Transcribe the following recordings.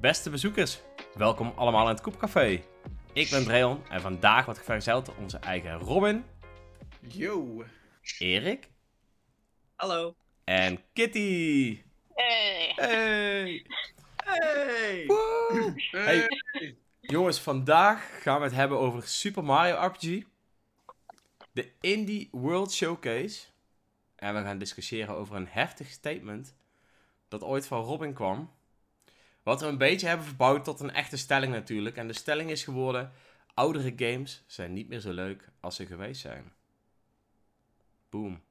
Beste bezoekers, welkom allemaal in het Koepcafé. Ik ben Dreon en vandaag wordt vergezeld door onze eigen Robin, Yo. Erik Hallo. en Kitty. Hey. Hey! Hey. Woe! Hey, jongens, vandaag gaan we het hebben over Super Mario RPG. De Indie World Showcase. En we gaan discussiëren over een heftig statement dat ooit van Robin kwam. Wat we een beetje hebben verbouwd tot een echte stelling natuurlijk. En de stelling is geworden: oudere games zijn niet meer zo leuk als ze geweest zijn. Boom.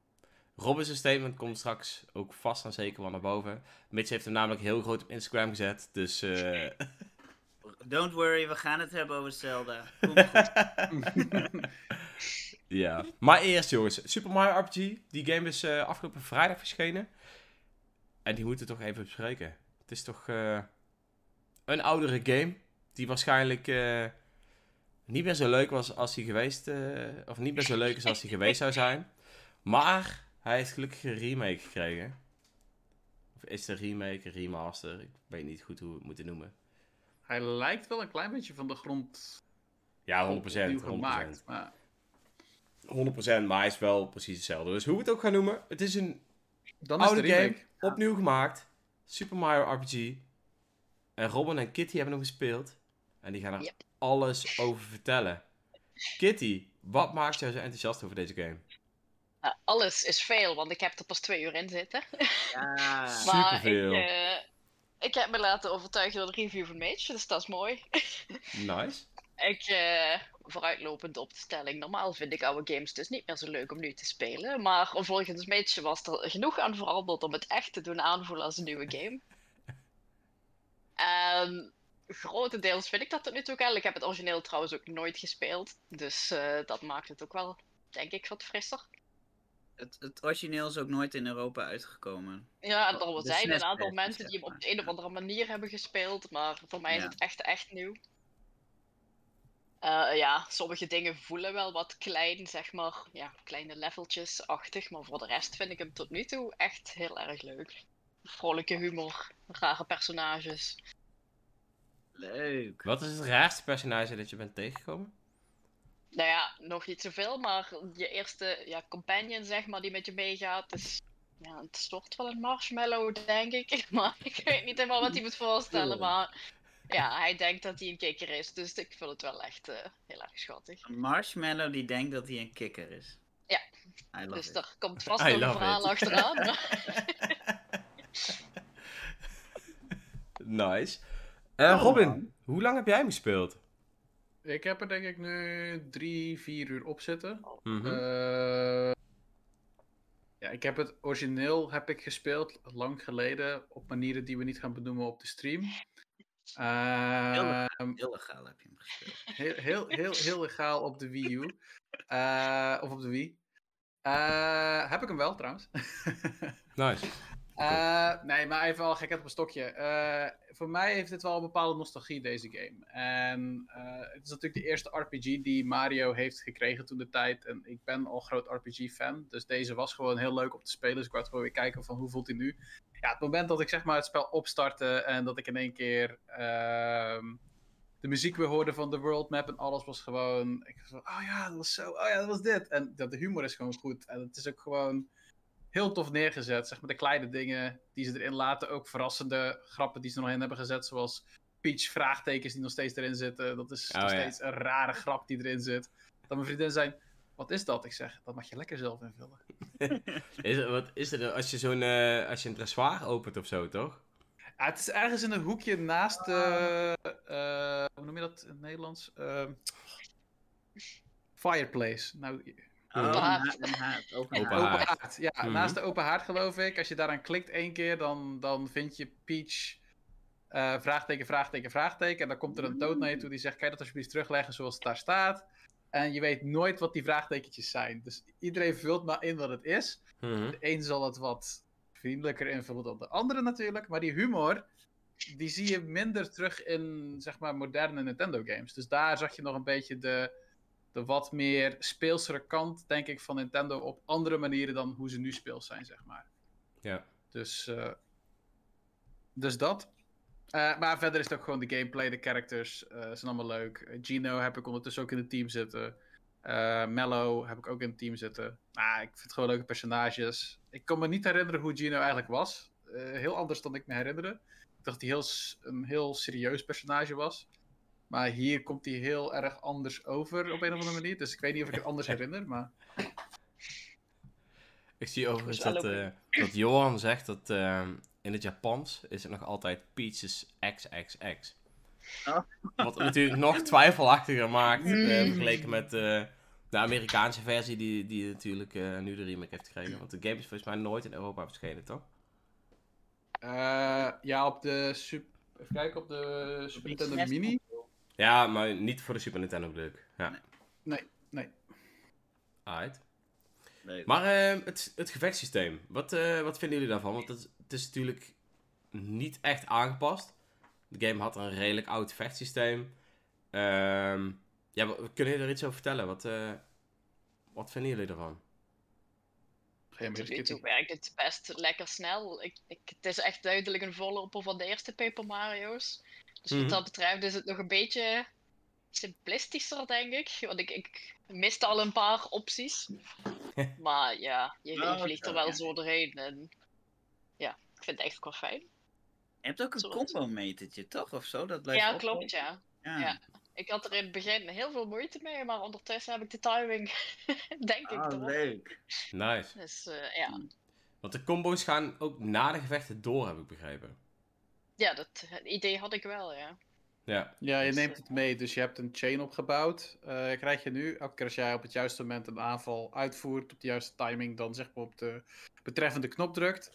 Robin's statement komt straks ook vast en zeker wel naar boven. Mitch heeft hem namelijk heel groot op Instagram gezet. Dus eh, Don't worry, we gaan het hebben over Zelda. Goed. ja. Maar eerst jongens, Super Mario RPG. Die game is eh, afgelopen vrijdag verschenen. En die moeten we toch even bespreken. Het is toch eh, een oudere game. Die waarschijnlijk eh, niet meer zo leuk was als hij geweest... eh, of niet meer zo leuk is als hij geweest zou zijn. Maar hij heeft gelukkig een remake gekregen. Of is het een remake, een remaster? Ik weet niet goed hoe we het moeten noemen. Hij lijkt wel een klein beetje van de grond Ja, 100%. 100%. opnieuw gemaakt. Maar 100%, maar hij is wel precies hetzelfde. Dus hoe we het ook gaan noemen, het is een dan is oude de game, opnieuw gemaakt. Super Mario RPG. En Robin en Kitty hebben hem gespeeld. En die gaan er alles over vertellen. Kitty, wat maakt jou zo enthousiast over deze game? Nou, alles is veel, want ik heb er pas twee uur in zitten. Ja. Maar Superveel. ik, eh, ik heb me laten overtuigen door de review van Mage, dus dat is mooi. Nice. Ik, eh, vooruitlopend op de stelling, normaal vind ik oude games dus niet meer zo leuk om nu te spelen. Maar volgens Mage was er genoeg aan veranderd om het echt te doen aanvoelen als een nieuwe game. En grotendeels vind ik dat tot nu toe wel. Ik heb het origineel trouwens ook nooit gespeeld. Dus eh, dat maakt het ook wel, denk ik, wat frisser. Het, het origineel is ook nooit in Europa uitgekomen. Ja, er zijn een aantal mensen die hem op de een of andere manier hebben gespeeld, maar voor mij is het echt, echt nieuw. Eh, ja, sommige dingen voelen wel wat klein, zeg maar, ja, kleine leveltjes-achtig, maar voor de rest vind ik hem tot nu toe echt heel erg leuk. Vrolijke humor, rare personages. Leuk. Wat is het raarste personage dat je bent tegengekomen? Nou ja, nog niet zoveel, maar je eerste ja, companion, zeg maar, die met je meegaat, is ja, het soort van een marshmallow, denk ik. Maar ik weet niet helemaal wat hij moet voorstellen, maar ja, hij denkt dat hij een kikker is, dus ik vind het wel echt eh, heel erg schattig. Een marshmallow die denkt dat hij een kikker is. Ja. I love Dus it. daar komt vast I nog een verhaal it. achteraan. nice. Eh, Oh, Robin, hoe lang heb jij hem gespeeld? Ik heb er denk ik nu drie, vier uur op zitten. Mhm. Eh, ja, ik heb het origineel heb ik gespeeld lang geleden op manieren die we niet gaan benoemen op de stream. Ehm, Illegaal heb je hem gespeeld. heel, heel, heel, heel legaal op de Wii U. Eh, of op de Wii. Eh, heb ik hem wel trouwens. nice. Eh, nee, maar even al gekheid op een stokje. Eh, voor mij heeft dit wel een bepaalde nostalgie, deze game. En eh, het is natuurlijk de eerste RPG die Mario heeft gekregen toen de tijd. En ik ben al groot RPG-fan. Dus deze was gewoon heel leuk om te spelen. Dus ik wou gewoon weer kijken van hoe voelt hij nu. Ja, het moment dat ik zeg maar het spel opstartte en dat ik in één keer ehm, de muziek weer hoorde van de world map en alles was gewoon... Ik was oh ja, dat was zo, oh ja, dat was dit. En dat de humor is gewoon goed. En het is ook gewoon heel tof neergezet. Zeg maar de kleine dingen die ze erin laten. Ook verrassende grappen die ze er nog in hebben gezet. Zoals Peach vraagtekens die nog steeds erin zitten. Dat is Oh, nog ja. steeds een rare grap die erin zit. Dat mijn vriendin zei, wat is dat? Ik zeg, dat mag je lekker zelf invullen. Is er, wat is er als je zo'n eh, als je een dressoir opent of zo, toch? Ja, het is ergens in een hoekje naast de... eh, hoe noem je dat in het Nederlands? Ehm, fireplace. Nou, Open een haard. haard, Open Open haard. haard. Open haard, ja. Mhm. Naast de open haard geloof ik. Als je daaraan klikt één keer, dan, dan vind je Peach... eh, vraagteken, vraagteken, vraagteken. En dan komt er een dood naar je toe die zegt... Kan je dat alsjeblieft terugleggen zoals het daar staat? En je weet nooit wat die vraagtekentjes zijn. Dus iedereen vult maar in wat het is. Mhm. De een zal het wat vriendelijker invullen dan de andere natuurlijk. Maar die humor, die zie je minder terug in, zeg maar, moderne Nintendo games. Dus daar zag je nog een beetje de, de wat meer speelsere kant, denk ik, van Nintendo op andere manieren dan hoe ze nu speels zijn, zeg maar. Ja. Dus, eh, dus dat. Eh, maar verder is het ook gewoon de gameplay, de characters eh, zijn allemaal leuk. Gino heb ik ondertussen ook in het team zitten. Mello heb ik ook in het team zitten. Ah, ik vind het gewoon leuke personages. Ik kan me niet herinneren hoe Gino eigenlijk was. Heel anders dan ik me herinnerde. Ik dacht dat hij heel, een heel serieus personage was. Maar hier komt hij heel erg anders over op een of andere manier. Dus ik weet niet of ik het anders herinner. Maar Ik zie overigens dat, eh, dat Johan zegt dat ehm, in het Japans is het nog altijd Peaches XXX. Oh. Wat het natuurlijk nog twijfelachtiger maakt eh, Mm. vergeleken met eh, de Amerikaanse versie die, die natuurlijk eh, nu de remake heeft gekregen. Want de game is volgens mij nooit in Europa verschenen, toch? eh, ja, op de Super... Even kijken, op de Super Nintendo net- Mini. Ja, maar niet voor de Super Nintendo bedoel ik. Ja. Nee. Nee, nee. Alright. Leuk. Maar eh, het, het gevechtssysteem, wat, eh, wat vinden jullie daarvan? Want het, het is natuurlijk niet echt aangepast. De game had een redelijk oud vechtsysteem. Ehm ja, wa- kunnen jullie er iets over vertellen? Wat, eh, wat vinden jullie je toe Kitty. werkt het best lekker snel. Ik, ik, het is echt duidelijk een voorloper van de eerste Paper Mario's. Dus Mhm. wat dat betreft is het nog een beetje simplistischer, denk ik. Want ik, ik miste al een paar opties. maar ja, je, je vliegt er wel ja. zo doorheen. En ja, ik vind het echt wel fijn. Je hebt ook een combo-metertje, toch? Of zo? Dat blijft Ja, klopt, ja. Ja. Ja. Ik had er in het begin heel veel moeite mee, maar ondertussen heb ik de timing, denk ik, Ah, erop. leuk. Nice. Dus eh, ja. Want de combo's gaan ook na de gevechten door, heb ik begrepen. Ja, dat idee had ik wel, ja. Ja. Ja, je Dus, neemt eh, het mee. Dus je hebt een chain opgebouwd. Eh, krijg je nu, elke keer als jij op het juiste moment een aanval uitvoert, op de juiste timing, dan zeg maar op de betreffende knop drukt,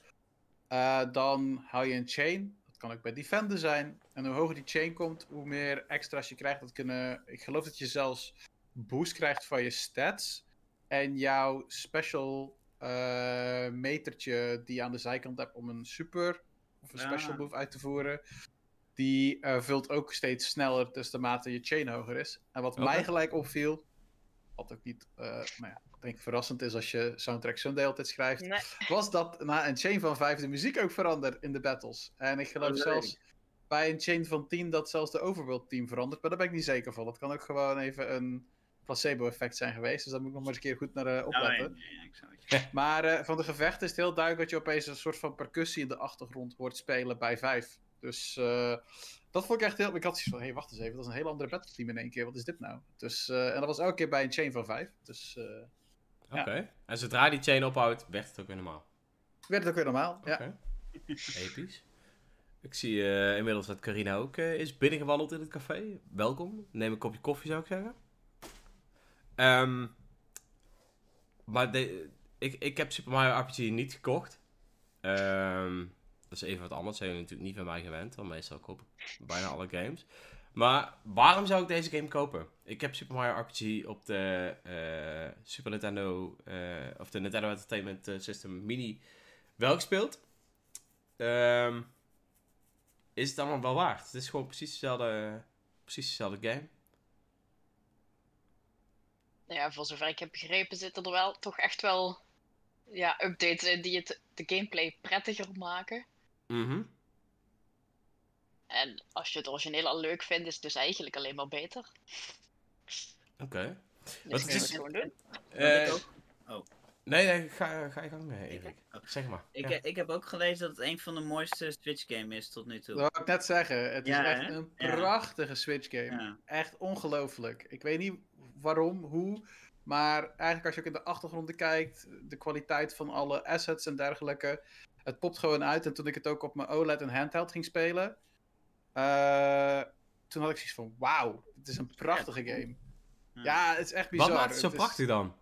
eh, dan hou je een chain. Dat kan ook bij Defender zijn. En hoe hoger die chain komt, hoe meer extra's je krijgt. Dat kunnen, ik geloof dat je zelfs boost krijgt van je stats. En jouw special eh, metertje die je aan de zijkant hebt om een super of een special Ah. move uit te voeren. Die eh, vult ook steeds sneller, dus de mate je chain hoger is. En wat mij gelijk opviel, wat ook niet, eh nou ja, ik denk verrassend is als je Soundtrack Sunday altijd schrijft, Nee. was dat na een chain van 5 de muziek ook verandert in de battles. En ik geloof Oh, zelfs bij een chain van 10 dat zelfs de overworld team verandert, maar daar ben ik niet zeker van. Dat kan ook gewoon even een placebo-effect zijn geweest, dus daar moet ik nog maar eens een keer goed naar eh, opletten. ja. Maar eh, van de gevechten is het heel duidelijk dat je opeens een soort van percussie in de achtergrond hoort spelen bij 5. Dus eh, dat vond ik echt heel... Ik had zoiets van, hé, hey, wacht eens even, dat is een heel andere battle team in één keer. Wat is dit nou? Dus, eh, en dat was elke keer bij een chain van 5. Dus eh Oké. En zodra die chain ophoudt, werd het ook weer normaal. werd het ook weer normaal. Ja. Episch. Ik zie eh, inmiddels dat Carina ook eh, is binnengewandeld in het café. Welkom. Neem een kopje koffie, zou ik zeggen. Ehm, maar de, ik, ik heb Super Mario RPG niet gekocht. Ehm, dat is even wat anders. zijn natuurlijk niet van mij gewend. Want meestal koop ik bijna alle games. Maar waarom zou ik deze game kopen? Ik heb Super Mario RPG op de eh, Super Nintendo... eh, of de Nintendo Entertainment eh, System Mini wel gespeeld. Ehm, is het allemaal wel waard? Het is gewoon precies dezelfde, precies dezelfde game. Nou ja, voor zover ik heb begrepen zitten er wel toch echt wel ja, updates in die het de gameplay prettiger maken. Mhm. En als je het origineel al leuk vindt, is het dus eigenlijk alleen maar beter. Oké. Dus Wat is- gewoon doen. Eh, ik ook. Oh. Nee, nee, ga, ga je gang, eh, Erik. Zeg maar. Ik, Ja. ik heb ook gelezen dat het een van de mooiste Switch games is tot nu toe. Dat wou ik net zeggen. Het is echt hè? een prachtige Switch game. Ja. Echt ongelooflijk. Ik weet niet waarom, hoe. Maar eigenlijk als je ook in de achtergronden kijkt, de kwaliteit van alle assets en dergelijke. Het popt gewoon uit. En toen ik het ook op mijn OLED en handheld ging spelen, eh, toen had ik zoiets van, wauw, het is een prachtige game. Ja. Het is echt bizar. Wat maakt het zo prachtig dan?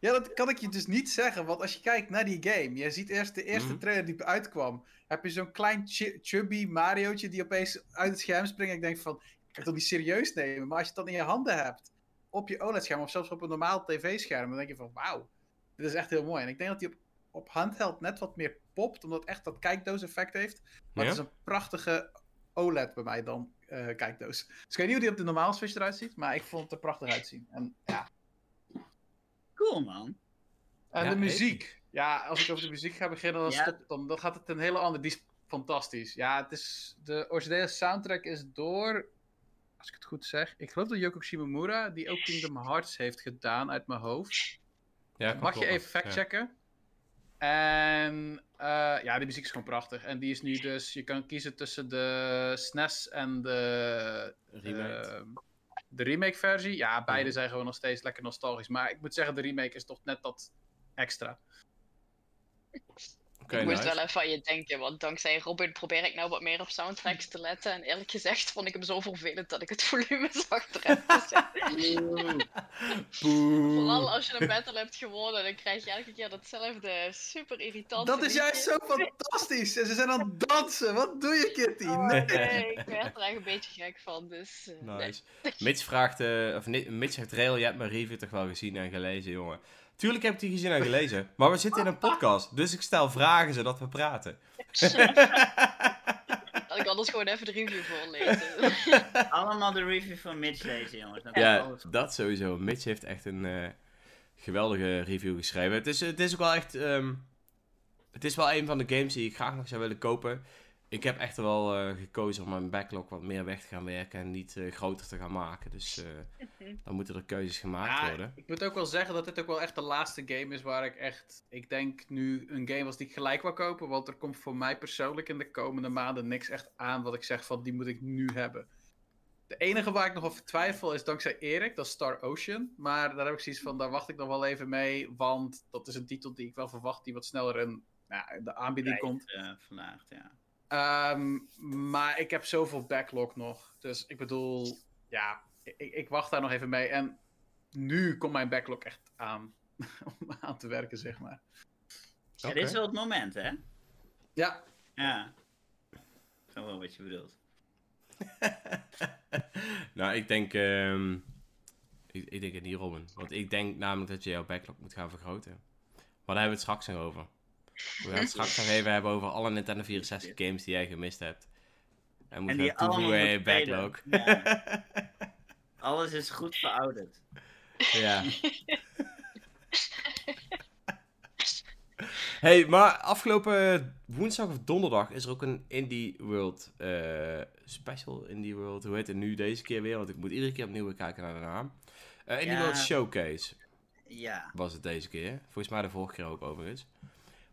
Ja, dat kan ik je dus niet zeggen. Want als je kijkt naar die game, je ziet eerst de eerste Mhm. trailer die uitkwam. Heb je zo'n klein chi- chubby Mario'tje die opeens uit het scherm springt. En ik denk van, ik kan het toch niet serieus nemen. Maar als je het dan in je handen hebt, op je OLED-scherm of zelfs op een normaal tv-scherm, dan denk je van, wauw, dit is echt heel mooi. En ik denk dat die op, op handheld net wat meer popt, omdat het echt dat kijkdoos-effect heeft. Maar Ja? het is een prachtige OLED bij mij dan, eh, kijkdoos. Dus ik weet niet hoe die op de normale Switch eruit ziet, maar ik vond het er prachtig uitzien. En ja, Cool man. en Ja, de muziek. Ja, als ik over de muziek ga beginnen, dan, Ja. stopt, dan, dan gaat het een hele andere. Die is fantastisch. Ja, het is, de originele soundtrack is door, als ik het goed zeg, ik geloof dat Yoko Shimomura, die ook Kingdom Hearts heeft gedaan uit mijn hoofd. Ja, Mag je even factchecken? En eh, ja, de muziek is gewoon prachtig. En die is nu dus, je kan kiezen tussen de SNES en de Ja, remake. eh, de remake versie. Ja, beide Mhm. zijn gewoon nog steeds lekker nostalgisch. Maar ik moet zeggen, de remake is toch net dat extra. Ik moest nice. wel even aan je denken, want dankzij Robin probeer ik nou wat meer op soundtracks te letten. En eerlijk gezegd vond ik hem zo vervelend dat ik het volume zachter heb gezet. Vooral als je een battle hebt gewonnen, dan krijg je elke keer datzelfde super irritante Dat is juist zo fantastisch! En ze zijn aan het dansen! Wat doe je, Kitty? Nee. Nee, ik werd er echt een beetje gek van, dus... eh, nee. Nice. Mitch vraagt, eh, of Mitch zegt, Rail, je hebt mijn review toch wel gezien en gelezen, jongen. Tuurlijk heb ik die gezien en gelezen, maar we zitten in een podcast, dus ik stel vragen zodat we praten. Had ik anders gewoon even de review voorlezen. Allemaal de review van Mitch lezen, jongens. Komt Ja, dat sowieso. Mitch heeft echt een eh, geweldige review geschreven. Het is, het is ook wel echt. ehm, het is wel een van de games die ik graag nog zou willen kopen. Ik heb echt wel eh, gekozen om mijn backlog wat meer weg te gaan werken en niet eh, groter te gaan maken. Dus eh, dan moeten er keuzes gemaakt Ja, worden. ik moet ook wel zeggen dat dit ook wel echt de laatste game is waar ik echt... Ik denk nu een game was die ik gelijk wil kopen. Want er komt voor mij persoonlijk in de komende maanden niks echt aan wat ik zeg van die moet ik nu hebben. De enige waar ik nog over twijfel is dankzij Erik, dat is Star Ocean. Maar daar heb ik zoiets van, daar wacht ik nog wel even mee. Want dat is een titel die ik wel verwacht die wat sneller in nou, de aanbieding komt. eh, vandaag, ja. Ehm, maar ik heb zoveel backlog nog. Dus ik bedoel, ja, ik, ik wacht daar nog even mee. En nu komt mijn backlog echt aan. om aan te werken, zeg maar. Ja, Oké. dit is wel het moment, hè? Ja, Ja. Ik snap wel wat je bedoelt. nou, ik denk. ehm, ik, ik denk het niet, Robin. Want ik denk namelijk dat je jouw backlog moet gaan vergroten. Maar daar hebben we het straks nog over. We gaan het straks nog even hebben over alle Nintendo 64 games die jij gemist hebt. En moet En gaan die allemaal in je backlog. Ja. Alles is goed verouderd. Ja. hey, maar afgelopen woensdag of donderdag is er ook een Indie World eh, special. Indie World, hoe heet het nu deze keer weer? Want ik moet iedere keer opnieuw kijken naar de naam. Eh Indie Ja. World Showcase Ja. was het deze keer. Volgens mij de vorige keer ook overigens.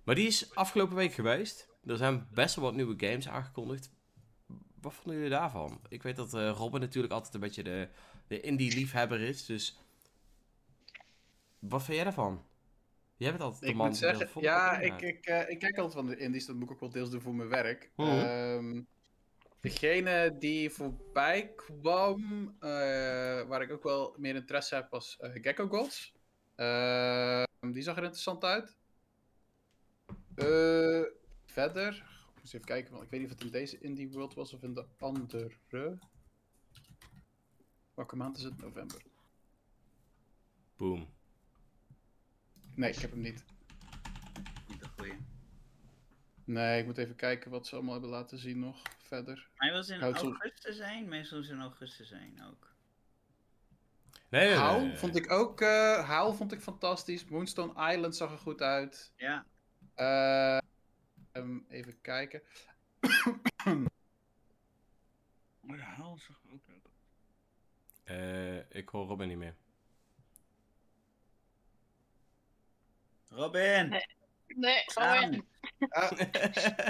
Maar die is afgelopen week geweest. Er zijn best wel wat nieuwe games aangekondigd. Wat vonden jullie daarvan? Ik weet dat eh, Robin natuurlijk altijd een beetje de, de indie-liefhebber is. Dus wat vind jij daarvan? Jij bent altijd de ik man moet zeggen, ja, ik, ik, eh, ik kijk altijd van de indies. Dat moet ik ook wel deels doen voor mijn werk. Ehm, degene die voorbij kwam, eh, waar ik ook wel meer interesse heb, was Gecko Gods. Ehm, die zag er interessant uit. Eh, verder, ik moet eens even kijken, want ik weet niet of het in deze Indie World was of in de andere. Welke maand is het? November. Boom. Nee, ik heb hem niet. Niet een goeie. Nee, ik moet even kijken wat ze allemaal hebben laten zien nog verder. Hij was in Houdt zo- augustus zijn. Meestal is in augustus zijn ook. Nee, nee, nee, Howl nee, nee. vond ik ook. eh Howl vond ik fantastisch. Moonstone Island zag er goed uit. Ja. Eh, ehm, even kijken. Maar de haal zag er ook. Eh, ik hoor Robin niet meer. Robin! Nee. Nee. Owen. Ah,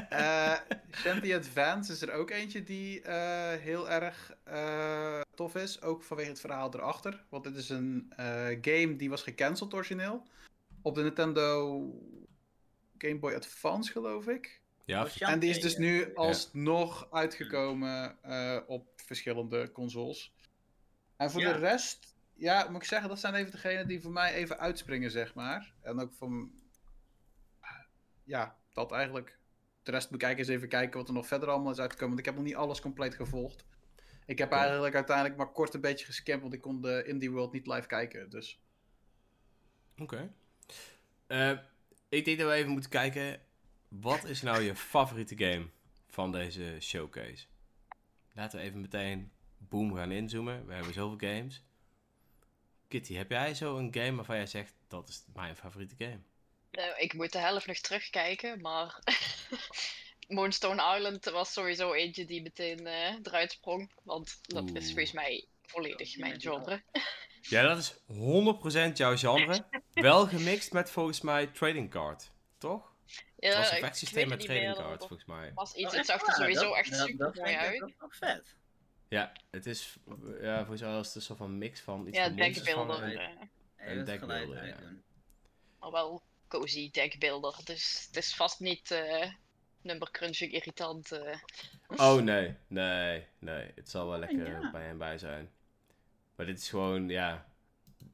eh, Shanty Advance is er ook eentje die eh, heel erg eh, tof is. Ook vanwege het verhaal erachter. Want dit is een eh, game die was gecanceld origineel. Op de Nintendo Game Boy Advance, geloof ik. ja, En die is dus nu alsnog uitgekomen eh, op verschillende consoles. En voor Ja. de rest, ja, moet ik zeggen, dat zijn even degenen die voor mij even uitspringen, zeg maar. En ook van, ja, dat eigenlijk. De rest moet ik eigenlijk eens even kijken wat er nog verder allemaal is uitgekomen. Want ik heb nog niet alles compleet gevolgd. Ik heb eigenlijk uiteindelijk maar kort een beetje gescampt, want ik kon de Indie World niet live kijken. Dus Oké. Eh, ik denk dat we even moeten kijken. Wat is nou je favoriete game van deze showcase? Laten we even meteen boom gaan inzoomen. We hebben zoveel games. Kitty, heb jij zo een game waarvan jij zegt dat is mijn favoriete game? Nou, ik moet de helft nog terugkijken, maar Moonstone Island was sowieso eentje die meteen eh, eruit sprong. Want dat is volgens mij volledig mijn genre. Ja, dat is 100% jouw genre. Wel gemixt met volgens mij trading card, toch? Het Ja, was een ik vechtsysteem weet met het trading meer, card, dat volgens mij. was iets, Oh, het zag er sowieso Dat- echt dat- super dat mooi uit. nog vet. Ja, het is, ja, volgens mij was het een soort van mix van iets Ja, van deckbeelden. en- eh, Even het deckbeelden, geluid ja. maar wel cozy deckbeelder. Dus het is vast niet eh number crunching irritant. eh. Oh nee, nee, nee. Het zal wel lekker ja. bij en bij zijn. Maar dit is gewoon, ja.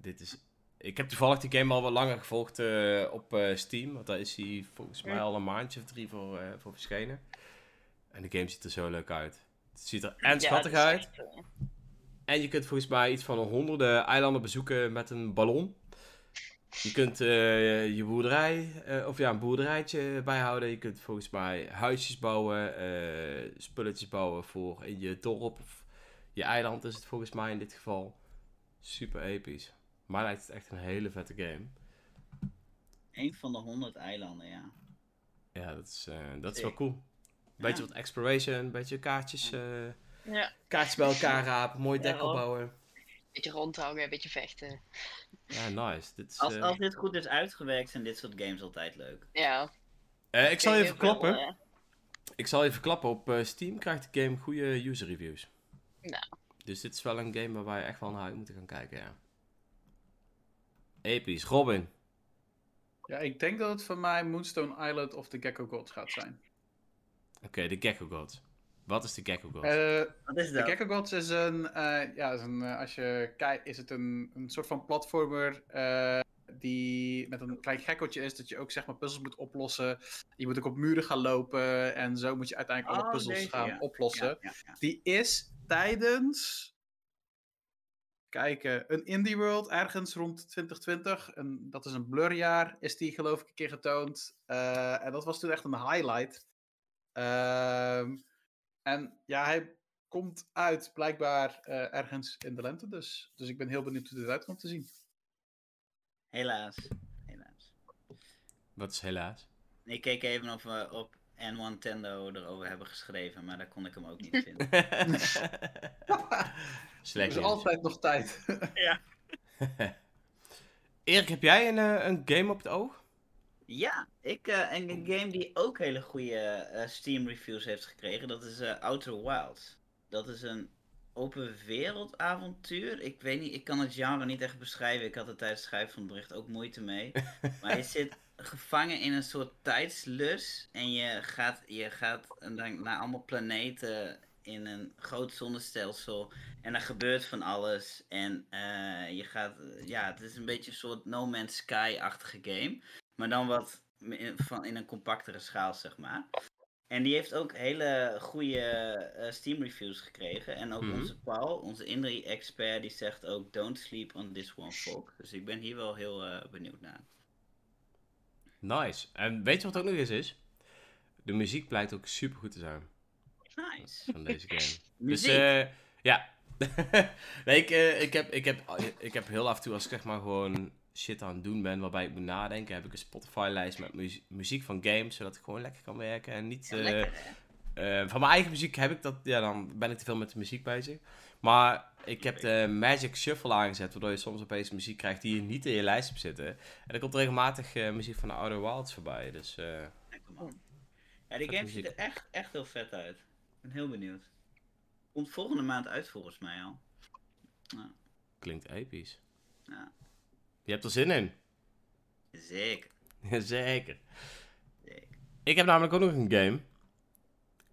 Dit is. Ik heb toevallig die game al wat langer gevolgd eh, op eh, Steam. Want daar is hij volgens mij al een maandje of drie voor, eh, voor verschenen. En de game ziet er zo leuk uit. Het ziet er en schattig uit. echt, En je kunt volgens mij iets van honderden eilanden bezoeken met een ballon. Je kunt je boerderij, of ja, een boerderijtje bijhouden. Je kunt volgens mij huisjes bouwen, spulletjes bouwen voor in je dorp of je eiland is het volgens mij in dit geval. Super episch. Maar lijkt het echt een hele vette game. Een van de honderd eilanden, ja. Ja, dat is, eh, dat is wel cool. Beetje Ja. wat exploration, een beetje kaartjes, eh, Ja, kaartjes bij elkaar rapen, mooi Ja, dekkel hoor. bouwen. een beetje rondhouden, een beetje vechten. Ja, nice. Dit is, Als, eh, als dit goed is uitgewerkt, zijn dit soort games altijd leuk. Ja. eh, ik zal even klappen. Ik zal even klappen. Op eh, Steam krijgt de game goede user reviews. Nou. Dus dit is wel een game waar wij echt wel naar uit moeten gaan kijken, ja. Episch. Robin. Ja, ik denk dat het voor mij Moonstone Island of The Gecko Gods gaat zijn. Oké, de Gecko God. Wat is de Gecko God? Eh, Wat is The dat? Gecko Gods is een, eh, ja, is een eh, als je kijkt, is het een, een soort van platformer eh, die met een klein gekkeltje is, dat je ook zeg maar puzzels moet oplossen. Je moet ook op muren gaan lopen en zo moet je uiteindelijk alle Oh, puzzels deze, gaan ja. oplossen. Ja, ja, ja. Die is tijdens. Kijken, een Indie World ergens rond 2020. En dat is een blurjaar, is die geloof ik een keer getoond. Eh, en dat was toen echt een highlight. Ehm, en ja, hij komt uit blijkbaar eh, ergens in de lente. Dus, dus ik ben heel benieuwd hoe dit uit komt te zien. Helaas. Helaas. Wat is helaas? Ik keek even of we op N1 Nintendo erover hebben geschreven, maar daar kon ik hem ook niet vinden. Er Slecht is altijd nog tijd. Erik, heb jij een, eh, een game op het oog? Ja, ik, eh, en een game die ook hele goede eh, Steam reviews heeft gekregen, dat is Outer Wilds. Dat is een open wereld avontuur. Ik weet niet, ik kan het genre niet echt beschrijven. Ik had er tijdens het schrijven van het bericht ook moeite mee. maar je zit gevangen in een soort tijdslus en je gaat, je gaat naar allemaal planeten in een groot zonnestelsel. En er gebeurt van alles. En eh, je gaat, ja, het is een beetje een soort No Man's Sky-achtige game. Maar dan wat in, van, in een compactere schaal, zeg maar. En die heeft ook hele goede eh, Steam reviews gekregen. En ook Mhm. onze Paul, onze Indie-expert, die zegt ook: Don't sleep on this one, folk. Dus ik ben hier wel heel eh, benieuwd naar. Nice. En weet je wat ook nog eens is? De muziek blijkt ook super goed te zijn Nice. van deze game. Dus eh, ja. nee, ik, ik, heb, ik, heb, ik heb heel af en toe als ik zeg maar gewoon shit aan het doen ben waarbij ik moet nadenken, heb ik een Spotify-lijst met muzie- muziek van games, zodat ik gewoon lekker kan werken en niet... Ja, eh, lekker eh, van mijn eigen muziek heb ik dat, ja, dan ben ik te veel met de muziek bezig. Maar ik heb de Magic Shuffle aangezet, waardoor je soms opeens muziek krijgt die je niet in je lijst hebt zitten. En er komt regelmatig eh, muziek van de Outer Wilds voorbij, dus... man. Ja, die game ziet er echt, echt heel vet uit. Ik ben heel benieuwd. Komt volgende maand uit volgens mij al. klinkt episch. Ja, Je hebt er zin in. zeker. Zeker. zeker. Ik heb namelijk ook nog een game. Ik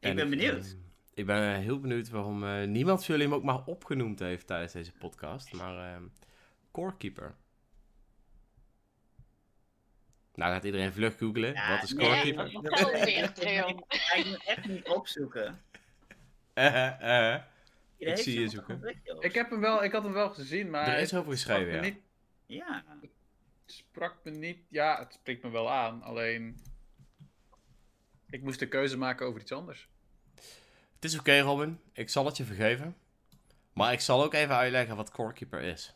En ben benieuwd. ik ben eh, heel benieuwd waarom eh, niemand van jullie hem ook maar opgenoemd heeft tijdens deze podcast. Maar ehm Corekeeper. Nou gaat iedereen vlug googlen. Ja, Wat is nee, Corekeeper? Ik moet echt niet opzoeken. Eh, heeft zie je zoeken. ik, heb hem wel, ik had hem wel gezien, maar Er is over geschreven, ja. niet Ja, Het sprak me niet. Ja, het spreekt me wel aan. Alleen. Ik moest de keuze maken over iets anders. Het is oké, Robin. Ik zal het je vergeven. Maar ik zal ook even uitleggen wat Corekeeper is.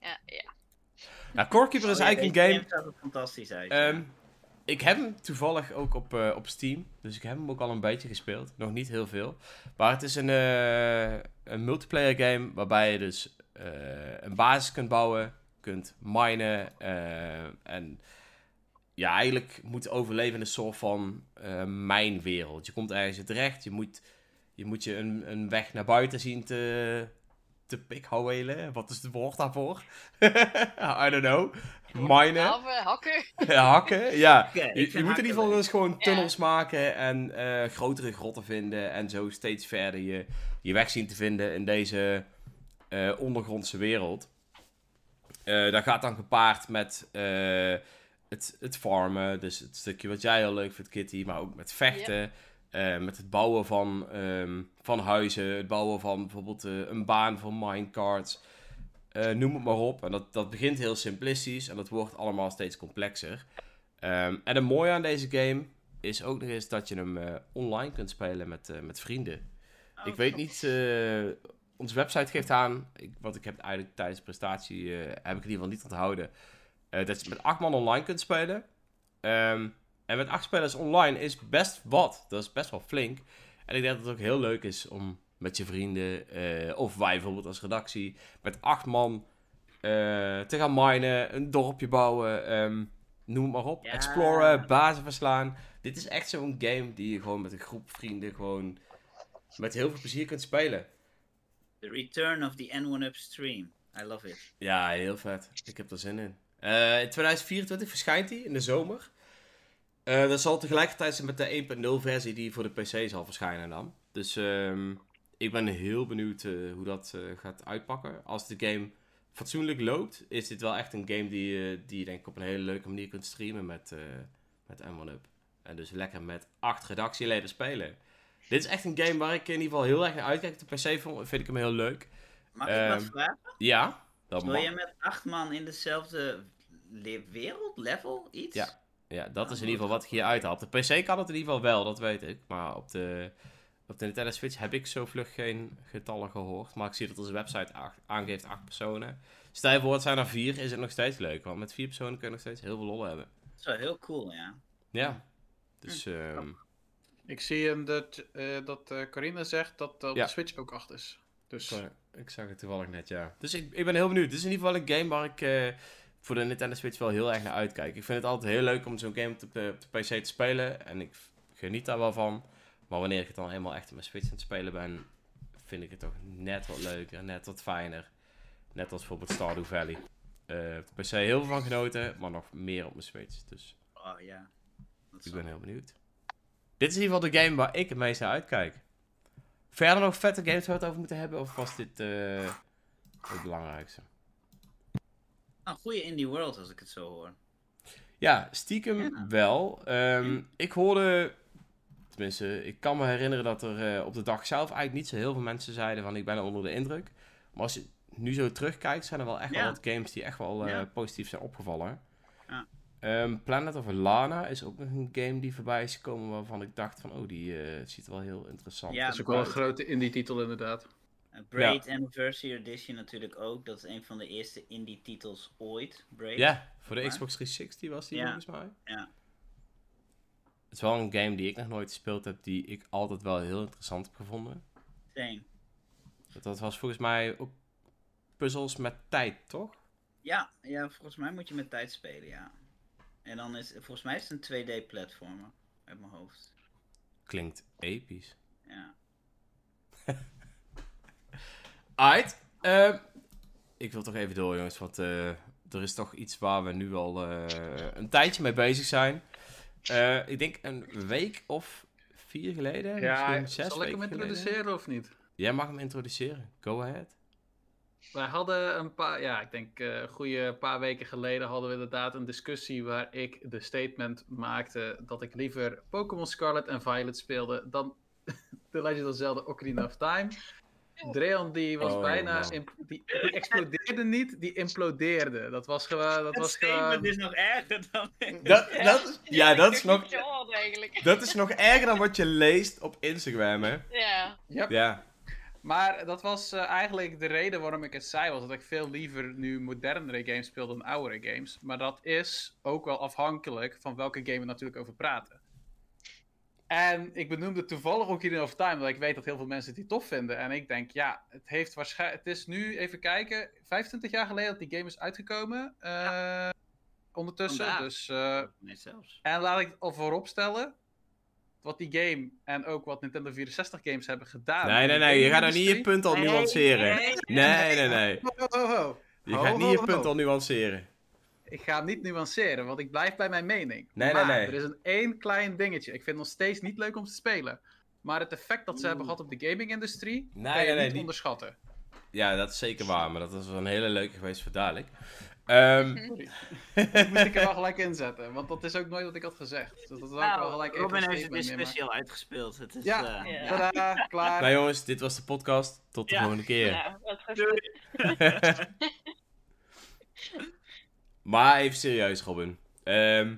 Ja, ja. Nou, Corekeeper is eigenlijk een game... er fantastisch uit. ja. Ehm, ik heb hem toevallig ook op, eh, op Steam. Dus ik heb hem ook al een beetje gespeeld. Nog niet heel veel. Maar het is een, eh, een multiplayer game waarbij je dus een basis kunt bouwen, kunt minen eh, en ja, eigenlijk moet overleven in een soort van eh mijnwereld. Je komt ergens terecht, je moet je, moet je een, een weg naar buiten zien te, te pikhouwelen. Wat is het woord daarvoor? I don't know. Minen. Hakken. Hakken, ja. Je, moet in ieder geval dus gewoon tunnels maken en eh, grotere grotten vinden. En zo steeds verder je, je weg zien te vinden in deze eh, ondergrondse wereld. Eh dat gaat dan gepaard met eh, het, het farmen. Dus het stukje wat jij heel leuk vindt, Kitty. Maar ook met vechten. met het bouwen van, ehm, van huizen. Het bouwen van bijvoorbeeld een baan voor minecarts. Noem het maar op. En dat, dat begint heel simplistisch. En dat wordt allemaal steeds complexer. Ehm, en het mooie aan deze game is ook nog eens dat je hem online kunt spelen met, met vrienden. Oh, ik weet niet, onze website geeft aan, ik, want ik heb het eigenlijk tijdens de prestatie, eh, heb ik in ieder geval niet onthouden, eh, dat je met acht man online kunt spelen. Ehm, en met acht spelers online is best wat, dat is best wel flink. En ik denk dat het ook heel leuk is om met je vrienden, eh, of wij bijvoorbeeld als redactie, met acht man te gaan minen, een dorpje bouwen, ehm, noem het maar op. Ja. Exploren, bazen verslaan. Dit is echt zo'n game die je gewoon met een groep vrienden gewoon met heel veel plezier kunt spelen. The Return of the N1 Upstream. I love it. Ja, heel vet. Ik heb er zin in. Eh, in 2024 verschijnt hij in de zomer. Eh, dat zal tegelijkertijd zijn met de 1.0 versie die voor de PC zal verschijnen dan. Dus ehm, ik ben heel benieuwd eh, hoe dat gaat uitpakken. Als de game fatsoenlijk loopt, is dit wel echt een game die, die je denk ik op een hele leuke manier kunt streamen met, met M1UP. En dus lekker met acht redactieleden spelen. Dit is echt een game waar ik in ieder geval heel erg naar uitkijk. De PC vond- vind ik hem heel leuk. Mag ik wat Ehm, vragen? Ja, dat Wil mag. je met acht man in dezelfde le- wereld, level, iets? Ja. Ja, dat Ah, is in ieder geval wat ik hier uithaal. Op de PC kan het in ieder geval wel, dat weet ik. Maar op de, op de Nintendo Switch heb ik zo vlug geen getallen gehoord. Maar ik zie dat onze website acht- aangeeft acht personen. Stel je voor, het zijn er vier, is het nog steeds leuk. Want met vier personen kun je nog steeds heel veel lol hebben. Dat is wel heel cool, ja. Ja. Dus, ehm, Ik zie in dat, eh, dat eh, Carina zegt dat op Ja. de Switch ook 8 is. Dus sorry, ik zag het toevallig net, ja. Dus ik, ik ben heel benieuwd. Dit is in ieder geval een game waar ik eh, voor de Nintendo Switch wel heel erg naar uitkijk. Ik vind het altijd heel leuk om zo'n game op de, op de PC te spelen. En ik geniet daar wel van. Maar wanneer ik het dan helemaal echt op mijn Switch aan het spelen ben, vind ik het toch net wat leuker, net wat fijner. Net als bijvoorbeeld Stardew Valley. Eh op de PC heel veel van genoten, maar nog meer op mijn Switch. Dus Oh ja. Dat ik ben heel benieuwd. Dit is in ieder geval de game waar ik het meest naar uitkijk. Verder nog vette games waar we het over moeten hebben? Of was dit eh, het belangrijkste? Een goede indie world als ik het zo hoor. Ja, stiekem Ja. wel. Ehm, ik hoorde, tenminste, ik kan me herinneren dat er eh, op de dag zelf eigenlijk niet zo heel veel mensen zeiden van ik ben onder de indruk. Maar als je nu zo terugkijkt, zijn er wel echt Ja. wel wat games die echt wel eh, Ja. positief zijn opgevallen. Ja. Ehm, Planet of Lana is ook nog een game die voorbij is gekomen waarvan ik dacht van oh, die eh, ziet er wel heel interessant Ja, dat is ook wel een grote indie-titel inderdaad. Uh, Braid Anniversary Edition natuurlijk ook. Dat is een van de eerste indie titels ooit. Braid. Ja, voor de Maar- Xbox 360 was die Ja. volgens mij. Ja. Het is wel een game die ik nog nooit gespeeld heb, die ik altijd wel heel interessant heb gevonden. Same. Dat, dat was volgens mij ook puzzels met tijd, toch? Ja, ja, volgens mij moet je met tijd spelen, ja. En dan is, volgens mij is het een 2D platformer. Uit mijn hoofd. Klinkt episch. Ja. Alright. eh, ik wil toch even door, jongens, want eh, er is toch iets waar we nu al eh, een tijdje mee bezig zijn. Eh, ik denk een week of vier geleden, Ja, misschien zes zal ik hem geleden. introduceren of niet? Jij mag hem introduceren. Go ahead. Wij hadden een paar, ja, ik denk een goede paar weken geleden hadden we inderdaad een discussie waar ik de statement maakte dat ik liever Pokémon Scarlet en Violet speelde dan The Legend of Zelda Ocarina of Time. Dreon die was Oh, bijna, die, die explodeerde niet, die implodeerde. Dat was gewoon, dat was gewoon... is nog erger dan... Dat, dat ja, dat is, nog, dat is nog erger dan wat je leest op Instagram, hè? Ja. Yep. Ja. Maar dat was eh, eigenlijk de reden waarom ik het zei, was dat ik veel liever nu modernere games speel dan oudere games. Maar dat is ook wel afhankelijk van welke game we natuurlijk over praten. En ik benoemde toevallig ook in of Time, omdat ik weet dat heel veel mensen die tof vinden. En ik denk, ja, het heeft waarschijnlijk. Het is nu, even kijken, 25 jaar geleden dat die game is uitgekomen. eh, Ondertussen. Vandaag. Dus, eh, Nee, zelfs. en laat ik het al voorop stellen. Wat die game en ook wat Nintendo 64 games hebben gedaan. Nee, nee, nee, je gaat nou niet je punt al Nee, nuanceren. nee, Nee, nee, nee. Ho, ho, ho. Je gaat niet je punt al nuanceren. Ik ga hem niet nuanceren, want ik blijf bij mijn mening. Nee, nee, maar nee. er is een één klein dingetje. Ik vind het nog steeds niet leuk om te spelen. Maar het effect dat ze hebben gehad op de gaming-industrie, Nee, kan je nee, nee, niet die- onderschatten. Ja, dat is zeker waar, maar dat was wel een hele leuke geweest voor dadelijk. Ehm, Sorry. dat moest ik er wel gelijk inzetten, want dat is ook nooit wat ik had gezegd. Dus dat is ook wel Nou, gelijk Robin heeft de statement discussie al uitgespeeld. Het is, Ja. eh, Ja. Tadaa, klaar. nou jongens, dit was de podcast. Tot de Ja. volgende keer. Ja, wat. Maar even serieus, Robin. Ehm,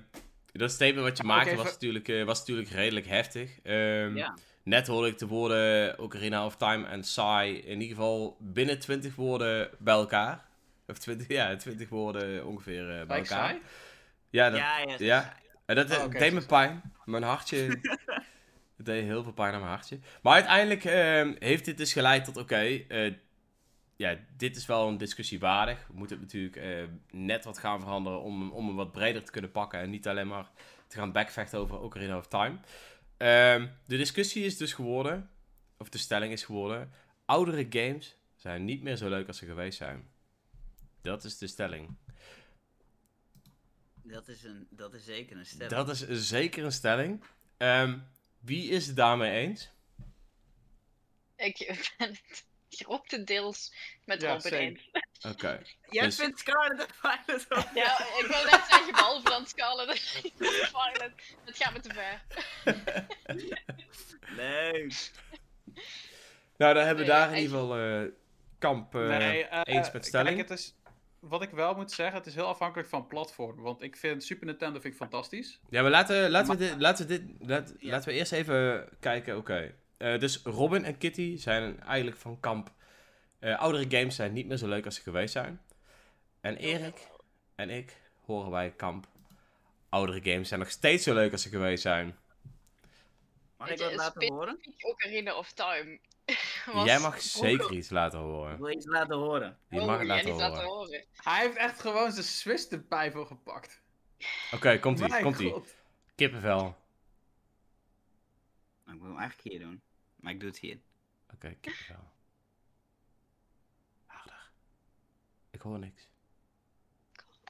dat statement wat je maakte was, natuurlijk, eh, was natuurlijk redelijk heftig. Ehm, Ja. Net hoorde ik de woorden Ocarina of Time en Sai in ieder geval binnen 20 woorden bij elkaar. Of 20, ja, 20 woorden ongeveer eh, bij elkaar. saai? Ja, dat, Ja, ja. ja. En dat eh, Oh, oké, deed me pijn. Mijn hartje. het deed heel veel pijn aan mijn hartje. Maar uiteindelijk ehm, heeft dit dus geleid tot: oké, eh, ja, dit is wel een discussie waardig. We moeten het natuurlijk eh, net wat gaan veranderen om, hem- om hem wat breder te kunnen pakken. En niet alleen maar te gaan backvechten over Ocarina of Time. Ehm, de discussie is dus geworden, of de stelling is geworden: oudere games zijn niet meer zo leuk als ze geweest zijn. Dat is de stelling. Dat is, een, dat is zeker een stelling. Dat is zeker een stelling. Ehm, wie is het daarmee eens? Ik ben het grotendeels met Ja, Robin eens. Oké. Jij Dus- vindt Scarlet Violet ook Ja, ik wil net zeggen, behalve dan Scarlet Violet. Het gaat me te ver. Leuk. Nou, dan hebben we daar in ieder geval eh, Kamp eh, Nee, eh, eens met stelling. Kijk, het is, wat ik wel moet zeggen, het is heel afhankelijk van platform. Want ik vind Super Nintendo vind ik fantastisch. Ja, maar laten, laten, we dit, laten, we dit, laat- Ja. laten we eerst even kijken. Oké. Eh, dus Robin en Kitty zijn eigenlijk van Kamp. eh, oudere games zijn niet meer zo leuk als ze geweest zijn. En Erik en ik horen bij Kamp. Oudere games zijn nog steeds zo leuk als ze geweest zijn. Mag ik wat laten horen? Ocarina of Time. was Jij mag zeker iets laten Ik horen. wil iets laten horen. Je mag het laten horen. laten Oké, horen. Hij heeft echt gewoon zijn Swiss erbij voor gepakt. komt ie, komt ie. Kippenvel. Nou, ik wil hem eigenlijk hier doen. Maar ik doe het hier. Oké, kippenvel. Harder. Ik hoor niks.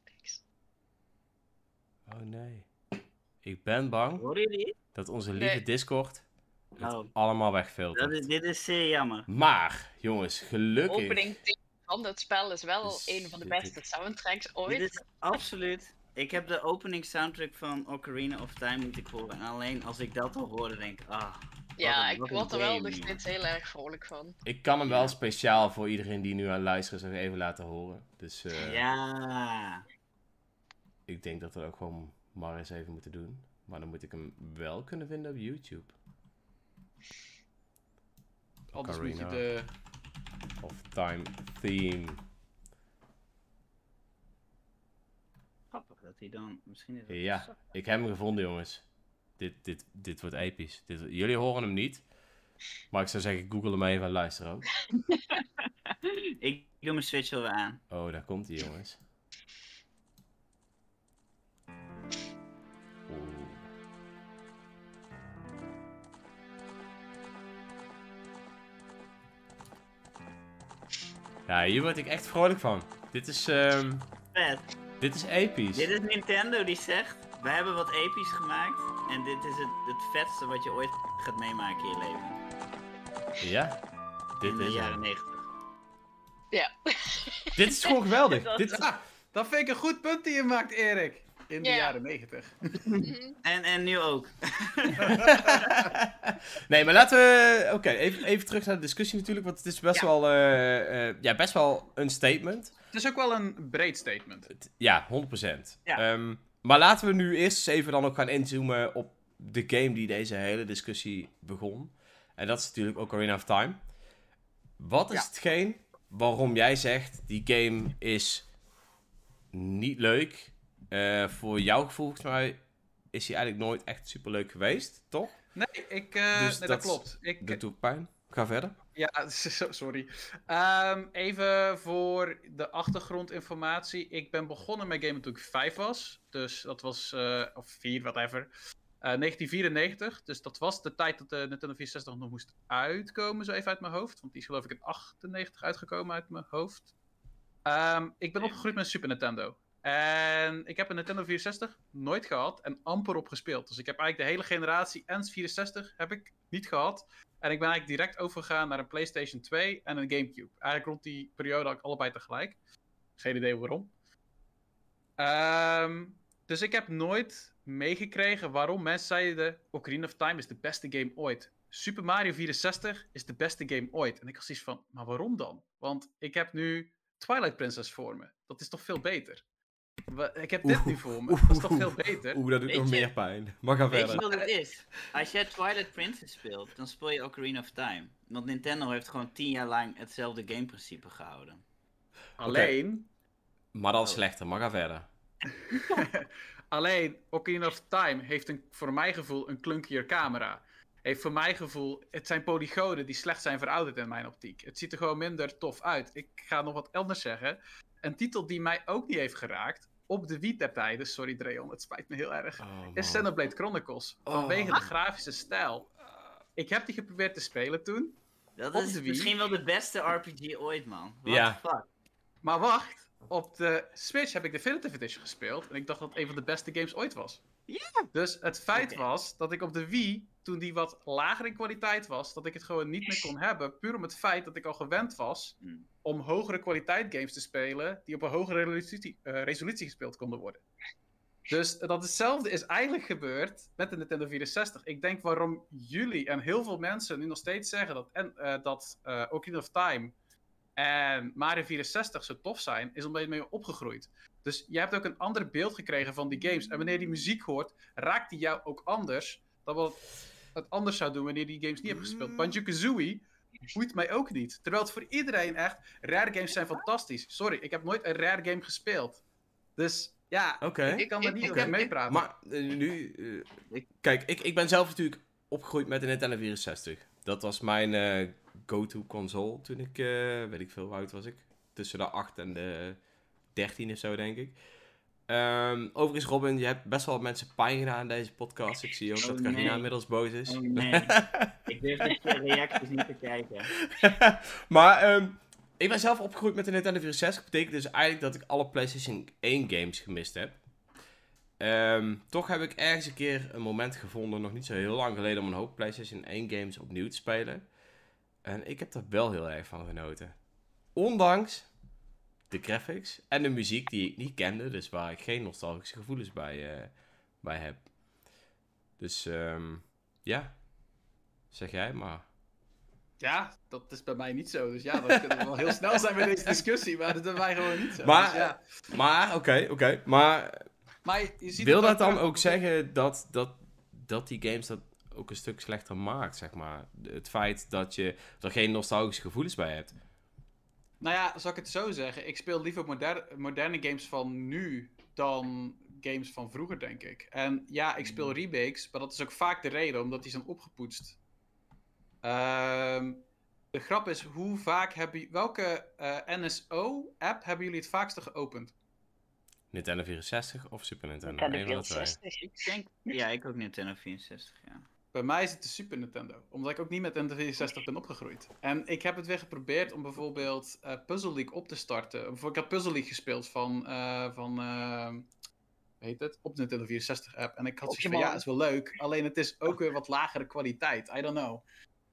Niks. Oh nee. Ik ben bang Horen jullie? dat onze lieve Nee. Discord het Oh. allemaal Dat wegfiltert. is, dit is zeer jammer. Maar, jongens, gelukkig. opening theme van het spel is wel Dus een van de dit- beste soundtracks Dit ooit. is absoluut. Ik heb de opening soundtrack van Ocarina of Time moeten horen. En alleen als ik dat al hoorde, denk ik, ah. ja, een- ik wat een word er wel game, nog steeds heel erg vrolijk van. Ik kan hem wel speciaal voor iedereen die nu aan het luisteren is nog even laten horen. Dus eh, Ja. ik denk dat dat ook gewoon maar eens even moeten doen. Maar dan moet ik hem wel kunnen vinden op YouTube. Anders moet je de... Of Time Theme. Grappig dat hij dan. Misschien is het Ja, ik heb hem gevonden, jongens. Dit, dit, dit wordt episch. Dit, jullie horen hem niet. Maar ik zou zeggen, google hem even en luister ook. Ik doe mijn switch wel weer aan. Oh, daar komt hij, jongens. Ja, hier word ik echt vrolijk van. Dit is, ehm, Vet. dit is episch. Dit is Nintendo die zegt: Wij hebben wat episch gemaakt. En dit is het, het vetste wat je ooit gaat meemaken in je leven. Ja, dit in de is jaren hem. 90. Ja. Dit is gewoon geweldig. Dit. Ah, dat vind ik een goed punt die je maakt, Erik. In de Ja. jaren 90. Mhm. En, en nu ook. nee, maar laten we... Oké, even, even terug naar de discussie natuurlijk. Want het is best, Ja. wel, eh, eh, ja, best wel een statement. Het is ook wel een breed statement. Het- Ja, 100%. Ja. Ehm, maar laten we nu eerst eens even dan ook gaan inzoomen op de game die deze hele discussie begon. En dat is natuurlijk Ocarina of Time. Wat is Ja. hetgeen waarom jij zegt die game is niet leuk? Eh, voor jouw gevoel, volgens mij, is hij eigenlijk nooit echt super leuk geweest, toch? Nee, ik, eh, Dus nee, dat, dat- klopt. Ik, Dat doet pijn. Ga verder. Ja, so- sorry. Ehm, even voor de achtergrondinformatie. Ik ben begonnen met gamen toen ik 5 was. Dus dat was, eh, of 4, whatever. Eh 1994. Dus dat was de tijd dat de Nintendo 64 nog moest uitkomen, zo even uit mijn hoofd. Want die is geloof ik in 98 uitgekomen uit mijn hoofd. Ehm, ik ben opgegroeid met een Super Nintendo. En ik heb een Nintendo 64 nooit gehad en amper op gespeeld. Dus ik heb eigenlijk de hele generatie en 64 heb ik niet gehad. En ik ben eigenlijk direct overgegaan naar een PlayStation 2 en een GameCube. Eigenlijk rond die periode had allebei tegelijk. Geen idee waarom. Ehm, dus ik heb nooit meegekregen waarom mensen zeiden: Ocarina of Time is de beste game ooit. Super Mario 64 is de beste game ooit. En ik had zoiets van: maar waarom dan? Want ik heb nu Twilight Princess voor me. Dat is toch veel beter? Ik heb dit nu voor me. Dat is toch veel beter? Oeh, dat doet Weet nog je- meer pijn. Maar ga Weet je verder. wat het is? Als jij Twilight Princess speelt, dan speel je Ocarina of Time. Want Nintendo heeft gewoon tien jaar lang hetzelfde gameprincipe gehouden. Alleen, Maar dan Oh. slechter. Maar ga verder. Alleen, Ocarina of Time heeft een, voor mijn gevoel een klunkier camera. Heeft voor mijn gevoel, het zijn polygonen die slecht zijn verouderd in mijn optiek. Het ziet er gewoon minder tof uit. Ik ga nog wat anders zeggen. Een titel die mij ook niet heeft geraakt, op de Wii der tijden, sorry Dreon, het spijt me heel erg, Oh, is Xenoblade Chronicles. Oh. Vanwege de grafische stijl. Ik heb die geprobeerd te spelen toen. Dat is misschien wel de beste RPG ooit, man. What Ja. the fuck? Maar wacht, op de Switch heb ik Definitive Edition gespeeld. En ik dacht dat het een van de beste games ooit was. Ja. Dus het feit was dat ik op de Wii, toen die wat lager in kwaliteit was, dat ik het gewoon niet meer kon hebben. Puur om het feit dat ik al gewend was Hmm. Om hogere kwaliteit games te spelen, die op een hogere resolutie, eh, resolutie gespeeld konden worden. Dus dat hetzelfde is eigenlijk gebeurd met de Nintendo 64. Ik denk waarom jullie en heel veel mensen nu nog steeds zeggen dat, en, eh, dat eh, Ocarina of Time en Mario 64 zo tof zijn, is omdat je mee opgegroeid. Dus je hebt ook een ander beeld gekregen van die games. En wanneer die muziek hoort, raakt die jou ook anders dan wat het anders zou doen wanneer je die games niet hebt gespeeld. Banjo-Kazooie boeit mij ook niet. Terwijl het voor iedereen echt, rare games zijn fantastisch. Sorry, ik heb nooit een rare game gespeeld. Dus ja, ik kan er niet ik- meepraten. Maar eh, nu... eh, Ik- kijk, ik, ik ben zelf natuurlijk opgegroeid met de Nintendo 64. Dat was mijn eh, go-to console toen ik, eh, weet ik veel, hoe oud was ik? Tussen de 8 en de 13 of zo, denk ik. Ehm, overigens, Robin, je hebt best wel wat mensen pijn gedaan in deze podcast. Ik zie ook Oh, dat Carina nee. inmiddels boos is. Oh nee. ik durf soort reacties niet te kijken. maar ehm, ik ben zelf opgegroeid met de Nintendo 64. Dat betekent dus eigenlijk dat ik alle PlayStation 1 games gemist heb. Ehm, toch heb ik ergens een keer een moment gevonden, nog niet zo heel lang geleden, om een hoop PlayStation 1 games opnieuw te spelen. En ik heb er wel heel erg van genoten. Ondanks de graphics en de muziek die ik niet kende, dus waar ik geen nostalgische gevoelens bij, eh, bij heb. Dus ehm, ja, zeg jij maar. Ja, dat is bij mij niet zo. Dus ja, dan kunnen we wel heel snel zijn met deze discussie. Maar dat mij gewoon niet zo. Maar, Dus ja. Maar, oké, oké. Maar maar je ziet wil dat dan ook zeggen dat, dat, dat die games dat ook een stuk slechter maakt, zeg maar? Het feit dat je er geen nostalgische gevoelens bij hebt. Nou ja, zal ik het zo zeggen? Ik speel liever moder moderne games van nu dan games van vroeger, denk ik. En ja, ik speel remakes, maar dat is ook vaak de reden, omdat die zijn opgepoetst. Ehm, de grap is, hoe vaak hebben jullie... Welke eh, NSO-app hebben jullie het vaakste geopend? Nintendo 64 of Super Nintendo? Nintendo Eén van de twee. 64. Ik denk, ja, ik ook Nintendo 64, ja. Bij mij is het de Super Nintendo. Omdat ik ook niet met Nintendo 64 ben opgegroeid. En ik heb het weer geprobeerd om bijvoorbeeld eh, Puzzle League op te starten. Bijvoorbeeld, ik had Puzzle League gespeeld van, eh, van hoe heet het? Op de Nintendo 64 app. En ik had zoiets van, ja, Pokémon. is wel leuk. Alleen het is ook weer wat lagere kwaliteit. I don't know.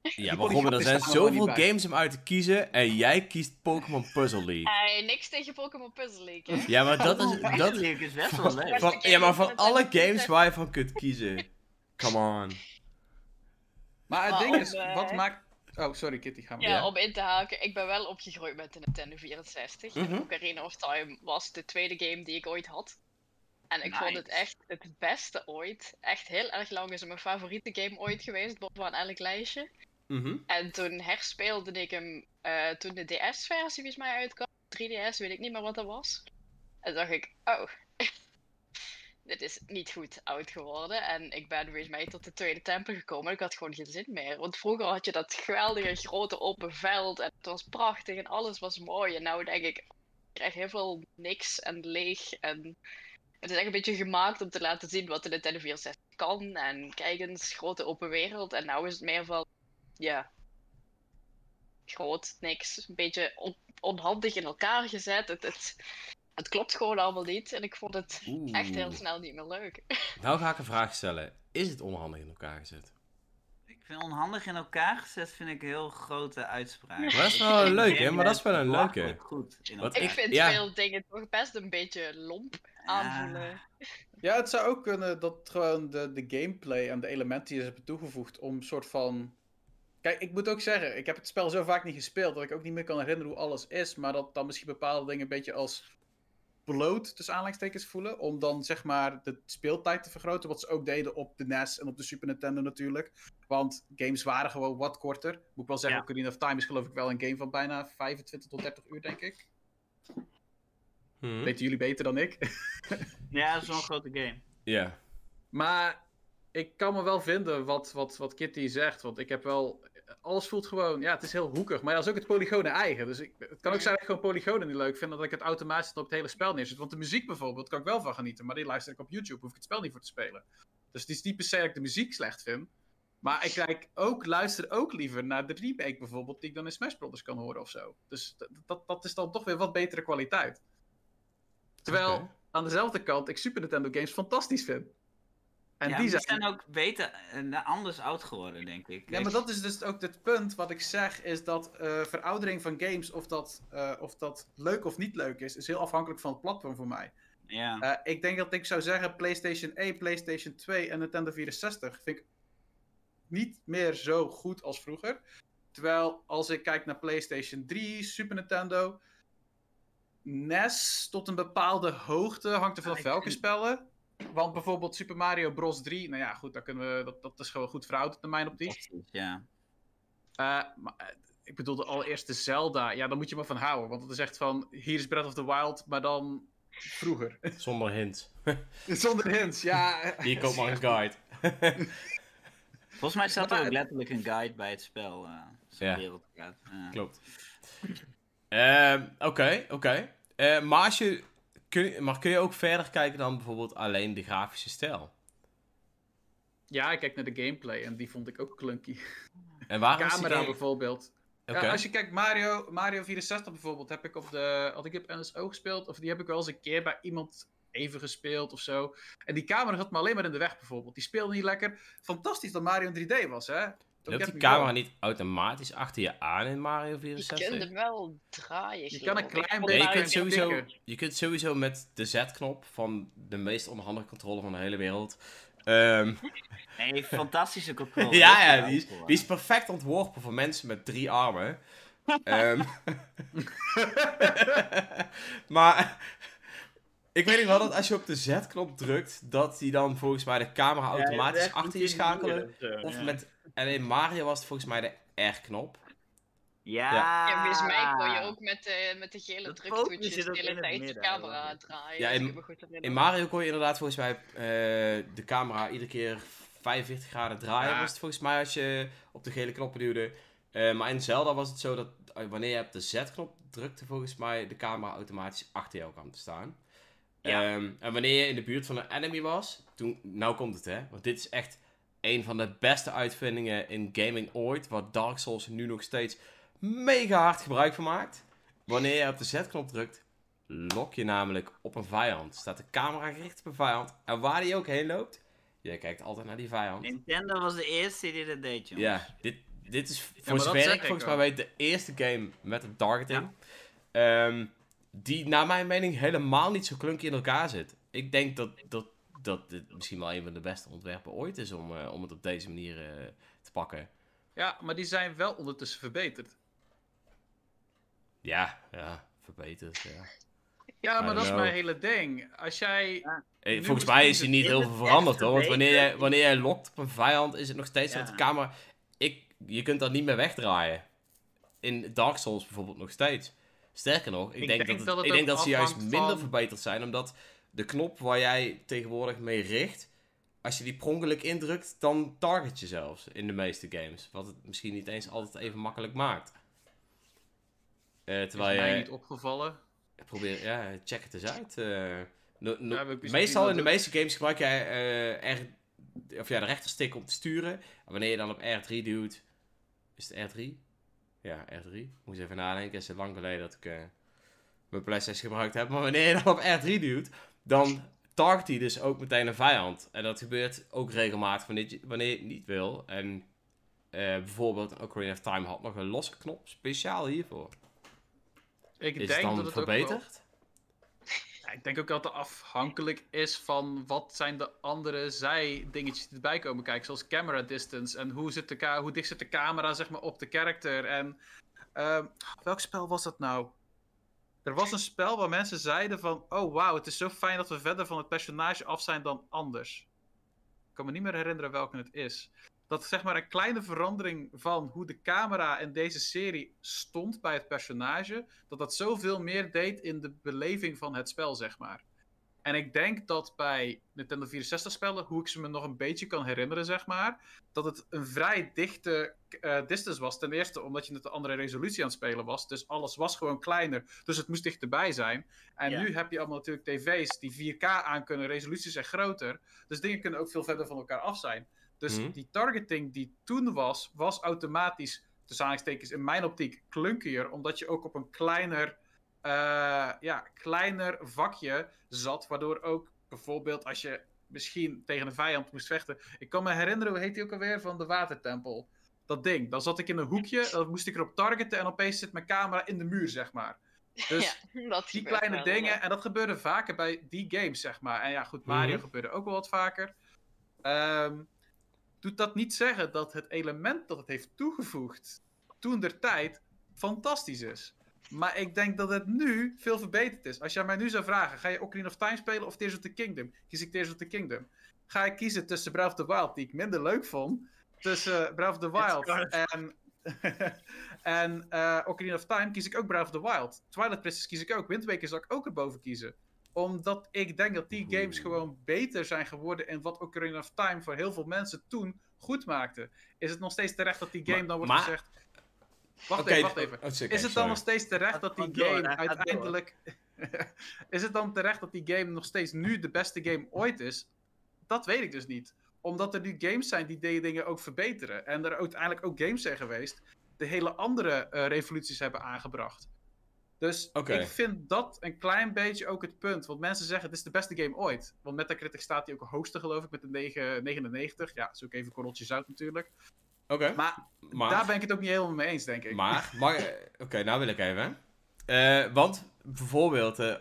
Ja, maar Robin, er zijn zoveel games om uit te kiezen en jij kiest Pokémon Puzzle League. Hey, niks tegen Pokémon Puzzle League, hè? Ja, maar dat is... Dat Dat, is best wel leuk. van, ja, maar van alle games waar je van kunt kiezen. Come on. Maar het Maar ding om, is, eh, wat maakt... Oh, sorry Kitty, ga maar. Ja, Ja. om in te haken, ik ben wel opgegroeid met de Nintendo 64. Mhm. En Ocarina of Time was de tweede game die ik ooit had. En ik vond het echt het beste ooit. Echt heel erg lang is het mijn favoriete game ooit geweest, bovenaan elk lijstje. Mhm. En toen herspeelde ik hem eh, toen de DS-versie volgens mij uitkwam. 3DS, weet ik niet meer wat dat was. En dacht ik, oh, dit is niet goed oud geworden. En ik ben volgens mij tot de tweede tempel gekomen en ik had gewoon geen zin meer. Want vroeger had je dat geweldige grote open veld en het was prachtig en alles was mooi. En nou denk ik, ik krijg heel veel niks en leeg. En het is echt een beetje gemaakt om te laten zien wat de Nintendo 64 kan. En kijk eens, grote open wereld. En nou is het meer van, ja, groot, niks. Een beetje on- onhandig in elkaar gezet. Het, het, het klopt gewoon allemaal niet. En ik vond het echt heel snel niet meer leuk. Nou ga ik een vraag stellen. Is het onhandig in elkaar gezet? Ik vind onhandig in elkaar gezet, vind ik een heel grote uitspraak. Maar dat is wel vind leuk, hè? Maar dat is wel een leuke. Goed in Wat elkaar. Ik vind ja. veel dingen toch best een beetje lomp aanvoelen. Ja, het zou ook kunnen dat gewoon de, de gameplay en de elementen die ze hebben toegevoegd om een soort van... Kijk, ik moet ook zeggen, ik heb het spel zo vaak niet gespeeld dat ik ook niet meer kan herinneren hoe alles is, maar dat dan misschien bepaalde dingen een beetje als bloot, tussen aanleidingstekens, voelen, om dan zeg maar de speeltijd te vergroten, wat ze ook deden op de NES en op de Super Nintendo natuurlijk. Want games waren gewoon wat korter. Moet ik wel zeggen, Ja. Ocarina of Time is geloof ik wel een game van bijna 25 tot 30 uur, denk ik. Hm? Weten jullie beter dan ik? Ja, dat is wel een grote game. Ja. Maar ik kan me wel vinden wat, wat, wat Kitty zegt. Want ik heb wel. Alles voelt gewoon. Ja, het is heel hoekig. Maar ja, dat is ook het polygonen eigen. Dus ik, het kan ook zijn dat ik gewoon polygonen niet leuk vind. Dat ik het automatisch op het hele spel neerzet. Want de muziek bijvoorbeeld kan ik wel van genieten. Maar die luister ik op YouTube. Hoef ik het spel niet voor te spelen. Dus het is niet per se dat ik de muziek slecht vind. Maar ik kijk ook, luister ook liever naar de remake bijvoorbeeld. Die ik dan in Smash Brothers kan horen of zo. Dus dat, dat, is dan toch weer wat betere kwaliteit. Terwijl aan dezelfde kant ik Super Nintendo games fantastisch vind. En ja, die die zijn, zijn ook beter, eh, anders oud geworden, denk ik. Ja, maar dat is dus ook het punt wat ik zeg, is dat eh, veroudering van games, of dat, eh, of dat leuk of niet leuk is, is heel afhankelijk van het platform voor mij. Ja. Eh, ik denk dat ik zou zeggen PlayStation 1, PlayStation 2 en Nintendo 64 vind ik niet meer zo goed als vroeger. Terwijl als ik kijk naar PlayStation 3, Super Nintendo, NES tot een bepaalde hoogte, hangt er vanaf ik welke vind- spellen. Want bijvoorbeeld Super Mario Bros. 3, nou ja, goed, daar kunnen we, dat, dat is gewoon goed verouderd naar mijn optiek. Ja. Eh, maar, eh, ik bedoel, de allereerste Zelda, ja, daar moet je maar van houden. Want het is echt van, hier is Breath of the Wild, maar dan vroeger. Zonder hint. Zonder hints, ja. Hier komt maar een guide. Volgens mij staat er ook letterlijk een guide bij het spel. eh Ja. wereldkaart. Ja. Klopt. Ehm, Oké, oké. Eh, maar, als je, kun, je- maar kun je ook verder kijken dan bijvoorbeeld alleen de grafische stijl? Ja, ik kijk naar de gameplay en die vond ik ook clunky. En waarom is die Camera bijvoorbeeld. Ja, als je kijkt, Mario, Mario 64 bijvoorbeeld, heb ik op de, had ik op NSO gespeeld, of die heb ik wel eens een keer bij iemand even gespeeld of zo. En die camera zat me alleen maar in de weg bijvoorbeeld. Die speelde niet lekker. Fantastisch dat Mario in 3D was, hè? Loopt die camera niet automatisch achter je aan in Mario Je 64? kunt hem wel draaien. Je kan een klein Nee, je kunt, beetje sowieso, je kunt sowieso met de Z-knop van de meest onhandige controle van de hele wereld. Ehm, Nee, fantastische controle. ja, ja die, is, die is perfect ontworpen voor mensen met drie armen. Ehm, maar ik weet nog wel dat als je op de Z-knop drukt, dat die dan volgens mij de camera automatisch achter je schakelen. Of met alleen Mario was het volgens mij de R-knop. Ja. Ja, volgens mij kon je ook met de, met de gele Dat druktoetjes de in hele tijd de camera hoor. draaien. Ja, in-. In Mario kon je inderdaad volgens mij eh, de camera iedere keer 45 graden draaien, Ja. was het volgens mij als je op de gele knoppen duwde. Eh, maar in Zelda was het zo dat eh, wanneer je op de Z-knop drukte, volgens mij de camera automatisch achter jou kwam te staan. Ja. Ehm, en wanneer je in de buurt van een enemy was, toen, nou komt het hè, want dit is echt een van de beste uitvindingen in gaming ooit, waar Dark Souls nu nog steeds mega hard gebruik van maakt. Wanneer je op de Z-knop drukt, lok je namelijk op een vijand. Staat de camera gericht op een vijand. En waar die ook heen loopt, jij kijkt altijd naar die vijand. Nintendo was de eerste die dat deed, jongens. Ja, dit, dit is voor zover ik ik volgens mij weet de eerste game met een targeting. Ehm, die naar mijn mening helemaal niet zo klunky in elkaar zit. Ik denk dat, dat, dat dit misschien wel een van de beste ontwerpen ooit is om, eh, om het op deze manier eh, te pakken. Ja, maar die zijn wel ondertussen verbeterd. Ja, ja, verbeterd. Ja. Ja, maar dat is mijn hele ding. Als jij... Volgens mij is er niet- heel veel veranderd hoor. Want wanneer jij, wanneer jij lokt op een vijand, is het nog steeds Ja. dat de camera. Ik, je kunt dat niet meer wegdraaien. In Dark Souls bijvoorbeeld nog steeds. Sterker nog, ik, Ik denk, denk dat, dat het- het ik denk dat ze juist minder van- verbeterd zijn, omdat de knop waar jij tegenwoordig mee richt, als je die per ongeluk indrukt, dan target je zelfs in de meeste games. Wat het misschien niet eens altijd even makkelijk maakt. Is terwijl mij je niet opgevallen. probeer, ja, check het eens uit. eh. No- no- Ja, meestal in de meeste games gebruik jij eh, R, of ja, de rechterstick om te sturen. En wanneer je dan op R3 duwt, is het R3? Ja, R3. Moet even nadenken. Het is lang geleden dat ik mijn PlayStation gebruikt heb. Maar wanneer je dan op R3 duwt, dan target hij dus ook meteen een vijand. En dat gebeurt ook regelmatig wanneer je, wanneer je het niet wil. En eh, bijvoorbeeld Ocarina of Time had nog een losse knop speciaal hiervoor. Ik Is het denk dan dat het wel- verbeterd? Ja, ik denk ook dat het afhankelijk is van wat zijn de andere zijdingetjes die erbij komen kijken. Zoals camera distance en hoe, zit de hoe dicht zit de camera zeg maar, op de character. En ehm, welk spel was dat nou? Er was een spel waar mensen zeiden van... Oh wauw, het is zo fijn dat we verder van het personage af zijn dan anders. Ik kan me niet meer herinneren welke het is. Dat zeg maar een kleine verandering van hoe de camera in deze serie stond bij het personage dat dat zoveel meer deed in de beleving van het spel, zeg maar. En ik denk dat bij Nintendo 64 spellen, hoe ik ze me nog een beetje kan herinneren, zeg maar, dat het een vrij dichte eh, distance was. Ten eerste omdat je met een andere resolutie aan het spelen was, dus alles was gewoon kleiner, dus het moest dichterbij zijn. En Ja. nu heb je allemaal natuurlijk tv's die 4K aan kunnen, resoluties zijn groter, dus dingen kunnen ook veel verder van elkaar af zijn. Dus Mhm. die targeting die toen was, was automatisch tussen aanhalingstekens in mijn optiek klunkier, omdat je ook op een kleiner, eh, ja, kleiner vakje zat, waardoor ook bijvoorbeeld als je misschien tegen een vijand moest vechten. Ik kan me herinneren, hoe heet die ook alweer, van de watertempel. Dat ding, dan zat ik in een hoekje, dan moest ik erop targeten en opeens zit mijn camera in de muur, zeg maar. Dus ja, dat die kleine wel, dingen, en dat gebeurde vaker bij die games, zeg maar. En ja, goed, Mario Mhm. gebeurde ook wel wat vaker. Ehm, doet dat niet zeggen dat het element dat het heeft toegevoegd toen der tijd fantastisch is. Maar ik denk dat het nu veel verbeterd is. Als jij mij nu zou vragen, ga je Ocarina of Time spelen of Tears of the Kingdom? Kies ik Tears of the Kingdom. Ga ik kiezen tussen Breath of the Wild, die ik minder leuk vond, tussen eh, Breath of the Wild en, en eh, Ocarina of Time, kies ik ook Breath of the Wild. Twilight Princess kies ik ook. Wind Waker zou ik ook erboven kiezen. Omdat ik denk dat die games gewoon beter zijn geworden in wat Ocarina of Time voor heel veel mensen toen goed maakte. Is het nog steeds terecht dat die game Maar- dan wordt maar- gezegd... Wacht even, wacht even. oh, Is het dan sorry. nog steeds terecht dat die game door. uiteindelijk... is het dan terecht dat die game nog steeds nu de beste game ooit is? Dat weet ik dus niet. Omdat er nu games zijn die die dingen ook verbeteren. En er uiteindelijk ook games zijn geweest die hele andere eh, revoluties hebben aangebracht. Dus ik vind dat een klein beetje ook het punt. Want mensen zeggen het is de beste game ooit. Want Metacritic staat die ook hoogste geloof ik met een 9, 99. Ja, zoek even een korreltje zout natuurlijk. Oké, Maar, maar... daar ben ik het ook niet helemaal mee eens denk ik. Maar, maar oké, nou wil ik even. Eh, want bijvoorbeeld, eh,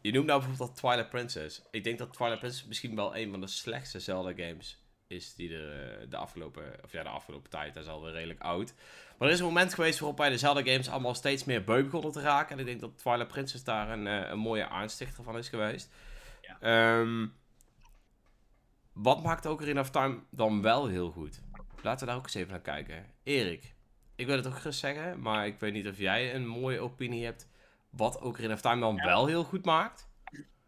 je noemt nou bijvoorbeeld dat Twilight Princess. Ik denk dat Twilight Princess misschien wel een van de slechtste Zelda games is die er eh, de afgelopen, of ja, de afgelopen tijd, dat is alweer redelijk oud. Maar er is een moment geweest waarop bij de Zelda games allemaal steeds meer beu begonnen te raken. En ik denk dat Twilight Princess daar een, een mooie aanstichter van is geweest. Ja. Ehm, wat maakt Ocarina of Time dan wel heel goed? Laten we daar ook eens even naar kijken. Erik, ik wil het ook gerust zeggen, maar ik weet niet of jij een mooie opinie hebt wat Ocarina of Time dan Ja. wel heel goed maakt.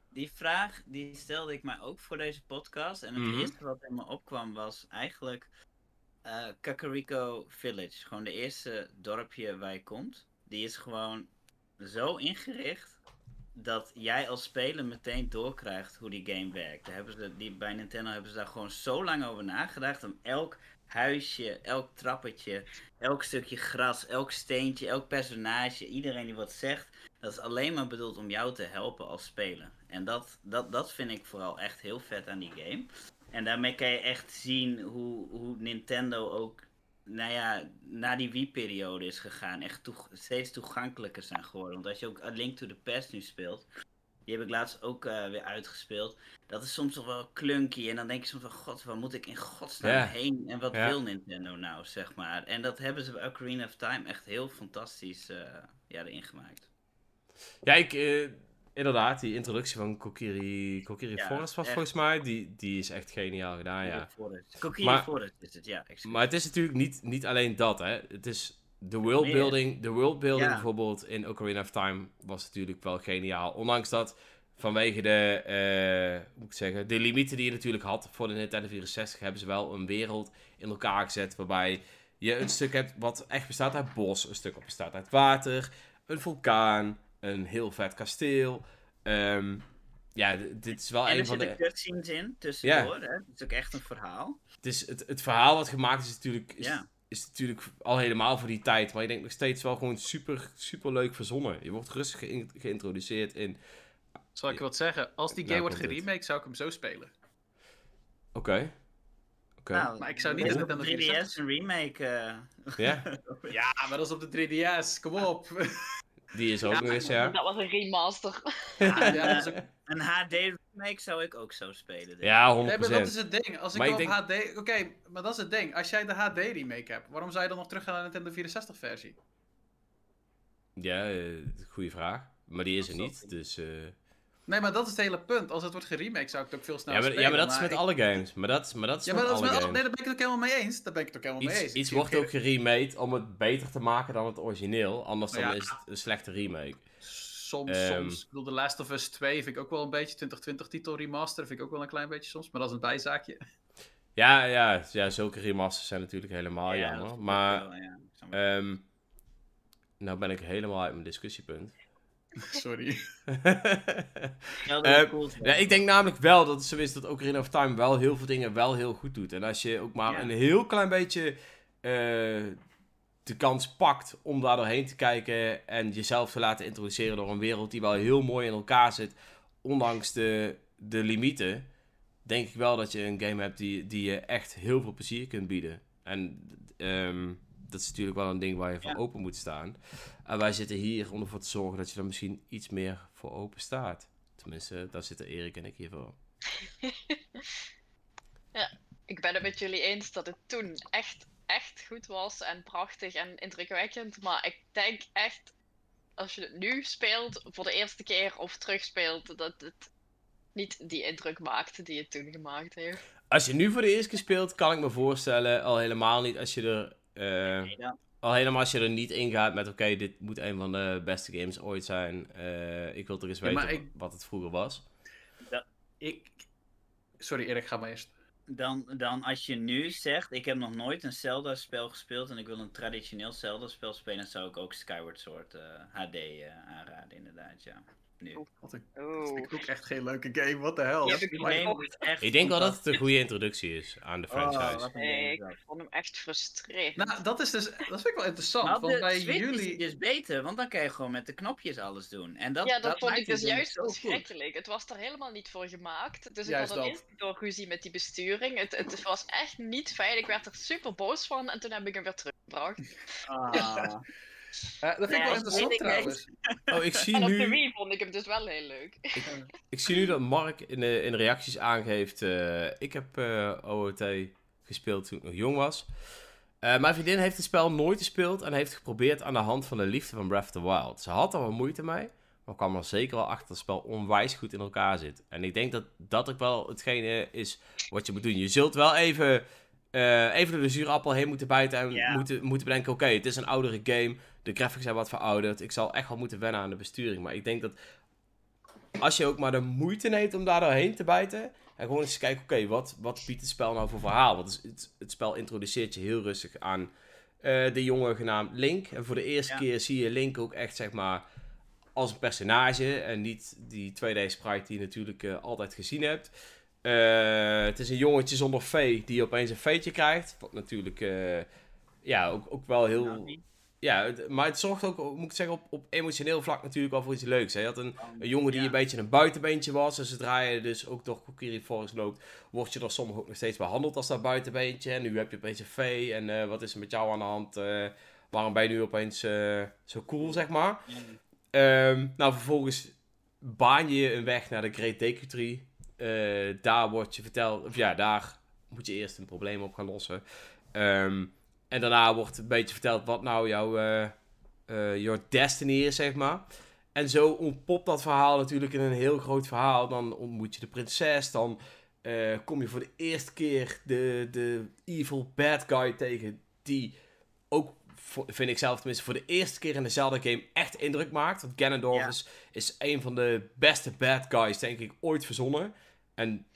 Die vraag die stelde ik mij ook voor deze podcast. En het Mhm. eerste wat in me opkwam was eigenlijk eh Kakariko Village. Gewoon de eerste dorpje waar je komt. Die is gewoon zo ingericht dat jij als speler meteen doorkrijgt hoe die game werkt. Daar hebben ze, die, bij Nintendo hebben ze daar gewoon zo lang over nagedacht om elk huisje, elk trappetje, elk stukje gras, elk steentje, elk personage, iedereen die wat zegt, dat is alleen maar bedoeld om jou te helpen als speler. En dat, dat, dat vind ik vooral echt heel vet aan die game. En daarmee kan je echt zien hoe, hoe Nintendo ook, nou ja, na die Wii-periode is gegaan. Echt steeds toegankelijker zijn geworden. Want als je ook A Link to the Past nu speelt, die heb ik laatst ook eh, weer uitgespeeld. Dat is soms toch wel clunky. En dan denk je soms van, god, waar moet ik in godsnaam heen? En wat wil Nintendo nou, zeg maar. En dat hebben ze bij Ocarina of Time echt heel fantastisch eh, ja, erin gemaakt. Ja, ik, eh, inderdaad, die introductie van Kokiri, Kokiri Ja, Forest was echt. volgens mij, die, die is echt geniaal gedaan, ja. Forest. Kokiri Maar- Forest is het, ja. excuus. Maar het is natuurlijk niet, niet alleen dat, hè. Het is de worldbuilding, de worldbuilding Ja. bijvoorbeeld in Ocarina of Time was natuurlijk wel geniaal. Ondanks dat vanwege de, hoe moet ik zeggen, de limieten die je natuurlijk had voor de Nintendo 64, hebben ze wel een wereld in elkaar gezet waarbij je een stuk hebt wat echt bestaat uit bos, een stuk wat bestaat uit water, een vulkaan, een heel vet kasteel. Ehm, ja, dit is wel en een er van zitten de... cutscenes in, tussendoor. Hè? Het is ook echt een verhaal. Het, is het, het verhaal wat gemaakt is natuurlijk, is, Ja. Is natuurlijk al helemaal voor die tijd. Maar ik denk nog steeds wel gewoon super, super leuk verzonnen. Je wordt rustig geïn- geïntroduceerd in... Zal ik wat zeggen? Als die game wordt geremaked, zou ik hem zo spelen. Oké. Oké. Nou, Maar ik zou niet is de op Nintendo 3DS een remake. eh, Ja, Ja, maar dat is op de 3DS. Kom op. die is ook Ja, nog eens, ja. Dat was een remaster. ja, een, Ja, dat is ook- een HD remake zou ik ook zo spelen. denk ik. Ja, 100%. Nee, maar dat is het ding. Als ik Maar op ik HD... Oké, maar dat is het ding. Als jij de HD remake hebt, waarom zou je dan nog teruggaan naar de Nintendo 64 versie? Ja, eh, goede vraag. Maar die is er niet, dus... eh, Nee, maar dat is het hele punt. Als het wordt geremaked, zou ik het ook veel Ja sneller maar, spelen. ja, maar dat is met ik- alle games. Maar dat, is- maar dat is Ja, met maar dat is alle met alle... games. Nee, daar ben ik het ook helemaal mee eens. Daar ben ik het ook helemaal mee eens. Iets, iets wordt ook geremade om het beter te maken dan het origineel. Anders dan Ja. is het een slechte remake. Soms, Ehm. soms. Ik bedoel, The Last of Us 2 vind ik ook wel een beetje 2020 titel remaster. Vind ik ook wel een klein beetje soms. Maar dat is een bijzaakje. Ja, ja, ja, zulke remasters zijn natuurlijk helemaal Ja, dat jammer. is Maar wel, ja. Ehm nou ben ik helemaal uit mijn discussiepunt. Sorry. Ja, dat is cool. ja, ik denk namelijk wel dat het zo is dat Ocarina of Time wel heel veel dingen wel heel goed doet. En als je ook maar Ja. een heel klein beetje eh, de kans pakt om daar doorheen te kijken en jezelf te laten introduceren door een wereld die wel heel mooi in elkaar zit, ondanks de, de limieten, denk ik wel dat je een game hebt die, die je echt heel veel plezier kunt bieden. En ehm, dat is natuurlijk wel een ding waar je voor Ja. open moet staan. En wij zitten hier om ervoor te zorgen dat je er misschien iets meer voor open staat. Tenminste, daar zitten Erik en ik hier voor. Ik ben het met jullie eens dat het toen echt, echt goed was en prachtig en indrukwekkend. Maar ik denk echt, als je het nu speelt voor de eerste keer of terugspeelt, dat het niet die indruk maakt die het toen gemaakt heeft. Als je nu voor de eerste keer speelt, kan ik me voorstellen, al helemaal niet als je er... eh, Nee, dan- al helemaal als je er niet in gaat met, oké, dit moet een van de beste games ooit zijn. Eh, ik wil toch eens weten ik- wat het vroeger was. Ik... Sorry Erik, ga maar eerst. Dan, dan als je nu zegt, ik heb nog nooit een Zelda-spel gespeeld en ik wil een traditioneel Zelda-spel spelen, zou ik ook Skyward Sword eh, HD eh, aanraden, inderdaad, ja. Nu. Wat een... Oh. Dat vind ik ook echt geen leuke game. What the hell? Ja, Die ik is echt denk wel dat het een goede introductie is aan de Oh, franchise. wat Nee, is ik vond hem echt frustrerend. Nou, dat is dus... Dat vind ik wel interessant. Op want de bij Switch is jullie... die dus beter, want dan kan je gewoon met de knopjes alles doen. En dat, ja, dat, vond ik dus juist verschrikkelijk. Het was er helemaal niet voor gemaakt. Dus ik had al dat. eerst door ruzie met die besturing. Het, het was echt niet fijn. Ik werd er super boos van en toen heb ik hem weer teruggebracht. Ah. Eh, dat vind ik Ja, wel interessant trouwens. Oh, ik zie En op de nu... Wii vond ik hem dus wel heel leuk. Ik zie nu dat Mark in de, in de reacties aangeeft. eh, ik heb eh, OOT gespeeld toen ik nog jong was. Eh, mijn vriendin heeft het spel nooit gespeeld en heeft geprobeerd aan de hand van de liefde van Breath of the Wild. Ze had er wel moeite mee, maar kwam er zeker wel achter dat het spel onwijs goed in elkaar zit. En ik denk dat dat ook wel hetgene is wat je moet doen. Je zult wel even, eh, even door de zure appel heen moeten bijten en moeten, moeten bedenken: oké, het is een oudere game. De graphics zijn wat verouderd. Ik zal echt wel moeten wennen aan de besturing. Maar ik denk dat als je ook maar de moeite neemt om daar doorheen te bijten. En gewoon eens kijken, oké, wat, wat biedt het spel nou voor verhaal? Want het, het, spel introduceert je heel rustig aan eh, de jongen genaamd Link. En voor de eerste Ja. keer zie je Link ook echt, zeg maar, als een personage. En niet die 2D-sprite die je natuurlijk eh, altijd gezien hebt. Eh, het is een jongetje zonder vee die opeens een veetje krijgt. Wat natuurlijk, eh, ja, ook, ook wel heel... Ja, maar het zorgt ook, moet ik zeggen, op, op emotioneel vlak natuurlijk wel voor iets leuks. Hè? Je had een, een jongen die Ja. een beetje een buitenbeentje was. En zodra je dus ook door Kokiri Forest loopt, word je door sommigen ook nog steeds behandeld als dat buitenbeentje. En nu heb je opeens een vee. En eh, wat is er met jou aan de hand? Waarom ben je nu opeens zo cool, zeg maar? Ehm, nou, vervolgens baan je een weg naar de Great Deku Tree. Eh, daar wordt je verteld, of ja, daar moet je eerst een probleem op gaan lossen. Ehm, en daarna wordt een beetje verteld wat nou jouw eh, eh, your destiny is, zeg maar. En zo ontpopt dat verhaal natuurlijk in een heel groot verhaal. Dan ontmoet je de prinses, dan kom je voor de eerste keer de, de evil bad guy tegen. Die ook, vind ik zelf tenminste, voor de eerste keer in de Zelda-game echt indruk maakt. Want Ganondorf Ja. is, is een van de beste bad guys, denk ik, ooit verzonnen. En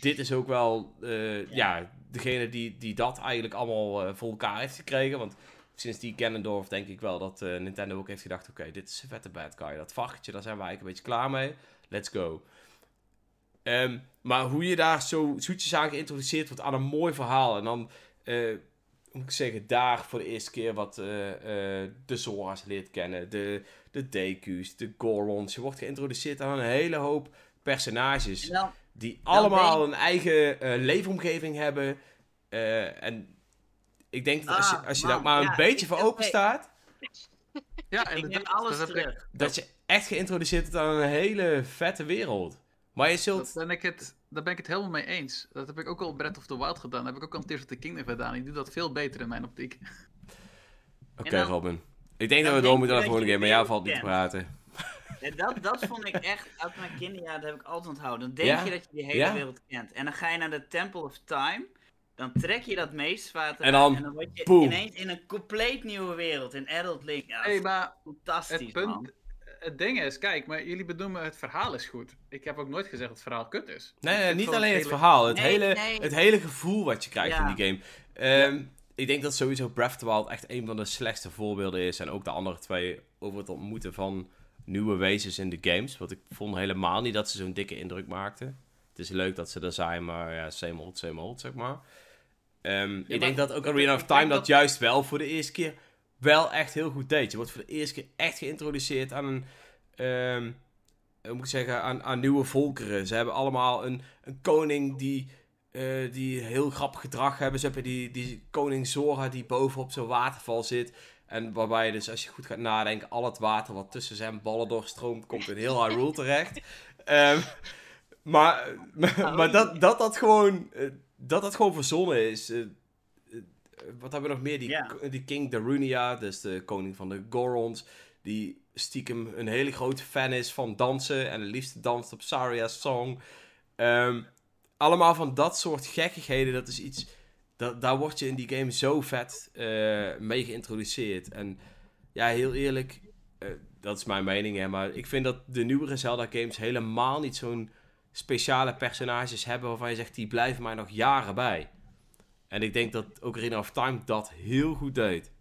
dit is ook wel, eh, ja. degene die, die dat eigenlijk allemaal eh, voor elkaar heeft gekregen. Want sinds die Ganondorf denk ik wel dat eh, Nintendo ook heeft gedacht... Oké, dit is een vette bad guy. Dat vachtje, daar zijn we eigenlijk een beetje klaar mee. Let's go. Ehm, maar hoe je daar zo zoetjes aan geïntroduceerd wordt aan een mooi verhaal. En dan, moet ik zeggen, daar voor de eerste keer wat eh, eh, de Zora's leert kennen. De, de Deku's, de Gorons. Je wordt geïntroduceerd aan een hele hoop personages. En Die allemaal een eigen eh, leefomgeving hebben. Eh, en ik denk dat als je, Ah, als je daar maar een ja, beetje voor open staat, Ja, neem alles dat, terug. dat je echt geïntroduceerd wordt aan een hele vette wereld. Maar je zult... dat ben ik het, daar ben ik het helemaal mee eens. Dat heb ik ook al Breath of the Wild gedaan. Dat heb ik ook al in Tears of the Kingdom gedaan. Ik doe dat veel beter in mijn optiek. Oké, Robin. Ik denk dat we door moeten naar de volgende game, maar jou valt niet te praten. Ja, dat, dat vond ik echt, uit mijn kinderjaren, dat heb ik altijd onthouden. Dan denk Ja? je dat je die hele Ja? wereld kent. En dan ga je naar de Temple of Time. Dan trek je dat meestwater En dan, en dan word je boom. ineens in een compleet nieuwe wereld. In Adult Link. Ja, Hey, maar fantastisch, het punt, man. Het ding is, kijk, maar jullie benoemen het verhaal is goed. Ik heb ook nooit gezegd dat het verhaal kut is. Nee, nee, niet alleen het hele- verhaal. Het, Nee, hele, nee. het hele gevoel wat je krijgt Ja. in die game. Ehm, Ik denk dat sowieso Breath of the Wild echt een van de slechtste voorbeelden is. En ook de andere twee over het ontmoeten van nieuwe wezens in de games. Want ik vond helemaal niet dat ze zo'n dikke indruk maakten. Het is leuk dat ze er zijn, maar ja, same old, same old, zeg maar. Ehm, ik maar denk dat ook Arena of Time dat, dat- juist wel voor de eerste keer wel echt heel goed deed. Je wordt voor de eerste keer echt geïntroduceerd aan een... ehm, moet ik zeggen, aan, aan nieuwe volkeren. Ze hebben allemaal een, een koning die, eh, die heel grappig gedrag hebben. Ze hebben die, die koning Zora die bovenop zo'n waterval zit. En waarbij je dus, als je goed gaat nadenken, al het water wat tussen zijn ballen doorstroomt, komt in heel Hyrule terecht. Ehm, maar maar, maar dat, dat dat gewoon, eh, dat dat gewoon verzonnen is. Wat hebben we nog meer? Die, die King Darunia, dus de koning van de Gorons. Die stiekem een hele grote fan is van dansen. En het liefste danst op Saria's song. Ehm, allemaal van dat soort gekkigheden. Dat is iets... Dat, daar word je in die game zo vet eh, mee geïntroduceerd. En ja, heel eerlijk... eh, dat is mijn mening, hè. Maar ik vind dat de nieuwere Zelda games helemaal niet zo'n speciale personages hebben... waarvan je zegt, die blijven mij nog jaren bij. En ik denk dat Ocarina of Time dat heel goed deed.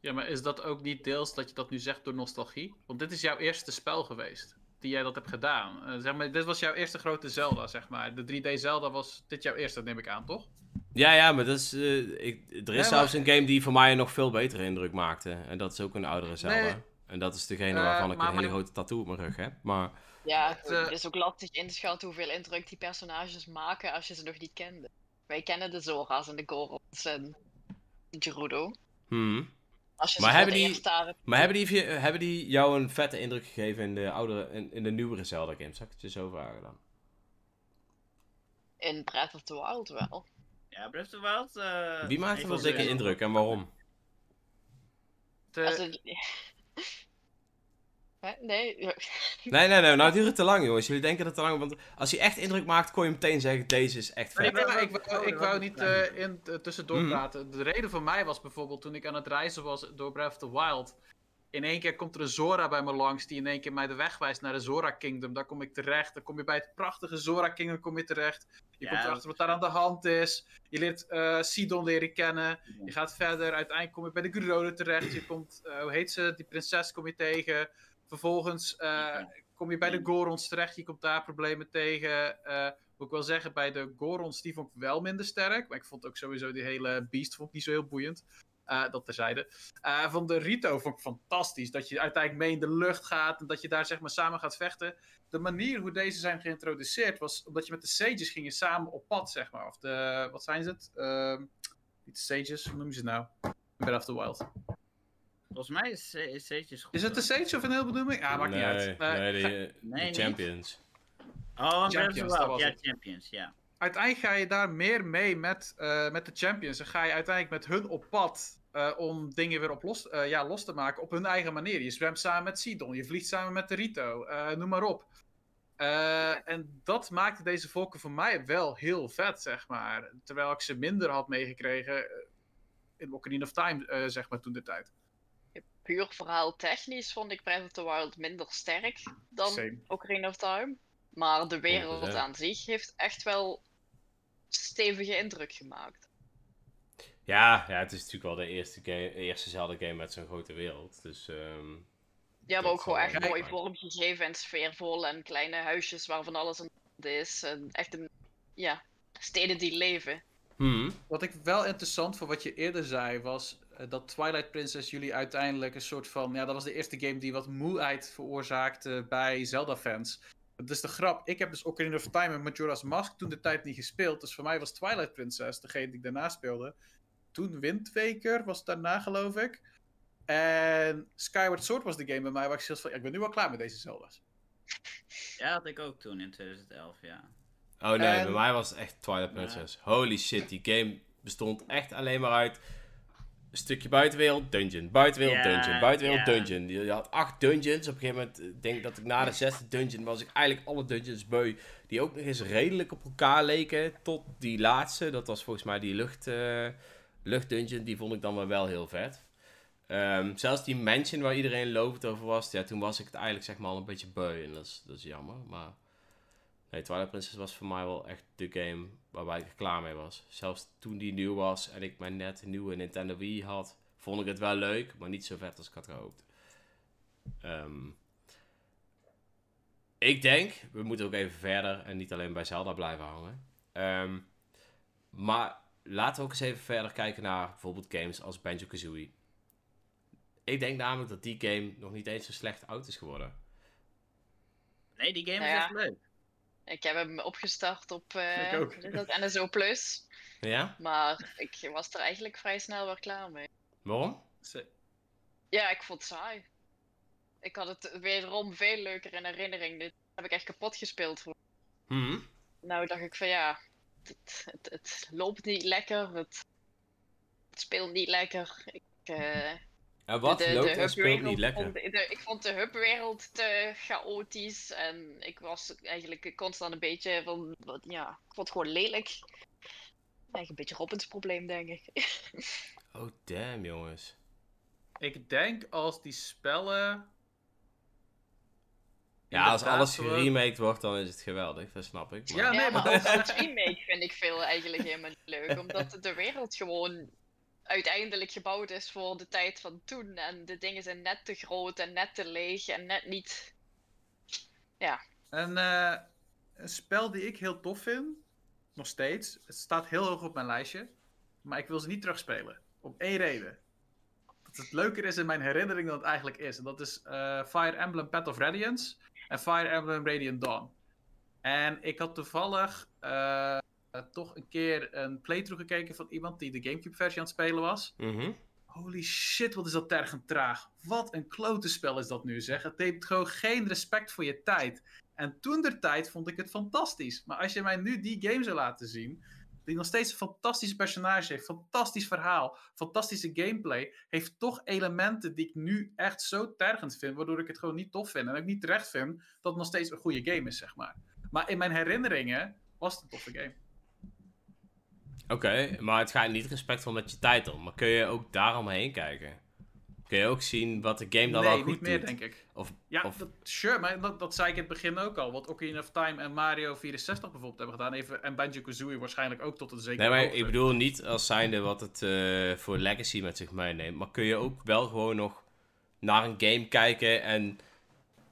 Ja, maar is dat ook niet deels dat je dat nu zegt door nostalgie? Want dit is jouw eerste spel geweest, die jij dat hebt gedaan. Eh, zeg maar, dit was jouw eerste grote Zelda, zeg maar. De 3D Zelda was dit jouw eerste, neem ik aan, toch? Ja, ja, maar dat is, eh, ik, er is zelfs een game die voor mij een nog veel betere indruk maakte. En dat is ook een oudere Zelda. Nee. En dat is degene Eh, waarvan ik maar een hele mijn- grote tattoo op mijn rug heb. Maar Ja, Het, het is ook lastig in te schatten hoeveel indruk die personages maken als je ze nog niet kende. Wij kennen de Zora's en de Gorons en Gerudo. hmm. Als je Maar hebben die- daar Maar hebben die, hebben die jou een vette indruk gegeven in de, oudere, in, in de nieuwere Zelda games? Zal ik het je zo vragen dan? in Breath of the Wild wel. Ja, Breath of the Wild. eh, Wie maakt er een wel dikke indruk en waarom? De-? Nee, Nee, nee, nee, nou duurt het te lang jongens. Jullie denken dat het te lang Want als hij echt indruk maakt, kon je meteen zeggen, deze is echt vet. ik- wou, ik, wou, ik wou niet eh, in, eh, tussendoor Mhm. praten. De reden voor mij was bijvoorbeeld toen ik aan het reizen was door Breath of the Wild. In één keer komt er een Zora bij me langs die in één keer mij de weg wijst naar de Zora Kingdom. Daar kom ik terecht. Dan kom je bij het prachtige Zora Kingdom kom je terecht. Je Ja, komt erachter wat daar aan de hand is. Je leert eh, Sidon leren kennen. Je gaat verder. Uiteindelijk kom je bij de Gerudo terecht. Je komt, eh, hoe heet ze? Die prinses kom je tegen. Vervolgens eh, kom je bij de Gorons terecht. Je komt daar problemen tegen. Eh moet ik wel zeggen, bij de Gorons, die vond ik wel minder sterk. Maar ik vond ook sowieso die hele beast vond ik niet zo heel boeiend. Eh, dat terzijde. Eh van de Rito vond ik fantastisch. Dat je uiteindelijk mee in de lucht gaat. En dat je daar zeg maar samen gaat vechten. De manier hoe deze zijn geïntroduceerd was... Omdat je met de Sages ging je samen op pad, zeg maar. Of de... Wat zijn ze het? Ehm, niet de Sages, hoe noem je ze nou? Breath of the Wild. Volgens mij is, is Sage's goed. Is het de. Sage of een heel benoeming? Ja, maakt nee, niet uit. Eh, nee, de, Nee. Champions. Oh, Champions, dat Wild. was Ja, het. Champions, ja. uiteindelijk ga je daar meer mee met, eh, met de champions. En ga je uiteindelijk met hun op pad. eh, om dingen weer op los, eh, ja, los te maken op hun eigen manier. Je zwemt samen met Sidon, je vliegt samen met de Rito, eh, noem maar op. Eh, en dat maakte deze volken voor mij wel heel vet, zeg maar. Terwijl ik ze minder had meegekregen in Ocarina of Time, eh, zeg maar, toen de tijd. Puur verhaal technisch vond ik Breath of the Wild minder sterk dan Same. Ocarina of Time. Maar de wereld 100%. aan zich heeft echt wel stevige indruk gemaakt. Ja, ja, het is natuurlijk wel de eerste, game, eerste Zelda-game met zo'n grote wereld. Dus, ehm, Ja, maar Dat ook gewoon echt mooi maken. vormgegeven en sfeervol en kleine huisjes waarvan alles een is. En echt een, ja, steden die leven. hmm. Wat ik wel interessant vond, wat je eerder zei, was dat Twilight Princess jullie uiteindelijk een soort van... Ja, dat was de eerste game die wat moeheid veroorzaakte bij Zelda-fans. Dat is de grap. Ik heb dus Ocarina of Time en Majora's Mask toen de tijd niet gespeeld. Dus voor mij was Twilight Princess degene die ik daarna speelde. Toen Wind Waker was daarna, geloof ik. En Skyward Sword was de game bij mij waar ik zelfs van... Ja, ik ben nu wel klaar met deze Zelda's. Ja, had ik ook toen in 2011, ja. Oh nee, En- bij mij was het echt Twilight Princess. Holy shit, die game bestond echt alleen maar uit stukje buitenwereld, dungeon, buitenwereld, dungeon, buitenwereld, dungeon. Je had acht dungeons. Op een gegeven moment, ik denk dat ik na de zesde dungeon was ik eigenlijk alle dungeons beu. Die ook nog eens redelijk op elkaar leken. Tot die laatste, dat was volgens mij die lucht, eh luchtdungeon. Die vond ik dan wel, wel heel vet. Ehm, zelfs die mansion waar iedereen lovend over was, ja, toen was ik het eigenlijk zeg maar al een beetje beu. En dat is, dat is jammer, maar... Nee, Twilight Princess was voor mij wel echt de game waarbij ik er klaar mee was. Zelfs toen die nieuw was en ik mijn net nieuwe Nintendo Wii had, vond ik het wel leuk, maar niet zo vet als ik had gehoopt. Ehm, ik denk, we moeten ook even verder en niet alleen bij Zelda blijven hangen. Ehm, maar laten we ook eens even verder kijken naar bijvoorbeeld games als Banjo-Kazooie. Ik denk namelijk dat die game nog niet eens zo slecht oud is geworden. Nee, die game Nou is ja. echt leuk. Ik heb hem opgestart op eh, ook. is dat, NSO Plus. Ja? Maar ik was er eigenlijk vrij snel weer klaar mee. Waarom? Ze- Ja, ik vond het saai. Ik had het wederom veel leuker in herinnering. Dit heb ik echt kapot gespeeld. gewoon. Hm? Nou dacht ik van ja, het, het, het loopt niet lekker. Het, het speelt niet lekker. Ik, eh, En wat de, de, loopt de en speelt niet lekker? vond- de- ik vond de hubwereld te chaotisch. En ik was eigenlijk constant een beetje van, wat, ja, ik vond het gewoon lelijk. Eigenlijk een beetje Robins probleem, denk ik. Oh, damn, jongens. Ik denk als die spellen... Ja, als alles geremaked wordt, dan is het geweldig. Dat snap ik. Maar... Ja, nee, maar als remake vind ik veel eigenlijk helemaal niet leuk. Omdat de wereld gewoon uiteindelijk gebouwd is voor de tijd van toen. En de dingen zijn net te groot en net te leeg en net niet... Een, eh, een spel die ik heel tof vind, nog steeds. Het staat heel hoog op mijn lijstje, maar ik wil ze niet terugspelen. Om één reden. Dat het leuker is in mijn herinnering dan het eigenlijk is. En dat is eh, Fire Emblem Path of Radiance en Fire Emblem Radiant Dawn. En ik had toevallig eh, toch een keer een playthrough gekeken van iemand die de Gamecube-versie aan het spelen was. Mhm. Holy shit, wat is dat tergend traag. Wat een klote spel is dat nu, zeg. Het heeft gewoon geen respect voor je tijd. En toen der tijd vond ik het fantastisch. Maar als je mij nu die game zou laten zien, die nog steeds een fantastisch personage heeft, fantastisch verhaal, fantastische gameplay, heeft toch elementen die ik nu echt zo tergend vind, waardoor ik het gewoon niet tof vind. En ook niet terecht vind dat het nog steeds een goede game is, zeg maar. Maar in mijn herinneringen was het een toffe game. Oké, maar het gaat niet respectvol met je tijd om. Maar kun je ook daaromheen kijken? Kun je ook zien wat de game dan nee, wel goed niet meer, doet? denk ik. Of, Ja, of- dat, sure, maar dat, dat zei ik in het begin ook al. Wat Ocarina of Time en Mario 64 bijvoorbeeld hebben gedaan. Even, en Banjo-Kazooie waarschijnlijk ook tot een zekere Nee, maar hoogte. ik bedoel niet als zijnde wat het eh, voor legacy met zich meeneemt. Maar kun je ook wel gewoon nog naar een game kijken en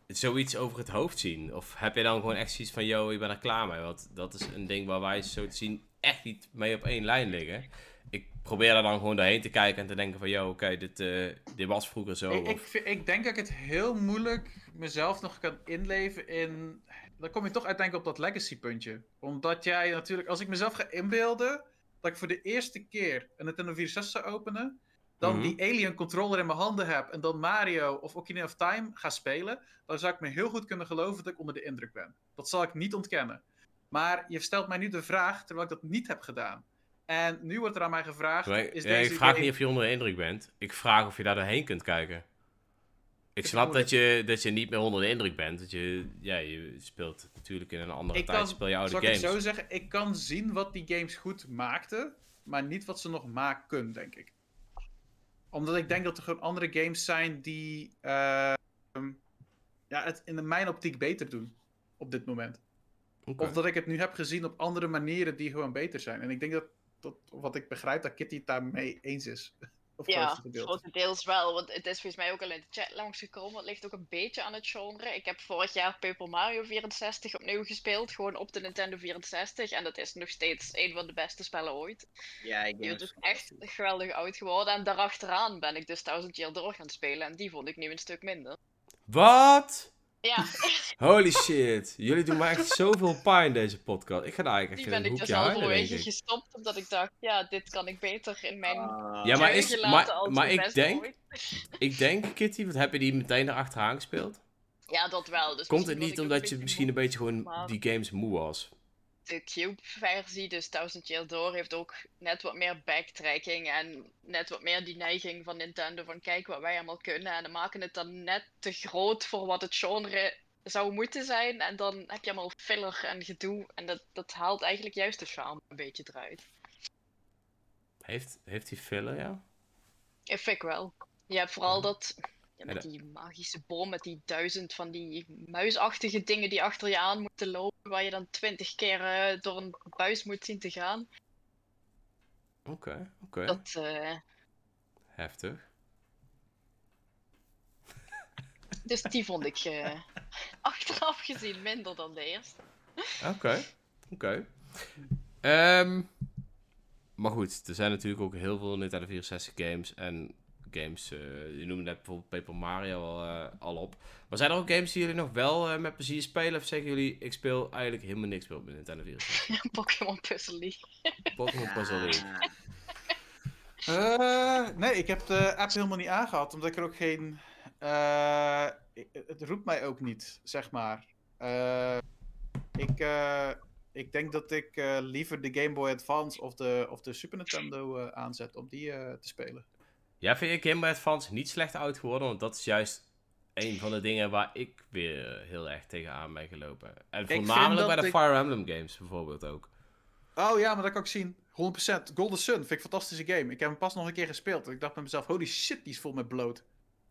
zoiets over het hoofd zien? Of heb je dan gewoon echt zoiets van, yo, ik ben er klaar mee? Want dat is een ding waar wij zo te zien echt niet mee op één lijn liggen. Ik probeer er dan gewoon doorheen te kijken en te denken van, yo, oké, dit, eh, dit was vroeger zo. Ik, of- ik denk dat ik het heel moeilijk mezelf nog kan inleven in... Dan kom je toch uiteindelijk op dat legacy puntje. Omdat jij natuurlijk... Als ik mezelf ga inbeelden dat ik voor de eerste keer een Nintendo 64 zou openen... Dan Mhm. die Alien controller in mijn handen heb en dan Mario of Ocarina of Time ga spelen... Dan zou ik me heel goed kunnen geloven dat ik onder de indruk ben. Dat zal ik niet ontkennen. Maar je stelt mij nu de vraag, terwijl ik dat niet heb gedaan. En nu wordt er aan mij gevraagd: Maar, is deze ik vraag niet of je onder de indruk bent. Ik vraag of je daar doorheen kunt kijken. Ik snap dat je, dat je niet meer onder de indruk bent. Dat je, ja, je speelt natuurlijk in een andere Ik tijd. kan- speel je oude Zal ik games. zo zeggen? Ik kan zien wat die games goed maakten, maar niet wat ze nog maken, denk ik. Omdat ik denk dat er gewoon andere games zijn die eh, ja, het in mijn optiek beter doen op dit moment. Of dat ik het nu heb gezien op andere manieren die gewoon beter zijn. En ik denk dat, dat wat ik begrijp, dat Kitty het daarmee eens is. Of Ja, grotendeels wel. Want het is volgens mij ook al in de chat langsgekomen. Het ligt ook een beetje aan het genre. Ik heb vorig jaar Paper Mario 64 opnieuw gespeeld. Gewoon op de Nintendo 64. En dat is nog steeds een van de beste spellen ooit. Ja, ik Die denk is echt geweldig oud geworden. En daarachteraan ben ik dus 1000 Year Door gaan spelen. En die vond ik nu een stuk minder. Wat? Ja, Holy shit. Jullie doen me echt zoveel pijn deze podcast. Ik ga daar eigenlijk die echt ben in ik een dus hoekje denk halverwege ik. gestopt. Omdat ik dacht, ja, dit kan ik beter in mijn Ah. Ja, maar is- maar- maar ik denk- ooit. Ik denk, Kitty, wat heb je die meteen erachteraan gespeeld? Ja, dat wel. Dus Komt het niet omdat je beetje misschien een beetje gewoon maar- die games moe was? De Cube-versie, dus 1000 Year Door, heeft ook net wat meer backtracking en net wat meer die neiging van Nintendo van kijk wat wij allemaal kunnen en dan maken het dan net te groot voor wat het genre zou moeten zijn en dan heb je allemaal filler en gedoe en dat, dat haalt eigenlijk juist de charme een beetje eruit. Heeft, heeft die filler, ja? Ik vind wel. Je hebt vooral dat ja, met die magische bom, met die duizend van die muisachtige dingen die achter je aan moeten lopen, waar je dan twintig keer eh, door een buis moet zien te gaan. Oké, oké. Dat, eh, Heftig. Dus die vond ik eh, achteraf gezien minder dan de eerste. Oké, oké. Ehm, maar goed, er zijn natuurlijk ook heel veel Nintendo 64 games en games, eh, je noemde net bijvoorbeeld Paper Mario al, eh, al op. Maar zijn er ook games die jullie nog wel eh, met plezier spelen? Of zeggen jullie, ik speel eigenlijk helemaal niks meer op mijn Nintendo 64? Pokémon Puzzle League. Pokémon Puzzle League. Nee, ik heb de app helemaal niet aangehad, omdat ik er ook geen. eh, het roept mij ook niet, zeg maar. Eh, ik, eh, ik denk dat ik eh, liever de Game Boy Advance of de, of de Super Nintendo eh, aanzet om die eh, te spelen. Ja, vind ik Game Advance niet slecht oud geworden, want dat is juist een van de dingen waar ik weer heel erg tegenaan ben gelopen. En voornamelijk bij de ik- Fire Emblem games bijvoorbeeld ook. Oh ja, maar dat kan ik zien. 100%. Golden Sun vind ik een fantastische game. Ik heb hem pas nog een keer gespeeld. en Ik dacht bij mezelf, holy shit, die is vol met bloot.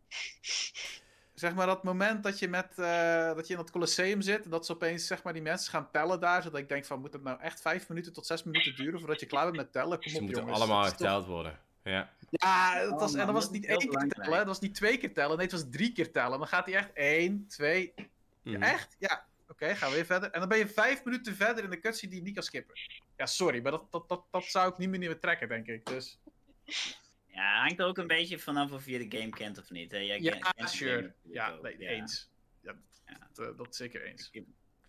Zeg maar dat moment dat je, met, eh, dat je in dat Colosseum zit. En dat ze opeens zeg maar, die mensen gaan tellen daar. Zodat ik denk van, moet het nou echt vijf minuten tot zes minuten duren voordat je klaar bent met tellen? Kom Ze op moeten jongens. allemaal geteld worden. Ja. Ja, dat Oh, was, en dan was dat het niet één keer tellen. Dat was niet twee keer tellen. Nee, het was drie keer tellen. Dan gaat hij echt één, twee... Ja, Mhm. echt? Ja. Oké, gaan we weer verder. En dan ben je vijf minuten verder in de cutscene die je niet kan skippen. Ja, sorry, maar dat, dat, dat, dat zou ik niet meer meer trekken, denk ik. Dus... Ja, hangt er ook een beetje vanaf of je de game kent of niet. Hè? Jij Ja, sure. Ja, ook, nee, ja. eens. Ja, Ja. dat, eh, dat is zeker eens. Ik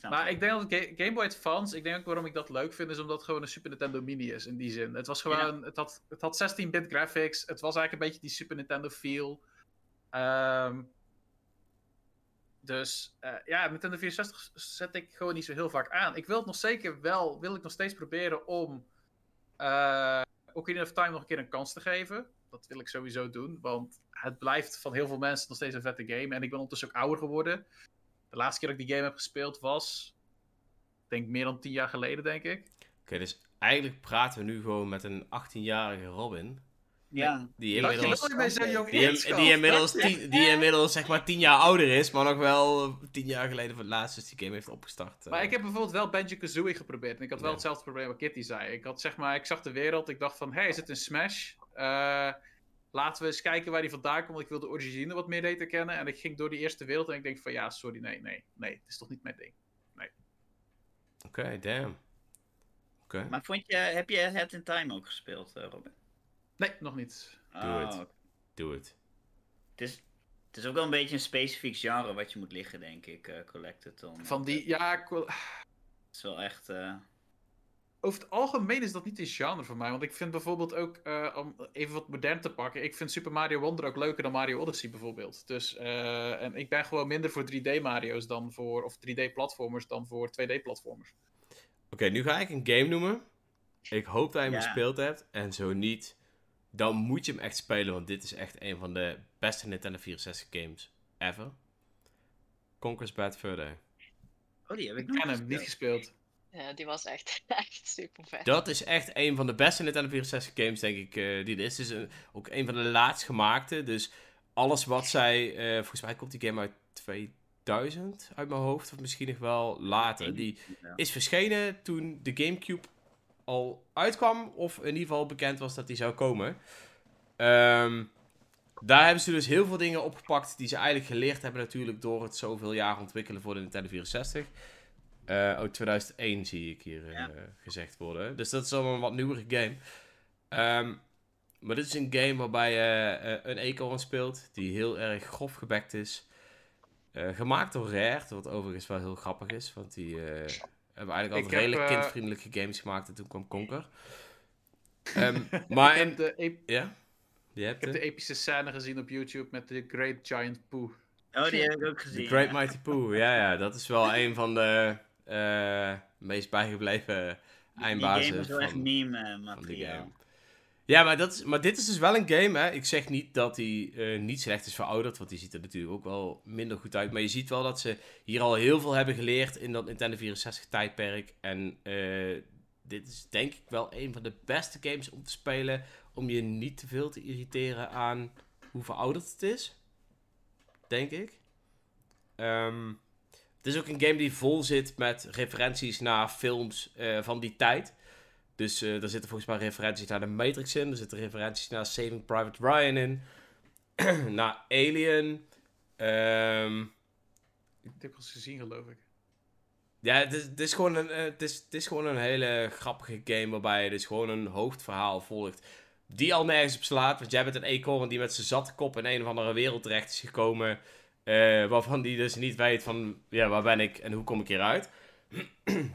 Maar ik denk dat Ga- Game Boy Advance, ik denk ook waarom ik dat leuk vind, is omdat het gewoon een Super Nintendo Mini is in die zin. Het was gewoon, het, had, het had 16-bit graphics, het was eigenlijk een beetje die Super Nintendo feel. Ehm, dus eh, ja, Nintendo 64 zet ik gewoon niet zo heel vaak aan. Ik wil het nog zeker wel, wil ik nog steeds proberen om eh Ocarina of Time nog een keer een kans te geven. Dat wil ik sowieso doen, want het blijft van heel veel mensen nog steeds een vette game. En ik ben ondertussen ook ouder geworden. De laatste keer dat ik die game heb gespeeld was, ik denk meer dan tien jaar geleden, denk ik. Oké, dus eigenlijk praten we nu gewoon met een 18-jarige Robin. Ja, Die inmiddels, die, inmiddels, tien- die inmiddels zeg maar 10 jaar ouder is, maar nog wel 10 jaar geleden voor het laatst dus die game heeft opgestart. eh. Maar ik heb bijvoorbeeld wel Banjo-Kazooie geprobeerd. En ik had wel Ja. hetzelfde probleem wat Kitty zei. Ik, had, zeg maar, ik zag de wereld, ik dacht van, hé, hey, is het een Smash? Eh, laten we eens kijken waar die vandaan komt, want ik wil de origine wat meer weten kennen. En ik ging door die eerste wereld en ik denk van, ja, sorry, nee, nee, nee, het is toch niet mijn ding. Oké, damn. Oké. maar vond je, heb je Het in Time ook gespeeld, eh, Robin? Nee, nog niet. Doe het. Doe het. Het is, het is ook wel een beetje een specifiek genre wat je moet liggen, denk ik, eh Collected. Om, Van die, ja, Het is wel echt... eh, over het algemeen is dat niet een genre voor mij. Want ik vind bijvoorbeeld ook, eh, om even wat modern te pakken, ik vind Super Mario Wonder ook leuker dan Mario Odyssey bijvoorbeeld. Dus, eh, en ik ben gewoon minder voor 3D Mario's dan voor, of 3D platformers dan voor 2D platformers. Oké, nu ga ik een game noemen. Ik hoop dat je hem Ja. gespeeld hebt. En zo niet, dan moet je hem echt spelen. Want dit is echt een van de beste Nintendo 64 games ever. Conquer's Bad Fur Day. Oh, die heb ik Ik nog ken hem niet gespeeld. Ja, die was echt, echt super vet. Dat is echt een van de beste Nintendo 64 games, denk ik, eh, die er is. Het is een- ook een van de laatst gemaakte. Dus alles wat zij... eh, volgens mij komt die game uit 2000 uit mijn hoofd. Of misschien nog wel later. Die is verschenen toen de Gamecube al uitkwam. Of in ieder geval bekend was dat die zou komen. Ehm, daar hebben ze dus heel veel dingen opgepakt die ze eigenlijk geleerd hebben natuurlijk door het zoveel jaar ontwikkelen voor de Nintendo 64. Eh oh, 2001 zie ik hier eh, Ja. gezegd worden. Dus dat is al een wat nieuwere game. Ehm, maar dit is een game waarbij je eh, een eekhoorn speelt die heel erg grof gebekt is. Eh, gemaakt door Rare, wat overigens wel heel grappig is, want die eh, hebben eigenlijk altijd Ik heb, eh, kindvriendelijke games gemaakt en toen kwam Conker. Ehm, maar ik, in, heb de, ep- ja, je ik hebt heb de, epische scène gezien op YouTube met de Great Giant Pooh. Oh, die heb ik ook The gezien. Great ja. Mighty Pooh. Ja, ja, dat is wel een van de eh, meest bijgebleven Die eindbazen game is wel echt van, meme eh, die materiaal. Ja, maar, dat is, maar dit is dus wel een game, hè. Ik zeg niet dat die eh, niet slecht is verouderd, want die ziet er natuurlijk ook wel minder goed uit. Maar je ziet wel dat ze hier al heel veel hebben geleerd in dat Nintendo 64 tijdperk. En eh, dit is denk ik wel een van de beste games om te spelen, om je niet te veel te irriteren aan hoe verouderd het is. Denk ik. Ehm, het is ook een game die vol zit met referenties naar films eh, van die tijd. Dus eh er zitten volgens mij referenties naar de Matrix in. Er zitten referenties naar Saving Private Ryan in. naar Alien. Ehm, Ik heb het gezien, geloof ik. ja, het is, het, is gewoon een, eh, het, is, het is gewoon een hele grappige game waarbij je dus gewoon een hoofdverhaal volgt. Die al nergens op slaat. Want jij bent een eekhoorn die met zijn zatte kop in een of andere wereld terecht is gekomen. Eh, waarvan die dus niet weet van, ja, waar ben ik en hoe kom ik hieruit.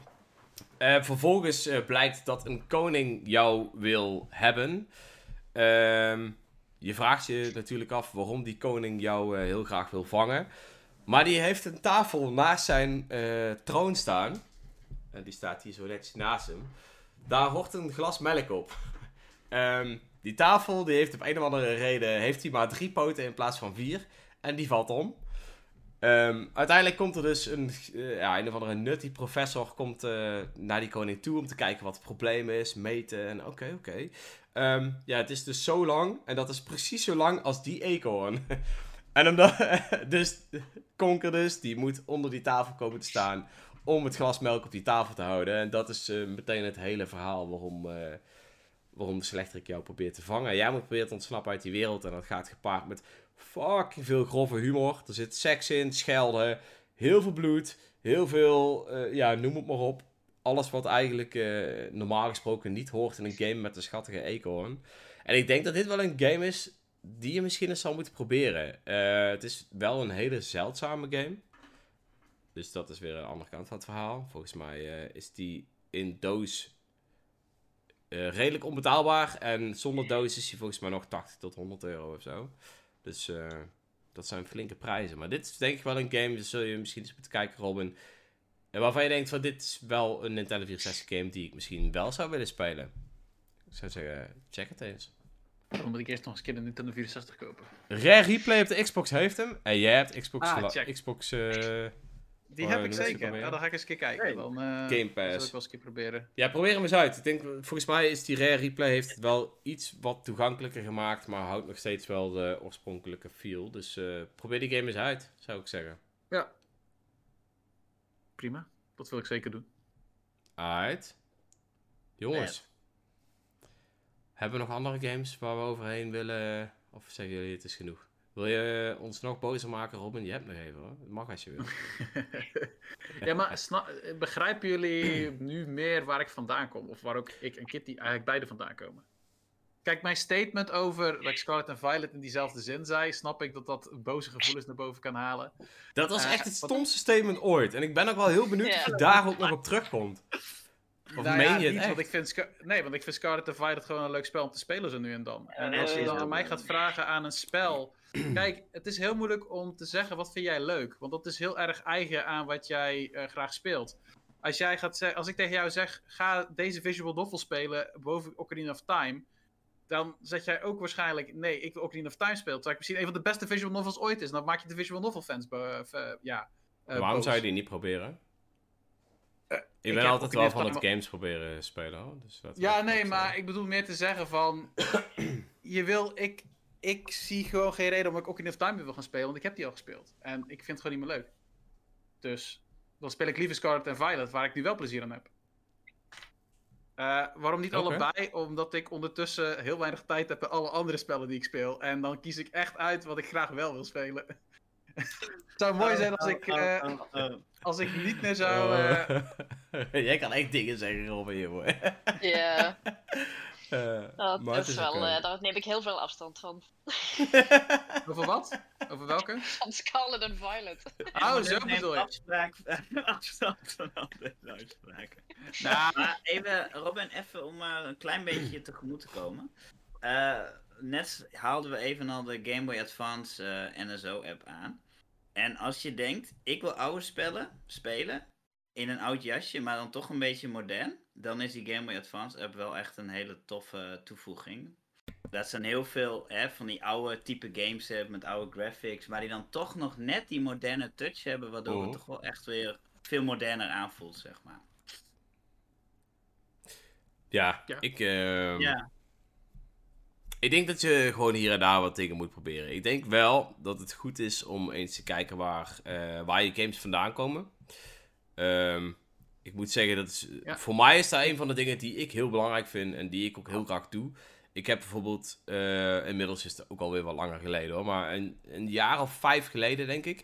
Eh, vervolgens eh, blijkt dat een koning jou wil hebben. Ehm, je vraagt je natuurlijk af waarom die koning jou heel graag wil vangen. Maar die heeft een tafel naast zijn troon staan. En die staat hier zo netjes naast hem. Daar hoort een glas melk op. Ehm, die tafel die heeft op een of andere reden heeft hij maar drie poten in plaats van vier. En die valt om. Ehm, uiteindelijk komt er dus een, eh, ja, een of andere nutty professor komt, eh, naar die koning toe om te kijken wat het probleem is, meten en oké, oké. Ehm, ja, het is dus zo lang en dat is precies zo lang als die eekhoorn. en omdat, dus Conker dus, die moet onder die tafel komen te staan om het glas melk op die tafel te houden. En dat is eh, meteen het hele verhaal waarom, waarom de slechterik jou probeert te vangen. Jij moet proberen te ontsnappen uit die wereld en dat gaat gepaard met fucking veel grove humor. Er zit seks in, schelden, heel veel bloed, heel veel, eh, ja, noem het maar op. Alles wat eigenlijk eh, normaal gesproken niet hoort in een game met een schattige eekhoorn. En ik denk dat dit wel een game is die je misschien eens zou moeten proberen. Eh, het is wel een hele zeldzame game. Dus dat is weer een andere kant van het verhaal. Volgens mij is die in doos redelijk onbetaalbaar. En zonder doos is die volgens mij nog 80 tot 100 euro of zo. Dus eh, dat zijn flinke prijzen. Maar dit is denk ik wel een game, dus zul je misschien eens moeten kijken, Robin. En waarvan je denkt van dit is wel een Nintendo 64 game die ik misschien wel zou willen spelen. Ik zou zeggen, check het eens. Dan moet ik eerst nog eens een keer de Nintendo 64 kopen. Rare Replay op de Xbox heeft hem. En jij hebt Xbox, Ah. Xbox eh, Die heb ik zeker. Ja, dan ga ik eens een keer kijken. Dan, eh, Game Pass. zal ik wel eens een keer proberen. Ja, probeer hem eens uit. Ik denk, volgens mij is die Rare Replay heeft het wel iets wat toegankelijker gemaakt, maar houdt nog steeds wel de oorspronkelijke feel. Dus eh, probeer die game eens uit, zou ik zeggen. Ja. Prima. Dat wil ik zeker doen. Alright. Jongens. Hebben we nog andere games waar we overheen willen? Of zeggen jullie het is genoeg? Wil je ons nog bozer maken, Robin? Je hebt nog even hoor. Het mag als je wil. ja, maar begrijpen jullie nu meer waar ik vandaan kom? Of waar ook ik en Kitty eigenlijk beide vandaan komen? Kijk, mijn statement over dat ik Scarlet en Violet in diezelfde zin zei, snap ik dat dat boze gevoelens naar boven kan halen. Dat was Eh, echt het wat- stomste statement ooit. En ik ben ook wel heel benieuwd of je daar ook nog op terugkomt. Of Nou meen ja, je het niet, echt? want ik vind Scar- nee, want ik vind Scarlet en Violet gewoon een leuk spel om te spelen zo nu en dan. En als je dan aan mij gaat vragen aan een spel... Kijk, het is heel moeilijk om te zeggen wat vind jij leuk. Want dat is heel erg eigen aan wat jij eh, graag speelt. Als, jij gaat als ik tegen jou zeg, ga deze visual novel spelen boven Ocarina of Time, dan zet jij ook waarschijnlijk, nee, ik wil Ocarina of Time spelen. Terwijl ik misschien een van de beste visual novels ooit is. Dan maak je de visual novel fans, eh, ja. eh, Waarom boos. zou je die niet proberen? Ik ben altijd wel van het games proberen spelen. Dus dat Ja, nee, maar ik bedoel meer te zeggen van, je wil, ik, ik zie gewoon geen reden om ik Ocarina of Time weer wil gaan spelen, want ik heb die al gespeeld. En ik vind het gewoon niet meer leuk. Dus dan speel ik liever Scarlet en Violet, waar ik nu wel plezier aan heb. Eh, waarom niet allebei? Omdat ik ondertussen heel weinig tijd heb bij alle andere spellen die ik speel. En dan kies ik echt uit wat ik graag wel wil spelen. het zou mooi zijn als ik, eh, als ik niet meer zou... eh, Oh. Jij kan echt dingen zeggen, Robin, hier hoor. Ja, Eh, dat maar het is is wel, oké. eh, daar neem ik heel veel afstand van. over wat? Over welke? Van Scarlet en Violet. Oh, En zo bedoel je. Afspraak, afstand van al deze uitspraken. Nou, Maar even, Robin, even om maar een klein beetje tegemoet te komen. Eh, net haalden we even al de Game Boy Advance eh, NSO-app aan. En als je denkt, ik wil oude spellen spelen in een oud jasje, maar dan toch een beetje modern, dan is die Game Boy Advance app wel echt een hele toffe toevoeging. Dat zijn heel veel hè, van die oude type games hebben met oude graphics, maar die dan toch nog net die moderne touch hebben, waardoor Oh. het toch wel echt weer veel moderner aanvoelt, zeg maar. Ja, Ja. ik... ehm, Ja. Ik denk dat je gewoon hier en daar wat dingen moet proberen. Ik denk wel dat het goed is om eens te kijken waar, eh, waar je games vandaan komen. Ehm, ik moet zeggen, dat is, Ja. voor mij is dat een van de dingen die ik heel belangrijk vind en die ik ook heel graag doe. Ik heb bijvoorbeeld, eh, inmiddels is het ook alweer wat langer geleden hoor, maar een, een jaar of vijf geleden denk ik.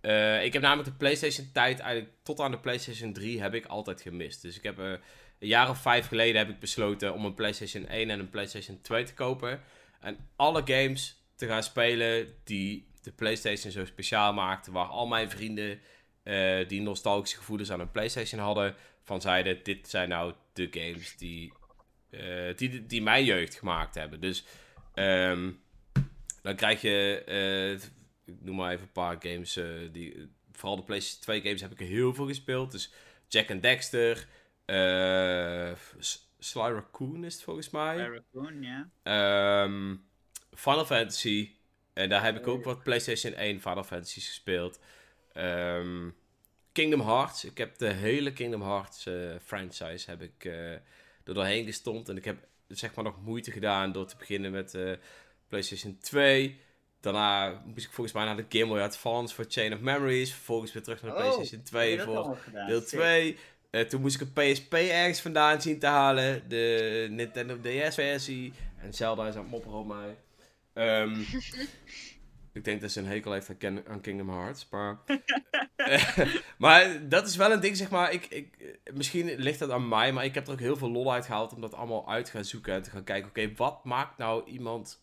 Eh, ik heb namelijk de PlayStation tijd, eigenlijk tot aan de PlayStation 3 heb ik altijd gemist. Dus ik heb eh, een jaar of vijf geleden heb ik besloten om een PlayStation 1 en een PlayStation 2 te kopen. En alle games te gaan spelen die de PlayStation zo speciaal maakten. Waar al mijn vrienden eh, die nostalgische gevoelens aan een PlayStation hadden. Van zeiden, dit zijn nou de games die, eh, die, die mijn jeugd gemaakt hebben. Dus ehm, dan krijg je, eh, ik noem maar even een paar games. die, vooral de PlayStation 2 games heb ik er heel veel gespeeld. Dus Jack and Dexter. Sly Raccoon is het volgens mij. Raccoon, ja. Ehm, Final Fantasy. En daar heb ik ook wat PlayStation 1 Final Fantasies gespeeld. Ehm, Kingdom Hearts. Ik heb de hele Kingdom Hearts eh, franchise heb ik eh er doorheen gestompt. En ik heb zeg maar nog moeite gedaan door te beginnen met eh, PlayStation 2. Daarna moest ik volgens mij naar de Game Boy Advance voor Chain of Memories. Vervolgens weer terug naar de Oh, PlayStation Heb 2 je dat voor deel Sick. 2. Eh, toen moest ik een PSP ergens vandaan zien te halen. De Nintendo DS-versie. En Zelda is aan het mopperen op mij. Ehm, ik denk dat ze een hekel heeft aan, Ken- aan Kingdom Hearts. Maar, maar dat is wel een ding, zeg maar. Ik, ik, misschien ligt dat aan mij, maar ik heb er ook heel veel lol uit gehaald om dat allemaal uit te gaan zoeken. En te gaan kijken, oké, wat maakt nou iemand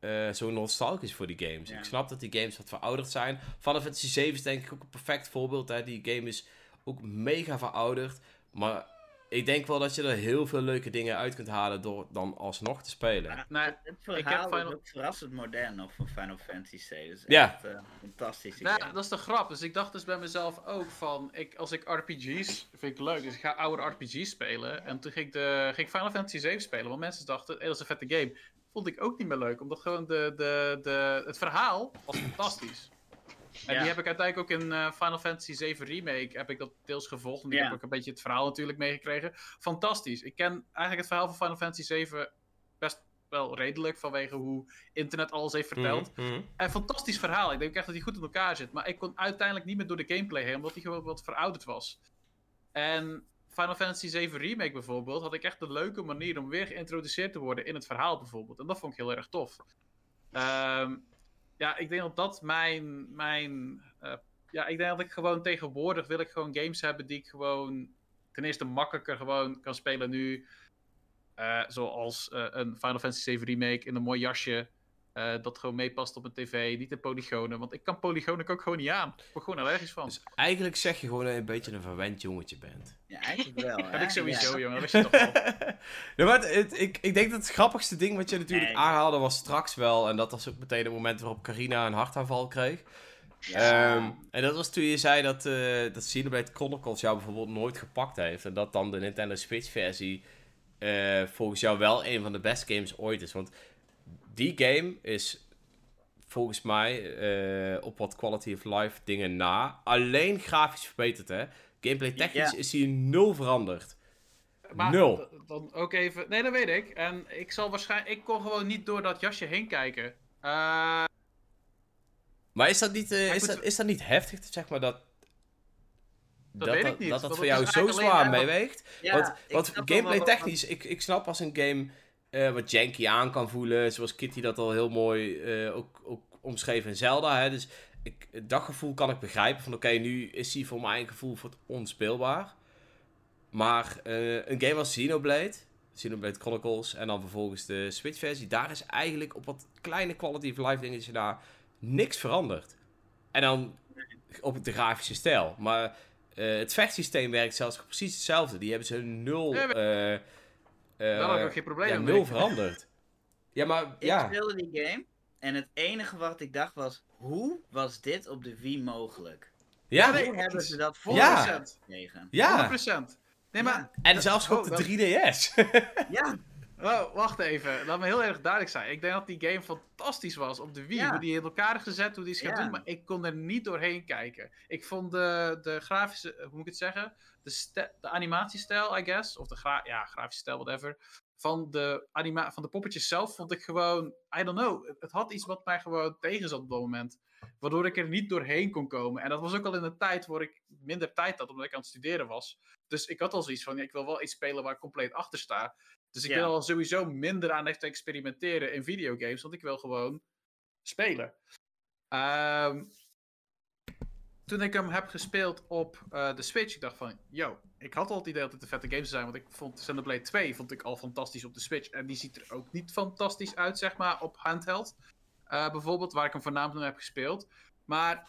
eh, zo nostalgisch voor die games? Ja. Ik snap dat die games wat verouderd zijn. Final Fantasy 7 is denk ik ook een perfect voorbeeld. Hè? Die game is ook mega verouderd. Maar ik denk wel dat je er heel veel leuke dingen uit kunt halen door dan alsnog te spelen. Ja, Nou, het, het ik heb verhaal Final- is ook verrassend modern nog van Final Fantasy 7. Dat is Ja. echt eh, fantastisch. die Nou, dat is de grap. Dus ik dacht dus bij mezelf ook van, ik, als ik RPG's, vind ik leuk, dus ik ga oude RPG's spelen. En toen ging ik, de, ging ik Final Fantasy 7 spelen, want mensen dachten, hey, dat is een vette game. Vond ik ook niet meer leuk, omdat gewoon de, de, de, het verhaal was fantastisch. En Ja. die heb ik uiteindelijk ook in eh, Final Fantasy 7 Remake, heb ik dat deels gevolgd. En ik Ja. heb ook een beetje het verhaal natuurlijk meegekregen. Fantastisch. Ik ken eigenlijk het verhaal van Final Fantasy 7 best wel redelijk, vanwege hoe internet alles heeft verteld. Mhm. Een fantastisch verhaal. Ik denk echt dat hij goed in elkaar zit. Maar ik kon uiteindelijk niet meer door de gameplay heen, omdat hij gewoon wat verouderd was. En Final Fantasy 7 Remake bijvoorbeeld, had ik echt een leuke manier om weer geïntroduceerd te worden in het verhaal bijvoorbeeld. En dat vond ik heel erg tof. Ehm, ja, ik denk dat dat mijn. mijn eh, ja, ik denk dat ik gewoon tegenwoordig wil ik gewoon games hebben die ik gewoon ten eerste makkelijker gewoon kan spelen nu. Eh, zoals eh, een Final Fantasy 7 Remake in een mooi jasje. Eh, dat gewoon meepast op mijn tv, niet in polygonen. Want ik kan polygonen ook gewoon niet aan. Ik word gewoon allergisch van. Dus eigenlijk zeg je gewoon dat je een beetje een verwend jongetje bent. Ja, eigenlijk wel. heb hè? ik sowieso, Ja. jongen. Dat wist je toch wel. Ja, maar het- het- ik, ik denk dat het grappigste ding wat je natuurlijk Nee. aanhaalde was straks wel. En dat was ook meteen het moment waarop Carina een hartaanval kreeg. Ja. Ehm, en dat was toen je zei dat, eh dat Xenoblade Chronicles jou bijvoorbeeld nooit gepakt heeft. En dat dan de Nintendo Switch versie eh, volgens jou wel een van de best games ooit is. Want die game is volgens mij eh, op wat quality of life dingen na. Alleen grafisch verbeterd hè. Gameplay technisch Ja. is hier nul veranderd. Maar Nul. Dan ook even. Nee, dat weet ik. En ik zal waarschijnlijk. Ik kon gewoon niet door dat jasje heen kijken. Eh, Maar is dat niet, eh, is moet- dat, is dat niet heftig, zeg maar, dat... Dat weet ik niet, Dat dat voor jou zo zwaar meeweegt. Ja, want want gameplay technisch, ik, ik snap als een game eh, wat janky aan kan voelen. Zoals Kitty dat al heel mooi eh, ook, ook omschreef in Zelda. Hè? Dus ik, dat gevoel kan ik begrijpen. Van oké, nu is hij voor mijn gevoel voor het onspeelbaar. Maar eh, een game als Xenoblade, Xenoblade Chronicles en dan vervolgens de Switch versie. Daar is eigenlijk op wat kleine quality of life dingetjes daar niks veranderd. En dan op de grafische stijl. Maar het vechtsysteem werkt zelfs precies hetzelfde. Die hebben ze nul... Ja, eh, eh, Daar heb ik geen probleem ja, nul veranderd. Ja, maar Ik ja. speelde die game en het enige wat ik dacht was, hoe was dit op de Wii mogelijk? Ja, nee, hebben ze dat voor Ja. gekregen? ja. 100%. Nee, maar. En zelfs op Oh, de wel- 3DS. Ja, Oh, wacht even. Laat me heel erg duidelijk zijn. Ik denk dat die game fantastisch was op de Wii. Ja. Hoe die in elkaar gezet, hoe die is gaan Ja. doen. Maar ik kon er niet doorheen kijken. Ik vond de, de grafische, hoe moet ik het zeggen? De, de animatiestijl, I guess. Of de gra ja, grafische stijl, whatever. Van de, anima van de poppetjes zelf vond ik gewoon, I don't know. Het, het had iets wat mij gewoon tegen zat op dat moment. Waardoor ik er niet doorheen kon komen. En dat was ook al in een tijd waar ik minder tijd had, omdat ik aan het studeren was. Dus ik had al zoiets van, ik wil wel iets spelen waar ik compleet achter sta. Dus ik Ja. wil al sowieso minder aan echt experimenteren in videogames, want ik wil gewoon spelen. Ehm, toen ik hem heb gespeeld op eh, de Switch, ik dacht van, yo, ik had al het idee dat het een vette game zou zijn, want ik vond Xenoblade 2 vond ik al fantastisch op de Switch. En die ziet er ook niet fantastisch uit, zeg maar, op handheld. Eh, bijvoorbeeld, waar ik hem voornamelijk mee heb gespeeld. Maar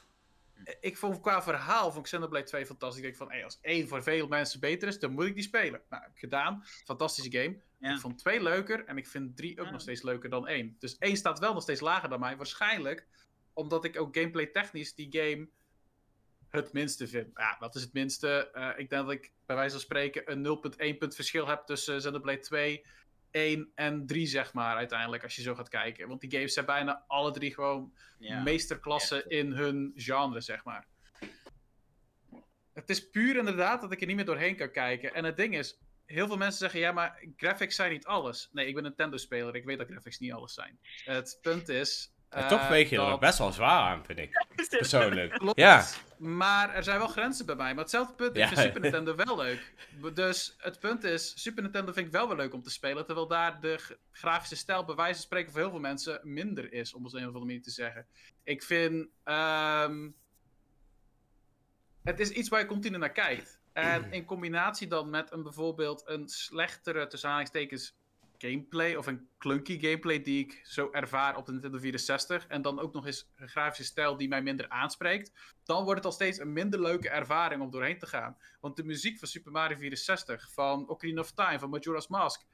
ik vond qua verhaal van Xenoblade 2 fantastisch. Ik denk van, hey, als één voor veel mensen beter is, dan moet ik die spelen. Nou, heb ik gedaan. Fantastische game. Ja. Ik vond 2 leuker en ik vind 3 ook Ja. nog steeds leuker dan 1. Dus 1 staat wel nog steeds lager dan mij. Waarschijnlijk omdat ik ook gameplay technisch die game het minste vind. Ja, wat is het minste? Eh, ik denk dat ik bij wijze van spreken een 0.1 punt verschil heb tussen Xenoblade 2, 1 en 3, zeg maar, uiteindelijk, als je zo gaat kijken. Want die games zijn bijna alle drie gewoon ja. meesterklasse in hun genre, zeg maar. Het is puur inderdaad dat ik er niet meer doorheen kan kijken. En het ding is, heel veel mensen zeggen, ja, maar graphics zijn niet alles. Nee, ik ben een Nintendo-speler, ik weet dat graphics niet alles zijn. Het punt is... En eh, toch weeg je er dat- nog best wel zwaar aan, vind ik. Persoonlijk. Klopt. Ja. Maar er zijn wel grenzen bij mij. Maar hetzelfde punt, ik vind Super Nintendo wel leuk. Dus het punt is, Super Nintendo vind ik wel weer leuk om te spelen. Terwijl daar de grafische stijl bij wijze van spreken voor heel veel mensen minder is. Om het op een of andere manier te zeggen. Ik vind... ehm, het is iets waar je continu naar kijkt. En in combinatie dan met een bijvoorbeeld een slechtere, tussen aanhalingstekens, gameplay of een clunky gameplay die ik zo ervaar op de Nintendo 64 en dan ook nog eens een grafische stijl die mij minder aanspreekt, dan wordt het al steeds een minder leuke ervaring om doorheen te gaan. Want de muziek van Super Mario 64, van Ocarina of Time, van Majora's Mask,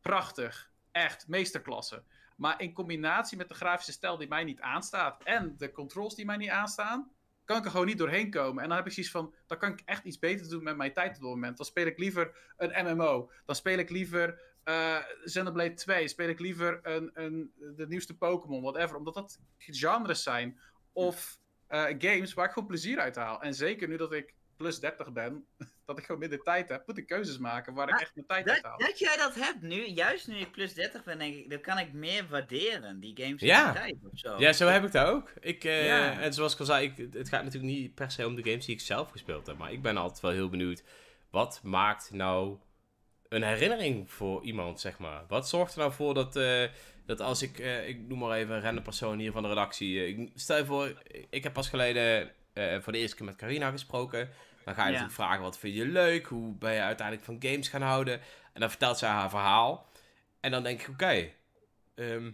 prachtig, echt meesterklasse. Maar in combinatie met de grafische stijl die mij niet aanstaat en de controls die mij niet aanstaan, kan ik er gewoon niet doorheen komen. En dan heb ik zoiets van, dan kan ik echt iets beter doen met mijn tijd op het moment. Dan speel ik liever een MMO. Dan speel ik liever eh Xenoblade 2. Speel ik liever een, een, de nieuwste Pokémon, whatever. Omdat dat genres zijn. Of eh, games waar ik gewoon plezier uit haal. En zeker nu dat ik plus 30 ben, dat ik gewoon minder tijd heb, moet ik keuzes maken waar ik echt mijn tijd uit Dat, haal. dat jij dat hebt nu, juist nu ik plus 30 ben, denk ik, dan kan ik meer waarderen, die games Ja. in de tijd of zo. Ja, zo heb ik dat ook. Ik, eh, Ja. En zoals ik al zei, ik, het gaat natuurlijk niet per se om de games die ik zelf gespeeld heb. Maar ik ben altijd wel heel benieuwd. Wat maakt nou een herinnering voor iemand, zeg maar? Wat zorgt er nou voor dat, eh, dat als ik, eh, ik noem maar even een random persoon hier van de redactie. eh, ik, stel je voor, ik heb pas geleden voor de eerste keer met Carina gesproken. Dan ga je Ja. natuurlijk vragen, wat vind je leuk? Hoe ben je uiteindelijk van games gaan houden? En dan vertelt zij haar verhaal. En dan denk ik, oké, ehm,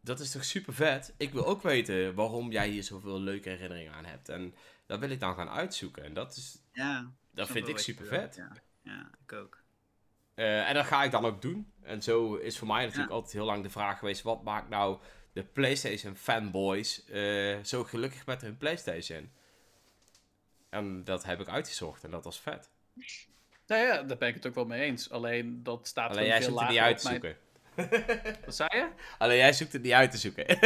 dat is toch super vet. Ik wil ook weten waarom jij hier zoveel leuke herinneringen aan hebt. En dat wil ik dan gaan uitzoeken. En dat, is, Ja, dat vind ik super vet. Ja. ja, ik ook. Eh, en dat ga ik dan ook doen. En zo is voor mij natuurlijk Ja. altijd heel lang de vraag geweest: wat maakt nou de PlayStation fanboys eh, zo gelukkig met hun PlayStation. En dat heb ik uitgezocht en dat was vet. Nou ja, daar ben ik het ook wel mee eens. Alleen dat staat Alleen jij veel zoekt het niet lager uit te op mijn-. Wat zei je? Alleen jij zoekt het niet uit te zoeken.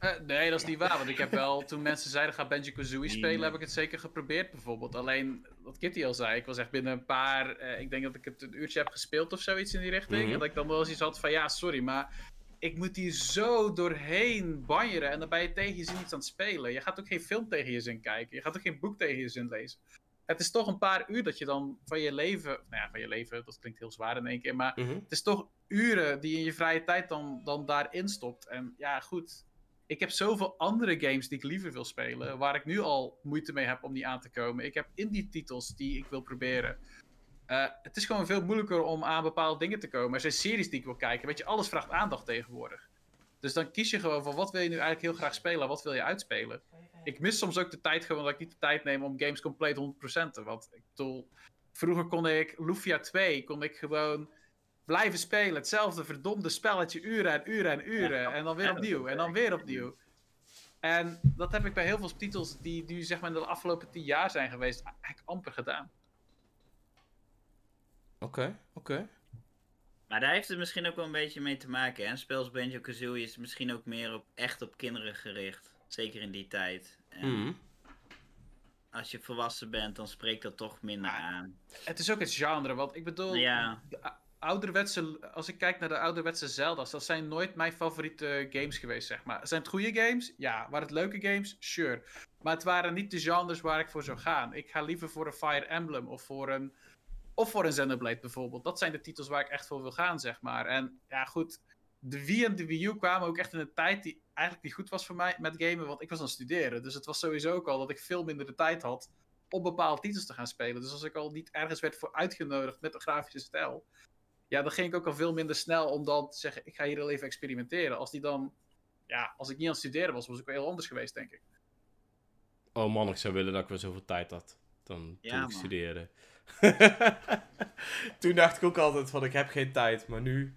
Eh, nee, dat is niet waar. Want ik heb wel, toen mensen zeiden ga Banjo Kazooie spelen, heb ik het zeker geprobeerd bijvoorbeeld. Alleen, wat Kitty al zei, ik was echt binnen een paar, eh, ik denk dat ik het een uurtje heb gespeeld of zoiets in die richting. Mhm. En dat ik dan wel eens iets had van ja, sorry, maar ik moet hier zo doorheen banjeren. En dan ben je tegen je zin iets aan het spelen. Je gaat ook geen film tegen je zin kijken. Je gaat ook geen boek tegen je zin lezen. Het is toch een paar uur dat je dan van je leven, nou ja, van je leven, dat klinkt heel zwaar in één keer, maar Mhm. het is toch uren die je in je vrije tijd dan, dan daarin stopt. En ja, goed. Ik heb zoveel andere games die ik liever wil spelen, waar ik nu al moeite mee heb om die aan te komen. Ik heb indie-titels die ik wil proberen. Eh, het is gewoon veel moeilijker om aan bepaalde dingen te komen. Er zijn series die ik wil kijken. Weet je, alles vraagt aandacht tegenwoordig. Dus dan kies je gewoon van wat wil je nu eigenlijk heel graag spelen, wat wil je uitspelen. Ik mis soms ook de tijd gewoon dat ik niet de tijd neem om games compleet 100% te. Want ik bedoel, vroeger kon ik Lufia 2, kon ik gewoon blijven spelen. Hetzelfde verdomde spelletje, uren en uren en uren. En dan weer opnieuw. En dan weer opnieuw. En dat heb ik bij heel veel titels die nu zeg maar in de afgelopen tien jaar zijn geweest, eigenlijk amper gedaan. Oké, oké. Maar daar heeft het misschien ook wel een beetje mee te maken. Spel als Banjo Kazooie is misschien ook meer op, echt op kinderen gericht. Zeker in die tijd. En Mhm. als je volwassen bent, dan spreekt dat toch minder aan. Het is ook het genre, want ik bedoel, Ja. ouderwetse, als ik kijk naar de ouderwetse Zelda's, dat zijn nooit mijn favoriete games geweest, zeg maar. Zijn het goede games? Ja. Waren het leuke games? Sure. Maar het waren niet de genres waar ik voor zou gaan. Ik ga liever voor een Fire Emblem of voor een, of voor een Xenoblade bijvoorbeeld. Dat zijn de titels waar ik echt voor wil gaan, zeg maar. En ja, goed. De Wii en de Wii U kwamen ook echt in een tijd die eigenlijk niet goed was voor mij met gamen, want ik was aan het studeren. Dus het was sowieso ook al dat ik veel minder de tijd had om bepaalde titels te gaan spelen. Dus als ik al niet ergens werd voor uitgenodigd met een grafische stijl, ja, dan ging ik ook al veel minder snel om dan te zeggen, ik ga hier al even experimenteren. Als die dan, ja, als ik niet aan het studeren was, was ik wel heel anders geweest, denk ik. Oh man, ik zou willen dat ik weer zoveel tijd had. Dan Ja, toen ik man. studeerde. toen dacht ik ook altijd van ik heb geen tijd, maar nu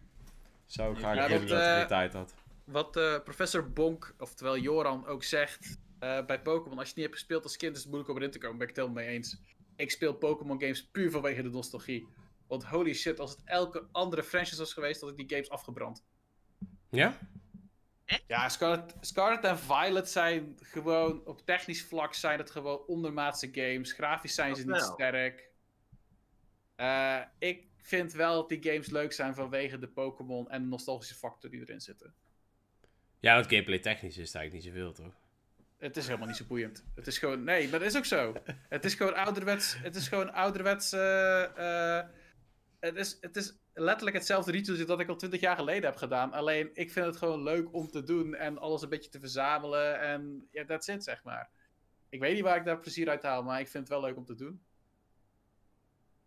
zou ik graag Ja, willen dat, dat ik eh, meer tijd had. Wat eh, professor Bonk, oftewel Joran, ook zegt eh, bij Pokémon, als je het niet hebt gespeeld als kind, is het moeilijk om erin te komen. Ben ik het helemaal mee eens. Ik speel Pokémon games puur vanwege de nostalgie. Want holy shit, als het elke andere franchise was geweest, had ik die games afgebrand. Ja? Ja, Scarlet, Scarlet en Violet zijn gewoon, op technisch vlak zijn het gewoon ondermaatse games. Grafisch zijn Dat ze niet sterk. Eh, ik vind wel dat die games leuk zijn vanwege de Pokémon en de nostalgische factor die erin zitten. Ja, want gameplay technisch is het eigenlijk niet zoveel, toch? Het is helemaal niet zo boeiend. Het is gewoon, nee, maar dat is ook zo. Het is gewoon ouderwets, het is gewoon ouderwets, eh, eh, het, is, het is letterlijk hetzelfde ritueel dat ik al twintig jaar geleden heb gedaan. Alleen, ik vind het gewoon leuk om te doen en alles een beetje te verzamelen en ja, that's it, zeg maar. Ik weet niet waar ik daar plezier uit haal, maar ik vind het wel leuk om te doen.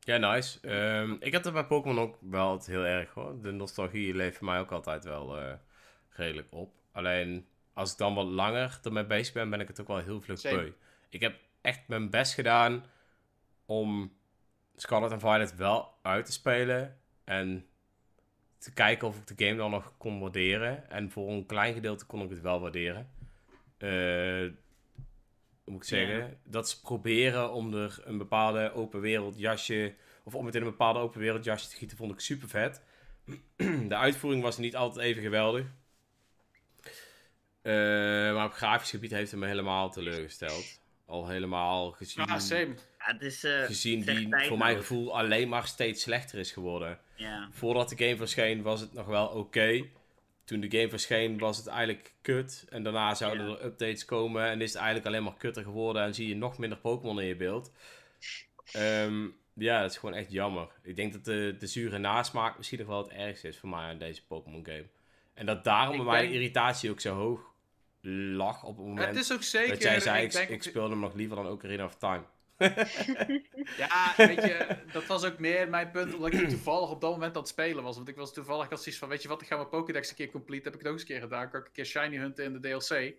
Ja, nice. Ehm, ik heb dat bij Pokémon ook wel altijd heel erg hoor. De nostalgie leeft voor mij ook altijd wel eh, redelijk op. Alleen als ik dan wat langer ermee bezig ben, ben ik het ook wel heel vlug beu. Ik heb echt mijn best gedaan om Scarlet en Violet wel uit te spelen. En te kijken of ik de game dan nog kon waarderen. En voor een klein gedeelte kon ik het wel waarderen. Eh, hoe moet ik zeggen? Ja. Dat is proberen om er een bepaalde open wereld jasje. Of om het in een bepaalde open wereld jasje te gieten, vond ik super vet. De uitvoering was niet altijd even geweldig. Eh, maar op grafisch gebied heeft het me helemaal teleurgesteld. Al helemaal gezien, Ah, same. Ja, het is, eh, gezien die voor mijn gevoel alleen maar steeds slechter is geworden. Ja. Voordat de game verscheen was het nog wel oké. Toen de game verscheen was het eigenlijk kut. En daarna zouden Ja. er updates komen en is het eigenlijk alleen maar kutter geworden. En zie je nog minder Pokémon in je beeld. Ehm, ja, dat is gewoon echt jammer. Ik denk dat de, de zure nasmaak misschien nog wel het ergste is voor mij aan deze Pokémon game. En dat daarom Ik bij mij denk- de irritatie ook zo hoog lag op het moment Het is ook zeker... dat jij zei, ik ik, denk ik ook- speelde hem nog liever dan Ocarina of Time. Ja, weet je, dat was ook meer mijn punt, omdat ik toevallig op dat moment aan het spelen was. Want ik was toevallig, had zoiets van, weet je wat, ik ga mijn Pokédex een keer complete, heb ik het ook eens een keer gedaan. Ik kan ook een keer Shiny hunten in de DLC.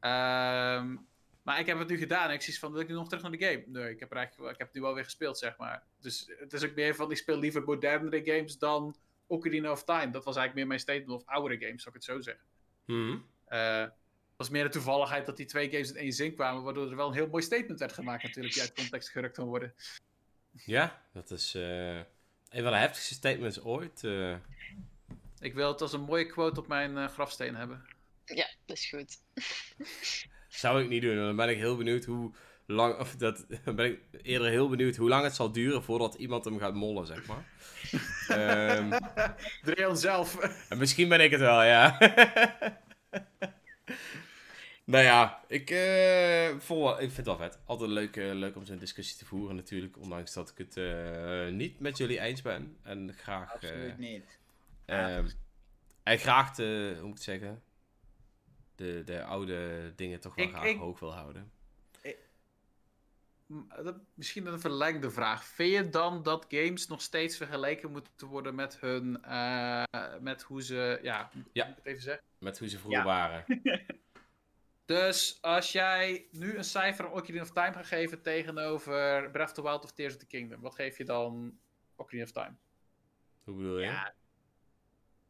Ehm, maar ik heb het nu gedaan en ik zie van, wil ik nu nog terug naar de game? Nee, ik heb, er eigenlijk, wel- ik heb het nu alweer gespeeld, zeg maar. Dus het is ook meer van, ik speel liever modernere games dan Ocarina of Time. Dat was eigenlijk meer mijn statement, of oudere games, zou ik het zo zeggen. Het was meer de toevalligheid dat die twee games in één zin kwamen, waardoor er wel een heel mooi statement werd gemaakt natuurlijk, die uit context gerukt kan worden. Ja, dat is eh, een van de heftigste statements ooit. eh. Ik wil het als een mooie quote op mijn eh, grafsteen hebben. Ja, dat is goed. zou ik niet doen. Dan ben ik heel benieuwd hoe lang. Of dat, dan ben ik eerder heel benieuwd hoe lang het zal duren voordat iemand hem gaat mollen, zeg maar. Ehm, Dreon zelf. en misschien ben ik het wel, ja. Nou ja, ik, wel- ik vind het wel vet. Altijd leuk, eh, leuk om zo'n discussie te voeren natuurlijk. Ondanks dat ik het eh, niet met jullie eens ben. En graag... Absoluut niet. Ehm, en graag de, hoe moet ik het zeggen, de, de oude dingen toch wel Ik- graag ik- hoog wil houden. Dat- Misschien een verlengde vraag. Vind je dan dat games nog steeds vergeleken moeten worden met hun. met hoe ze. Ja, Ja. moet ik het even zeggen? Met hoe ze vroeger Ja. waren. Dus als jij nu een cijfer aan Ocarina of Time gaat geven tegenover Breath of the Wild of Tears of the Kingdom, wat geef je dan Ocarina of Time? Hoe bedoel je? Ja,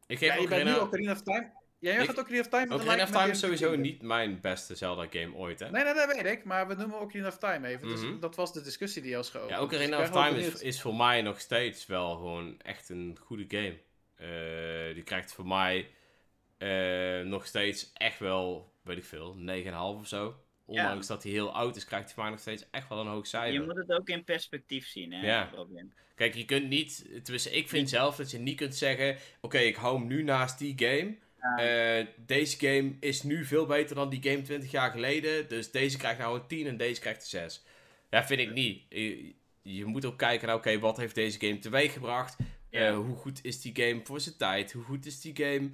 ik geef Ja, je bent nu Ocarina, Ocarina of Time. Jij Ik- gaat Ocarina of Time. Ocarina of Time is sowieso Kingdom. niet mijn beste Zelda-game ooit, hè? Nee, nee, dat weet ik. Maar we noemen Ocarina of Time even. Mhm. Dus dat was de discussie die als geopend. Ja, Ocarina of Time is, is voor mij nog steeds wel gewoon echt een goede game. Eh, die krijgt voor mij eh, nog steeds echt wel, weet ik veel, 9,5 of zo. Ondanks dat hij heel oud is, krijgt hij voor mij nog steeds echt wel een hoog je cijfer. moet het ook in perspectief zien, hè, Ja. Robin. Kijk, je kunt niet, tenminste ik vind zelf dat je niet kunt zeggen, oké, ik hou hem nu naast die game. Eh, deze game is nu veel beter dan die game 20 jaar geleden. Dus deze krijgt nou een 10 en deze krijgt een 6. Ja, vind ik niet. Je, je moet ook kijken naar, oké, wat heeft deze game teweeggebracht? Eh, Ja. hoe goed is die game voor zijn tijd? Hoe goed is die game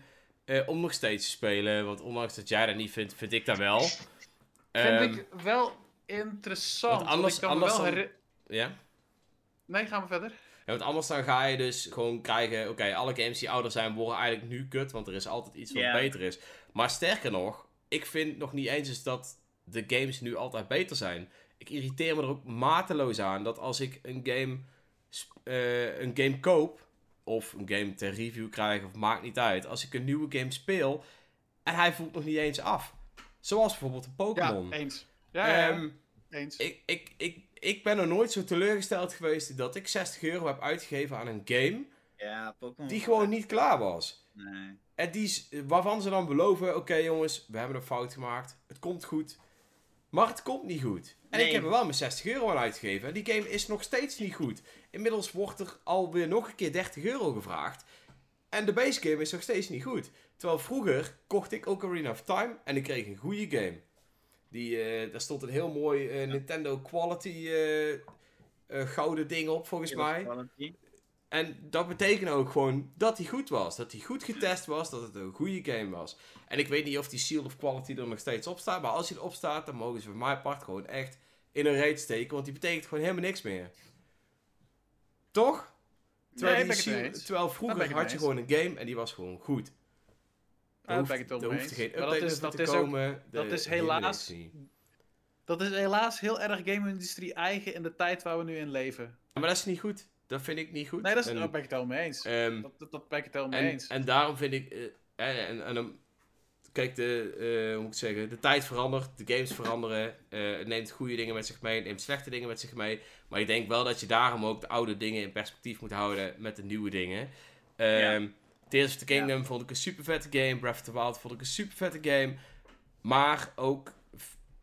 eh, om nog steeds te spelen? Want ondanks dat jij dat niet vindt, vind ik dat wel. Vind Ehm, ik wel interessant. want anders- ik kan me anders wel dan- Ja? Nee, gaan we verder. Ja, want anders dan ga je dus gewoon krijgen, oké, alle games die ouder zijn worden eigenlijk nu kut, want er is altijd iets wat beter is. Maar sterker nog, ik vind nog niet eens eens dat de games nu altijd beter zijn. Ik irriteer me er ook mateloos aan dat als ik een game, eh, een game koop, of een game ter review krijg, of maakt niet uit, als ik een nieuwe game speel en hij voelt nog niet eens af. Zoals bijvoorbeeld een Pokémon. Ja, eens. Ja, ja, ja, Ehm, eens. ik, ik, ik, ik ben er nooit zo teleurgesteld geweest dat ik 60 euro heb uitgegeven aan een game Ja, Pokémon. die gewoon niet klaar was. Nee. En die, waarvan ze dan beloven, oké jongens, we hebben een fout gemaakt, het komt goed. Maar het komt niet goed. En ik heb er wel mijn 60 euro aan uitgegeven. En die game is nog steeds niet goed. Inmiddels wordt er alweer nog een keer 30 euro gevraagd. En de base game is nog steeds niet goed. Terwijl vroeger kocht ik Ocarina of Time en ik kreeg een goede game. Die, eh, daar stond een heel mooi eh, Nintendo Quality eh, gouden ding op, volgens mij. Quality. En dat betekent ook gewoon dat hij goed was. Dat hij goed getest was, dat het een goede game was. En ik weet niet of die Seal of Quality er nog steeds op staat. Maar als hij erop staat, dan mogen ze voor mij part gewoon echt in een reet steken. Want die betekent gewoon helemaal niks meer. Toch? Terwijl, Nee, die Seal- terwijl vroeger had je gewoon een game en die was gewoon goed. Daar ik hoeft, het geen dat update is- voor dat te is ook- komen. dat is helaas-. Dat is helaas heel erg game-industrie eigen in de tijd waar we nu in leven. Maar dat is niet goed. Dat vind ik niet goed. Nee, dat is, En, daar ben ik het helemaal mee eens. ehm, dat, dat, dat ben ik het helemaal En, mee eens. en daarom vind ik. eh, en, en, en dan- kijk, de, eh, hoe moet ik zeggen, de tijd verandert, de games veranderen. eh, het neemt goede dingen met zich mee, het neemt slechte dingen met zich mee. Maar ik denk wel dat je daarom ook de oude dingen in perspectief moet houden met de nieuwe dingen. Ehm Tears of the Kingdom vond ik een super vette game. Breath of the Wild vond ik een super vette game. Maar ook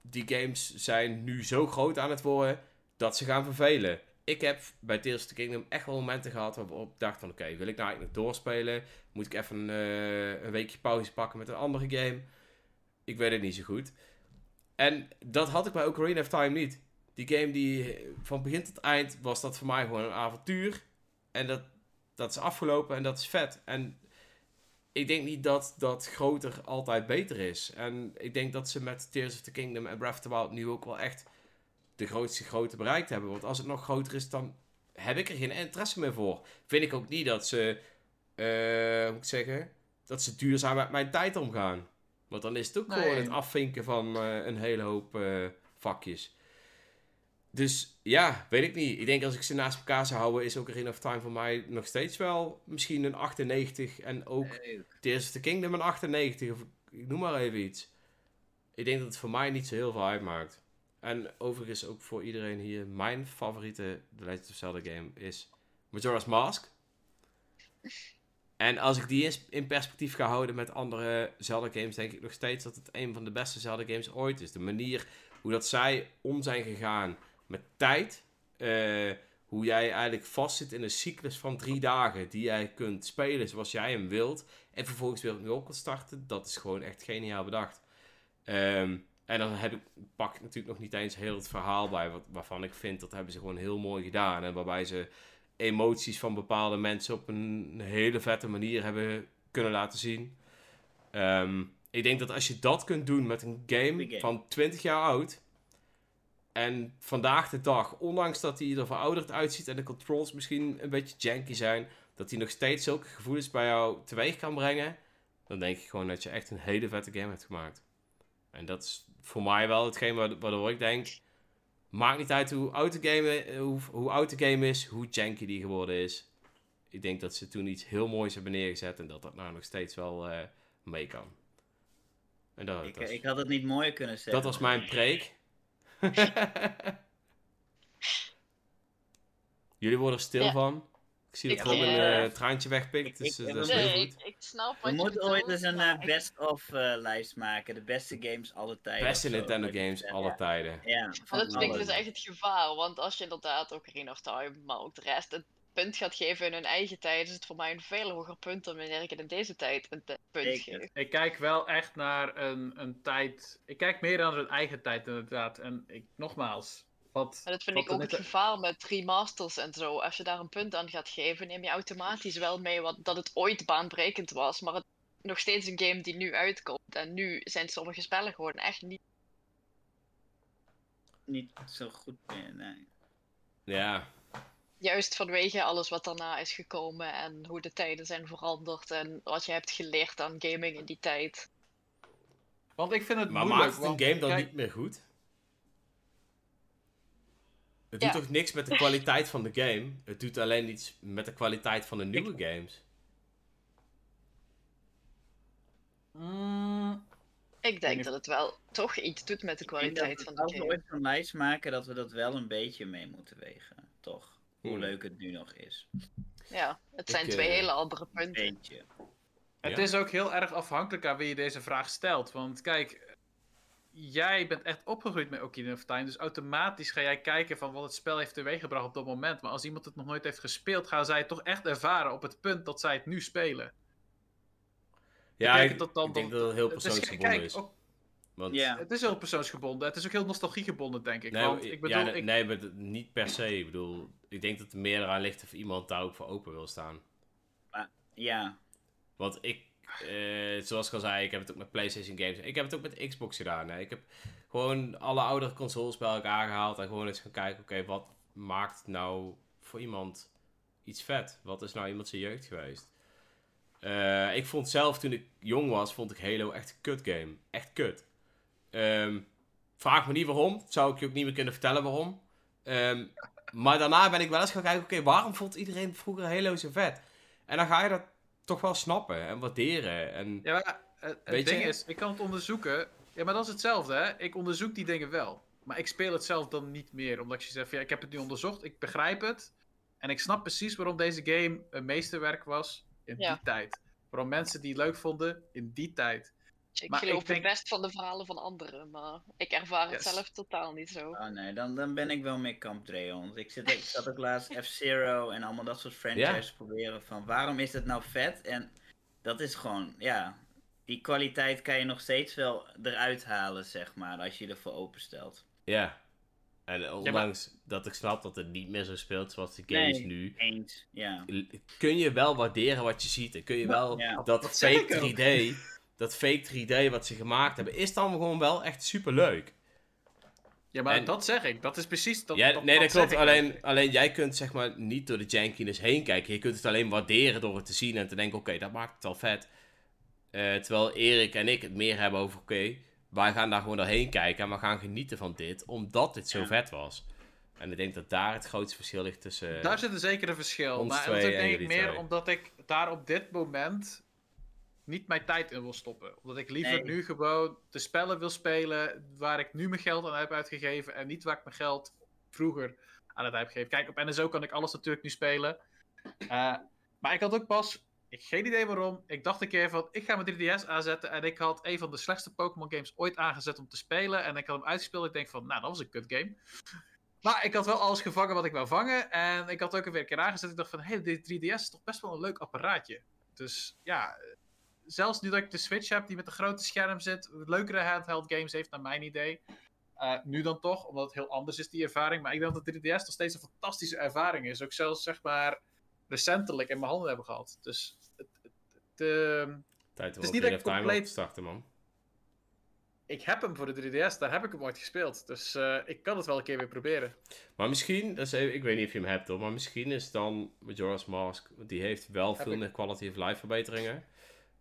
die games zijn nu zo groot aan het worden dat ze gaan vervelen. Ik heb bij Tears of the Kingdom echt wel momenten gehad waarop ik dacht van oké, wil ik nou eigenlijk nog doorspelen? Moet ik even eh, een weekje pauze pakken met een andere game? Ik weet het niet zo goed. En dat had ik bij Ocarina of Time niet. Die game die eh, van begin tot eind was dat voor mij gewoon een avontuur. En dat, dat is afgelopen en dat is vet. En ik denk niet dat dat groter altijd beter is. En ik denk dat ze met Tears of the Kingdom en Breath of the Wild nu ook wel echt de grootste grootte bereikt hebben. Want als het nog groter is, dan heb ik er geen interesse meer voor. Vind ik ook niet dat ze, hoe moet ik zeggen, dat ze duurzaam met mijn tijd omgaan. Want dan is het ook Nee. gewoon het afvinken van eh, een hele hoop eh, vakjes. Dus ja, weet ik niet. Ik denk als ik ze naast elkaar zou houden, is Ocarina of Time voor mij nog steeds wel misschien een 98. En ook Nee, Tears of the Kingdom een 98. Of ik noem maar even iets. Ik denk dat het voor mij niet zo heel veel uitmaakt. En overigens ook voor iedereen hier, mijn favoriete The Legend of Zelda game is Majora's Mask. En als ik die eens in perspectief ga houden met andere Zelda games, denk ik nog steeds dat het een van de beste Zelda games ooit is. De manier hoe dat zij om zijn gegaan met tijd. eh, hoe jij eigenlijk vastzit in een cyclus van drie dagen die jij kunt spelen zoals jij hem wilt. En vervolgens weer opnieuw kan starten. Dat is gewoon echt geniaal bedacht. Ehm, en dan heb ik, pak ik natuurlijk nog niet eens heel het verhaal bij. Wat, waarvan ik vind dat hebben ze gewoon heel mooi gedaan. En waarbij ze emoties van bepaalde mensen op een hele vette manier hebben kunnen laten zien. Ehm, ik denk dat als je dat kunt doen met een game, van 20 jaar oud. En vandaag de dag, ondanks dat hij er verouderd uitziet en de controls misschien een beetje janky zijn, dat hij nog steeds zulke gevoelens bij jou teweeg kan brengen, dan denk ik gewoon dat je echt een hele vette game hebt gemaakt. En dat is voor mij wel hetgeen wa- waardoor ik denk, maakt niet uit hoe oud de game, eh, hoe, hoe oud de game is, hoe janky die geworden is. Ik denk dat ze toen iets heel moois hebben neergezet en dat dat nou nog steeds wel eh, mee kan. En dat, Ik, dat, ik had het niet mooier kunnen zeggen. dat was mijn preek. Jullie worden er stil Ja. van. Ik zie dat Ik, Robin eh, een traantje wegpikt, ik- dus ik- eh, dat is heel Nee, goed. ik, ik snap We wat je moeten ooit eens een eh, ik- best-of eh, lijst maken. De beste games alle tijden. Beste. Nintendo games alle ja. tijden. Ja, dat vind ik dus echt het gevaar, want als je inderdaad ook Ring of Time, maar ook de rest, het punt gaat geven in hun eigen tijd, is het voor mij een veel hoger punt dan wanneer ik het in deze tijd een punt Zeker. geef. Ik kijk wel echt naar een, een tijd. Ik kijk meer naar hun eigen tijd, inderdaad. En ik, nogmaals. Wat, En dat vind wat ik ook het gevaar met remasters en zo. Als je daar een punt aan gaat geven, neem je automatisch wel mee wat, dat het ooit baanbrekend was, maar het nog steeds een game die nu uitkomt. En nu zijn sommige spellen gewoon echt niet. Niet zo goed meer, nee. Ja, Juist vanwege alles wat daarna is gekomen en hoe de tijden zijn veranderd en wat je hebt geleerd aan gaming in die tijd. Want ik vind het maar moeilijk. maakt het een want, game dan kijk, niet meer goed? Het Ja. doet toch niks met de kwaliteit van de game? Het doet alleen iets met de kwaliteit van de nieuwe games. mm, Ik denk dat het wel toch iets doet met de kwaliteit van de we game. ooit zo'n lijst maken, dat we dat wel een beetje mee moeten wegen. Toch? Hoe Hmm. leuk het nu nog is. Ja, het zijn Ik, twee eh, hele andere punten. Het Ja. is ook heel erg afhankelijk aan wie je deze vraag stelt. Want kijk, jij bent echt opgegroeid met Ocarina of Time. Dus automatisch ga jij kijken van wat het spel heeft teweeggebracht op dat moment. Maar als iemand het nog nooit heeft gespeeld, gaan zij het toch echt ervaren op het punt dat zij het nu spelen. Ja, ik, dan ik denk dat het heel persoonsgebonden kijk, is. ook- Want, Ja. het is heel persoonsgebonden. Het is ook heel nostalgiegebonden, denk ik. Nee, want ik bedoel, ja, ik, nee, maar dat- niet per se. Ik bedoel, ik denk dat het meer eraan ligt of iemand daar ook voor open wil staan. Ja. Want ik, eh, zoals ik al zei, ik heb het ook met PlayStation games. Ik heb het ook met Xbox gedaan. Ik heb gewoon alle oudere consoles bij elkaar gehaald en gewoon eens gaan kijken, oké, wat maakt nou voor iemand iets vet? Wat is nou iemand zijn jeugd geweest? Eh, ik vond zelf, toen ik jong was, vond ik Halo echt een kut game. Echt kut. Ehm, vraag me niet waarom. Zou ik je ook niet meer kunnen vertellen waarom. Ehm, maar daarna ben ik wel eens gaan kijken, oké, waarom vond iedereen vroeger Halo zo vet? En dan ga je dat toch wel snappen en waarderen. En Ja, maar eh, het ding je? is, ik kan het onderzoeken. Ja, maar dat is hetzelfde, hè. Ik onderzoek die dingen wel. Maar ik speel het zelf dan niet meer. Omdat je zegt, ja, ik heb het nu onderzocht, ik begrijp het. En ik snap precies waarom deze game een meesterwerk was in Ja. die tijd. Waarom mensen die het leuk vonden in die tijd. Ik maar geloof ik denk- het best van de verhalen van anderen, maar ik ervaar het Yes. zelf totaal niet zo. Oh nee, dan, dan ben ik wel meer Kamp Dreon. Ik, zit, ik zat ook laatst F-Zero en allemaal dat soort franchises proberen van waarom is het nou vet? En dat is gewoon, ja, die kwaliteit kan je nog steeds wel eruit halen, zeg maar, als je ervoor openstelt. ja. En ondanks dat ik snap dat het niet meer zo speelt zoals de games Nee. nu, Eens, ja. kun je wel waarderen wat je ziet. En kun je wel Ja, dat fake ik ook. 3D, dat fake 3D wat ze gemaakt hebben, is dan gewoon wel echt super leuk. Ja, maar En- dat zeg ik. Dat is precies... Dat, Ja, dat, nee, dat klopt. Alleen, alleen jij kunt zeg maar niet door de jankiness heen kijken. Je kunt het alleen waarderen door het te zien en te denken, oké, dat maakt het wel vet. Eh, terwijl Erik en ik het meer hebben over, oké, wij gaan daar gewoon doorheen kijken en we gaan genieten van dit, omdat dit zo Ja. vet was. En ik denk dat daar het grootste verschil ligt tussen... Daar zit een zekere verschil. ons Maar dat denk ik meer twee. omdat ik daar op dit moment niet mijn tijd in wil stoppen. Omdat ik liever Nee. nu gewoon de spellen wil spelen waar ik nu mijn geld aan heb uitgegeven. En niet waar ik mijn geld vroeger aan het heb gegeven. Kijk, op NSO kan ik alles natuurlijk nu spelen. Eh, maar ik had ook pas, ik geen idee waarom. Ik dacht een keer van, ik ga mijn 3DS aanzetten. En ik had een van de slechtste Pokémon games ooit aangezet om te spelen. En ik had hem uitgespeeld. Ik denk van, nou, dat was een kut game. Maar ik had wel alles gevangen wat ik wou vangen. En ik had ook weer een keer aangezet. Ik dacht van, hé, hey, de 3DS is toch best wel een leuk apparaatje. Dus ja, zelfs nu dat ik de Switch heb die met een grote scherm zit, leukere handheld games heeft naar mijn idee. Eh, nu dan toch, omdat het heel anders is, die ervaring. Maar ik denk dat de 3DS nog steeds een fantastische ervaring is. Ook zelfs, zeg maar, recentelijk in mijn handen hebben gehad. Dus het, het, het, ehm, Tijd om is niet dat ik compleet- te starten, man. ik heb hem voor de 3DS, daar heb ik hem ooit gespeeld. Dus eh, ik kan het wel een keer weer proberen. Maar misschien, even- ik weet niet of je hem hebt hoor, maar misschien is dan Majora's Mask, die heeft wel Heb veel ik. meer quality of life verbeteringen.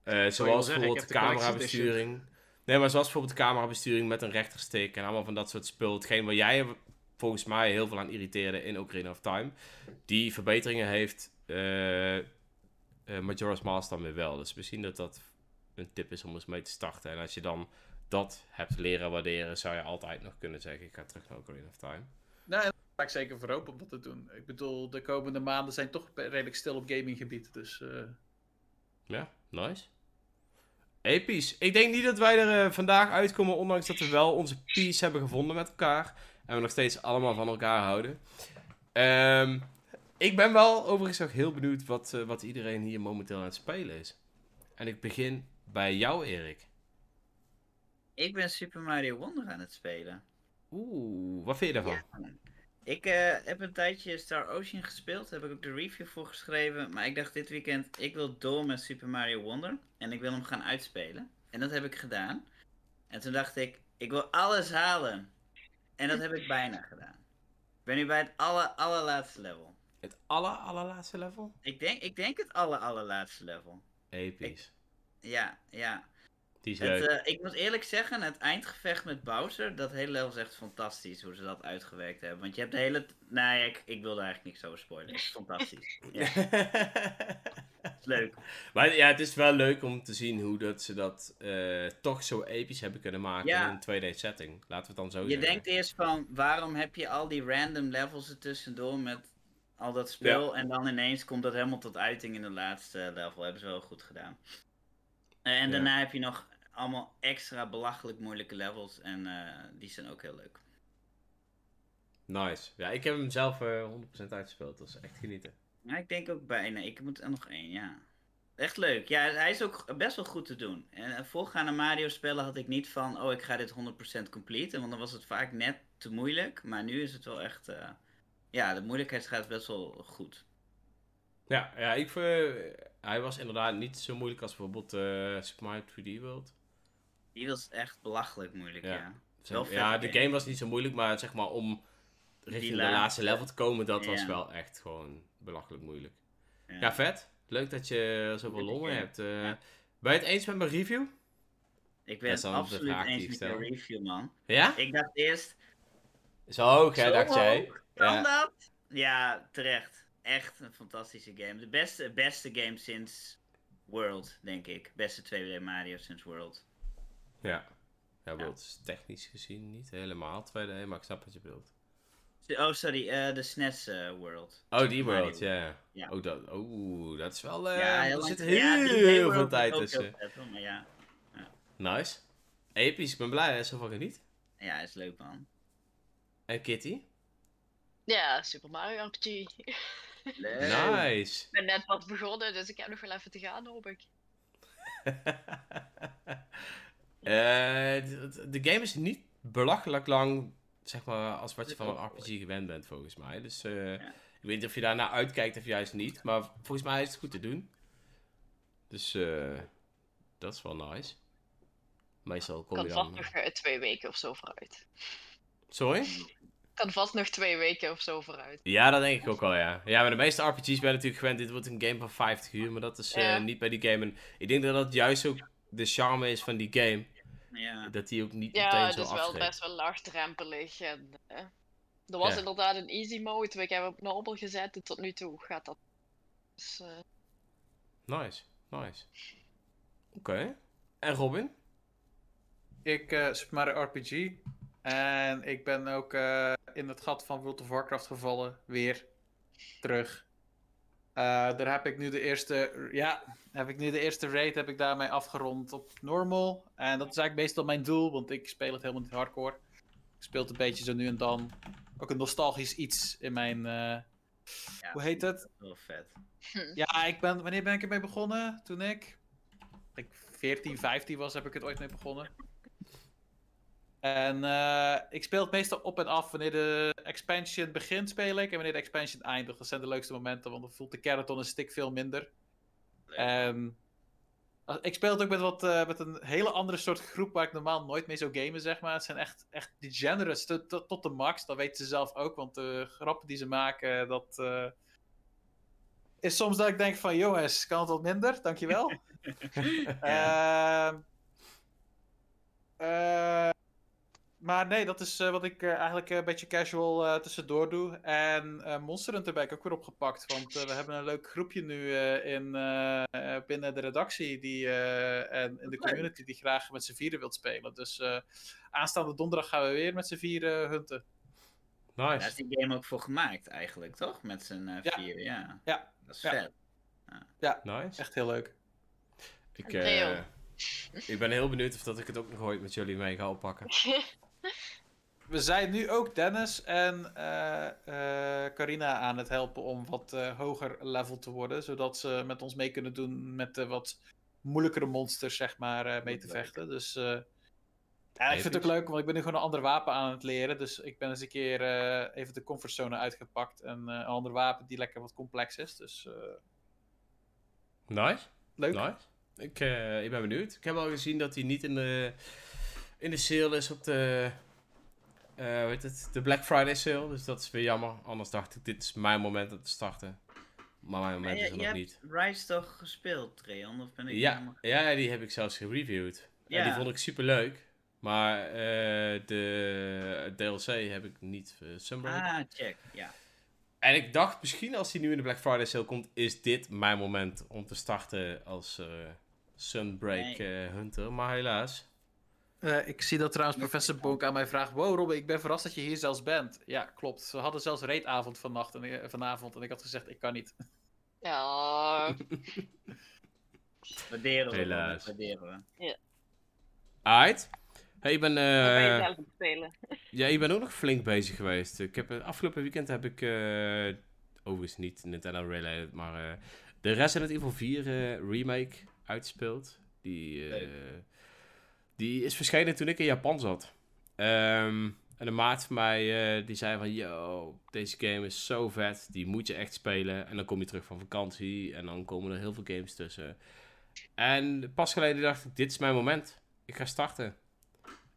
Eh, zoals zeggen, bijvoorbeeld collector's camerabesturing. Nee, maar zoals bijvoorbeeld de camerabesturing met een rechterstick en allemaal van dat soort spul. Hetgeen waar jij volgens mij heel veel aan irriteerde in Ocarina of Time. Die verbeteringen heeft eh, eh, Majora's Mask dan weer wel. Dus misschien dat dat een tip is om eens mee te starten. En als je dan dat hebt leren waarderen, zou je altijd nog kunnen zeggen, ik ga terug naar Ocarina of Time. Nee, daar sta ik zeker voor open om dat te doen. Ik bedoel, de komende maanden zijn toch redelijk stil op gaminggebied. Dus eh, Ja, nice. Episch. Ik denk niet dat wij er eh, vandaag uitkomen, ondanks dat we wel onze peace hebben gevonden met elkaar. En we nog steeds allemaal van elkaar houden. Ehm, ik ben wel overigens ook heel benieuwd wat, eh, wat iedereen hier momenteel aan het spelen is. En ik begin bij jou, Erik. Ik ben Super Mario Wonder aan het spelen. Oeh, wat vind je daarvan? Ik eh, heb een tijdje Star Ocean gespeeld. Daar heb ik ook de review voor geschreven. Maar ik dacht dit weekend, ik wil door met Super Mario Wonder. En ik wil hem gaan uitspelen. En dat heb ik gedaan. En toen dacht ik, ik wil alles halen. En dat heb ik bijna gedaan. Ik ben nu bij het aller, allerlaatste level. Het aller, allerlaatste level? Ik denk, ik denk het aller, allerlaatste level. Episch. Ja, ja. Die is Het, leuk. eh, ik moet eerlijk zeggen, het eindgevecht met Bowser, dat hele level is echt fantastisch hoe ze dat uitgewerkt hebben. Want je hebt de hele... Nee, ik, ik wilde eigenlijk niks over spoilen. Het is fantastisch. Ja, het is leuk. Maar ja, het is wel leuk om te zien hoe dat ze dat eh, toch zo episch hebben kunnen maken Ja. in een 2D setting. Laten we het dan zo Je zeggen. denkt eerst van, waarom heb je al die random levels er tussendoor met al dat spel. En dan ineens komt dat helemaal tot uiting in de laatste level. Hebben ze wel goed gedaan. Eh, en Ja. daarna heb je nog allemaal extra belachelijk moeilijke levels. En eh, die zijn ook heel leuk. Nice. Ja, ik heb hem zelf eh 100% uitgespeeld. Dat is echt genieten. Ja, ik denk ook bijna. Ik moet er nog één, ja. Echt leuk. Ja, hij is ook best wel goed te doen. En eh, voorgaande Mario spellen had ik niet van, oh ik ga dit 100% completen. Want dan was het vaak net te moeilijk. Maar nu is het wel echt, eh, ja, de moeilijkheidsgraad is best wel goed. Ja, ja ik, eh, hij was inderdaad niet zo moeilijk als bijvoorbeeld eh Super Mario 3D World. Die was echt belachelijk moeilijk, Ja. ja. Zeg- Wel vet ja, de game. was niet zo moeilijk, maar zeg maar om richting de laatste- level te komen, dat was wel echt gewoon belachelijk moeilijk. Ja. Vet. Leuk dat je zoveel game. hebt. Ja. Ben je het eens met mijn review? Ik ben het absoluut eens met de review, man. Ja? Ik dacht eerst, Zo hoog, hè, Zo dacht jij. kan Ja. dat? Ja, terecht. Echt een fantastische game. De beste, beste game sinds World, denk ik. Beste 2D Mario sinds World. Ja. Ja, World is technisch gezien niet helemaal 2D, maar ik snap wat je bedoelt. Oh, sorry, eh, de SNES eh, World. Oh, die. World, ja. Ja. Oh, dat, oh, dat is wel... eh ja, er lang- zit ja, heel, veel tijd ook tussen. heel maar ja. Nice. Episch, ik ben blij dat je ervan geniet. ja, is leuk, man. En Kitty? Ja, Super Mario RPG. Leuk. Nice. Ik ben net pas begonnen, dus ik heb nog wel even te gaan, hoop ik. Eh, de, game is niet belachelijk lang, zeg maar, als wat je van een RPG gewend bent, volgens mij. Dus eh, ik weet niet of je daarna uitkijkt of juist niet, maar volgens mij is het goed te doen. Dus eh, dat is wel nice. Meestal kom Kan je vast dan... nog eh, twee weken of zo vooruit. Sorry? Kan vast nog twee weken of zo vooruit. Ja, dat denk ik ook wel, ja. Ja, maar de meeste RPG's ben je natuurlijk gewend, dit wordt een game van 50 uur, maar dat is niet bij die game. En ik denk dat dat juist ook de charme is van die game, Ja. dat die ook niet Ja, meteen het zo is wel best wel laagdrempelig. En, eh, er was Ja. inderdaad een easy mode, ik heb hem op normal gezet en tot nu toe gaat dat. Dus, eh, Nice, nice. Oké. En Robin? Ik uh, Super Mario RPG. En ik ben ook uh, in het gat van World of Warcraft gevallen. Weer. Terug. Uh, daar heb ik nu de eerste. Ja, heb ik nu de eerste raid heb ik daarmee afgerond op normal. En dat is eigenlijk meestal mijn doel, want ik speel het helemaal niet hardcore. Ik speel het een beetje zo nu en dan. Ook een nostalgisch iets in mijn. Ja, hoe heet het? Heel vet. Ja, ik ben. Wanneer ben ik ermee begonnen? Toen ik. ik 14, 15 was, heb ik het ooit mee begonnen. En uh, ik speel het meestal op en af. Wanneer de expansion begint, speel ik. En wanneer de expansion eindigt. Dat zijn de leukste momenten, want dan voelt de keraton een stuk veel minder. En ik speel het ook met, wat, uh, met een hele andere soort groep waar ik normaal nooit mee zou gamen, zeg maar. Het zijn echt, echt degenerates tot, tot, tot de max. Dat weten ze zelf ook, want de grappen die ze maken, dat... Uh, is soms dat ik denk van, jongens, kan het wat minder? Dankjewel. ja. uh, maar nee, dat is uh, wat ik uh, eigenlijk een beetje casual uh, tussendoor doe. En Monster Hunter ben ik ook weer opgepakt. Want we hebben een leuk groepje nu in, binnen de redactie die, en in de community die graag met z'n vieren wilt spelen. Dus aanstaande donderdag gaan we weer met z'n vieren hunten. Nice. Daar is die game ook voor gemaakt eigenlijk, toch? Met z'n vieren, ja. Ja. Dat is vet. Ja, ja. nice. echt heel leuk. Ik, ik ben heel benieuwd of dat ik het ook nog ooit met jullie mee ga oppakken. We zijn nu ook Dennis en uh, uh, Carina aan het helpen om wat uh, hoger level te worden. Zodat ze met ons mee kunnen doen met de wat moeilijkere monsters, zeg maar, mee te vechten. Dus ja, ik vind het ook leuk, want ik ben nu gewoon een ander wapen aan het leren. Dus ik ben eens een keer even de comfortzone uitgepakt. En een ander wapen die lekker wat complex is. Dus. nice. Leuk. Nice. Ik, ik ben benieuwd. Ik heb al gezien dat hij niet in de in de sale is op de, uh, het, de Black Friday sale. Dus dat is weer jammer. Anders dacht ik, dit is mijn moment om te starten. Maar mijn moment ja, is er nog niet. Je hebt Rise toch gespeeld, Treon? Of ben ik ja, helemaal... ja, die heb ik zelfs gereviewd. Ja. En die vond ik super leuk. Maar uh, de DLC heb ik niet uh, Sunbreak. Ah, check, ja. En ik dacht misschien als die nu in de Black Friday sale komt, is dit mijn moment om te starten als Sunbreak nee. Hunter. Maar helaas. Uh, ik zie dat trouwens professor Bonk aan mij vraagt: Wow, Robin, ik ben verrast dat je hier zelfs bent. Ja, klopt. Ze hadden zelfs reetavond vannacht en, vanavond en ik had gezegd: Ik kan niet. Ja. waarderen we. Helaas. Waarderen we. Ja. Alright. Hey, ik ben. Uh, zelf spelen. ja, ik ben ook nog flink bezig geweest. Ik heb, afgelopen weekend heb ik. Uh, overigens niet Nintendo Related, maar. Uh, de Resident Evil 4 remake uitgespeeld. Die. Die is verschenen toen ik in Japan zat. Um, en een maat van mij uh, die zei van... Yo, deze game is zo vet. Die moet je echt spelen. En dan kom je terug van vakantie. En dan komen er heel veel games tussen. En pas geleden dacht ik... Dit is mijn moment. Ik ga starten.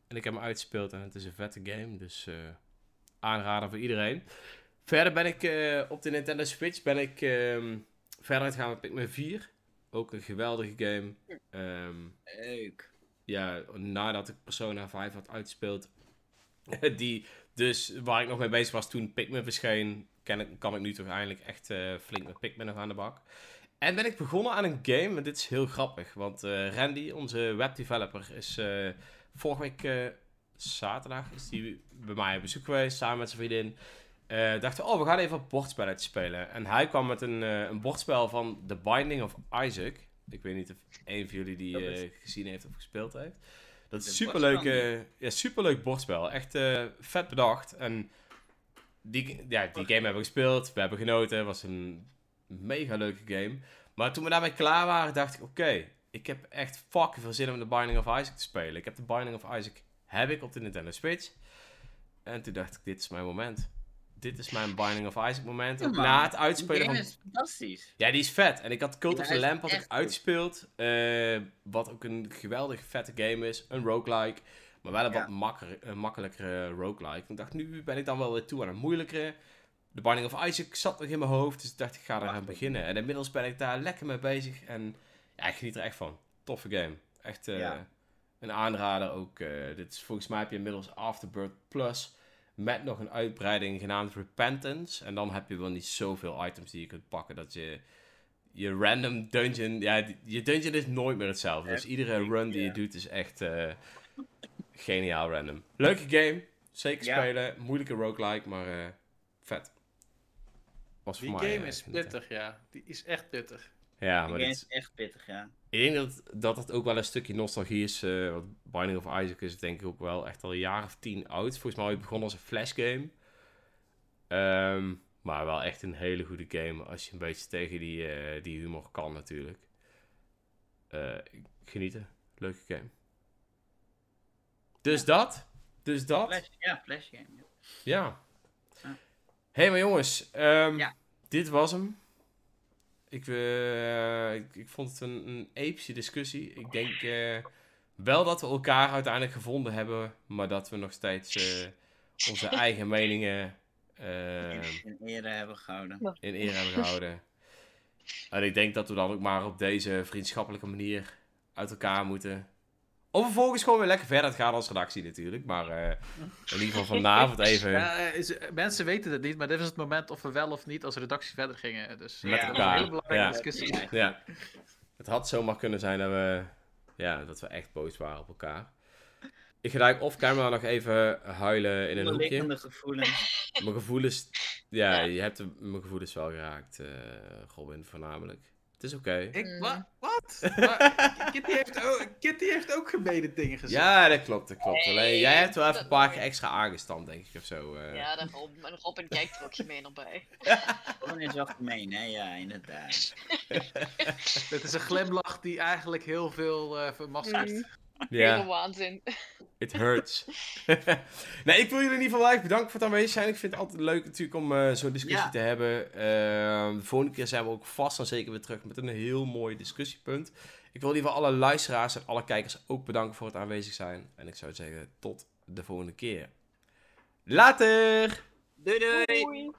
En ik heb hem uitgespeeld. En het is een vette game. Dus uh, aanrader voor iedereen. Verder ben ik uh, op de Nintendo Switch... Ben ik um, verder gaan met Pikmin 4. Ook een geweldige game. Um, Leuk ja, nadat ik Persona 5 had uitgespeeld, die dus waar ik nog mee bezig was toen Pikmin verscheen, kan ik, kan ik nu toch eindelijk echt uh, flink met Pikmin nog aan de bak. En ben ik begonnen aan een game, en dit is heel grappig, want uh, Randy, onze webdeveloper, is uh, vorige week zaterdag is die bij mij op bezoek geweest, samen met zijn vriendin. Dachten, oh, we gaan even een bordspelletje spelen. En hij kwam met een, een bordspel van The Binding of Isaac. Ik weet niet of een van jullie die uh, gezien heeft of gespeeld heeft. Dat is een superleuk, uh, ja, superleuk bordspel. Echt uh, vet bedacht. En die, ja, die game hebben we gespeeld. We hebben genoten. Het was een mega leuke game. Maar toen we daarmee klaar waren, dacht ik: oké, ik heb echt fucking veel zin om de Binding of Isaac te spelen. Ik heb de Binding of Isaac heb ik op de Nintendo Switch. En toen dacht ik: dit is mijn moment dit is mijn Binding of Isaac moment. na het uitspelen van... is fantastisch. Ja, die is vet. En ik had Cult of the Lamp had ik uitgespeeld. Uh, wat ook een geweldig vette game is. Een roguelike. Maar wel een wat makker, een makkelijkere roguelike. Ik dacht, nu ben ik dan wel weer toe aan een moeilijkere. De Binding of Isaac zat nog in mijn hoofd. Dus ik dacht, ik ga eraan beginnen. En inmiddels ben ik daar lekker mee bezig. En ja, ik geniet er echt van. Toffe game. Echt uh, een aanrader ook. Uh, dit is, volgens mij heb je inmiddels Afterbirth Plus met nog een uitbreiding genaamd Repentance. En dan heb je wel niet zoveel items die je kunt pakken dat je je random dungeon, ja, je dungeon is nooit meer hetzelfde. Dus iedere run die je doet is echt eh, geniaal random. Leuke game, zeker Ja. spelen. Moeilijke roguelike, maar eh, vet. Was Die voor mij, game eh, is pittig, ja. Die is echt pittig. Ja, maar dit, is echt pittig, ja. ik denk dat, dat het ook wel een stukje nostalgie is. want Binding of Isaac is denk ik ook wel echt al een jaar of tien oud. Volgens mij begonnen als een flash game. Ehm, maar wel echt een hele goede game. Als je een beetje tegen die, eh, die humor kan natuurlijk. Eh, genieten. Leuke game. Dus dat. Dus dat. Flash, ja, Flash game. ja. Ja. Hé, maar jongens. ehm, Ja. Dit was hem. Ik, eh, ik, ik vond het een, een epische discussie. Ik denk eh, wel dat we elkaar uiteindelijk gevonden hebben. Maar dat we nog steeds eh, onze eigen meningen In ere hebben gehouden. in ere hebben gehouden. En ik denk dat we dan ook maar op deze vriendschappelijke manier uit elkaar moeten. Of vervolgens gewoon weer lekker verder gaan als redactie natuurlijk. Maar eh, in ieder geval vanavond even Ja, eh, is- eh, mensen weten het niet, maar dit was het moment of we wel of niet als redactie verder gingen. Dus Met dat was een elkaar, hele belangrijke ja. discussie. Ja. Het had zomaar kunnen zijn dat we, ja, dat we echt boos waren op elkaar. Ik ga off camera nog even huilen in een hoekje. Onderliggende gevoelens. Mijn gevoelens, ja, Ja. je hebt mijn gevoelens wel geraakt, eh Robin, voornamelijk. Het is oké. Ik, Mm. wa- wat? Maar Kitty, heeft ook, Kitty heeft ook gemene dingen gezegd. Ja, dat klopt, dat klopt. Nee, Alleen, jij hebt wel even een paar keer extra aangestampt, denk ik, of zo. eh. Ja, daarom. En Robin kijkt er ook gemeen bij. Robin is wel gemeen, hè? Ja, inderdaad. Dit is een glimlach die eigenlijk heel veel eh vermaskert. Ja. Hele waanzin. It hurts. nee, ik wil jullie in ieder geval erg bedanken voor het aanwezig zijn. Ik vind het altijd leuk natuurlijk om eh, zo'n discussie Ja. te hebben. Ehm, de volgende keer zijn we ook vast en zeker weer terug met een heel mooi discussiepunt. Ik wil in ieder geval alle luisteraars en alle kijkers ook bedanken voor het aanwezig zijn. En ik zou zeggen, tot de volgende keer. Later! Doei doei! Doei.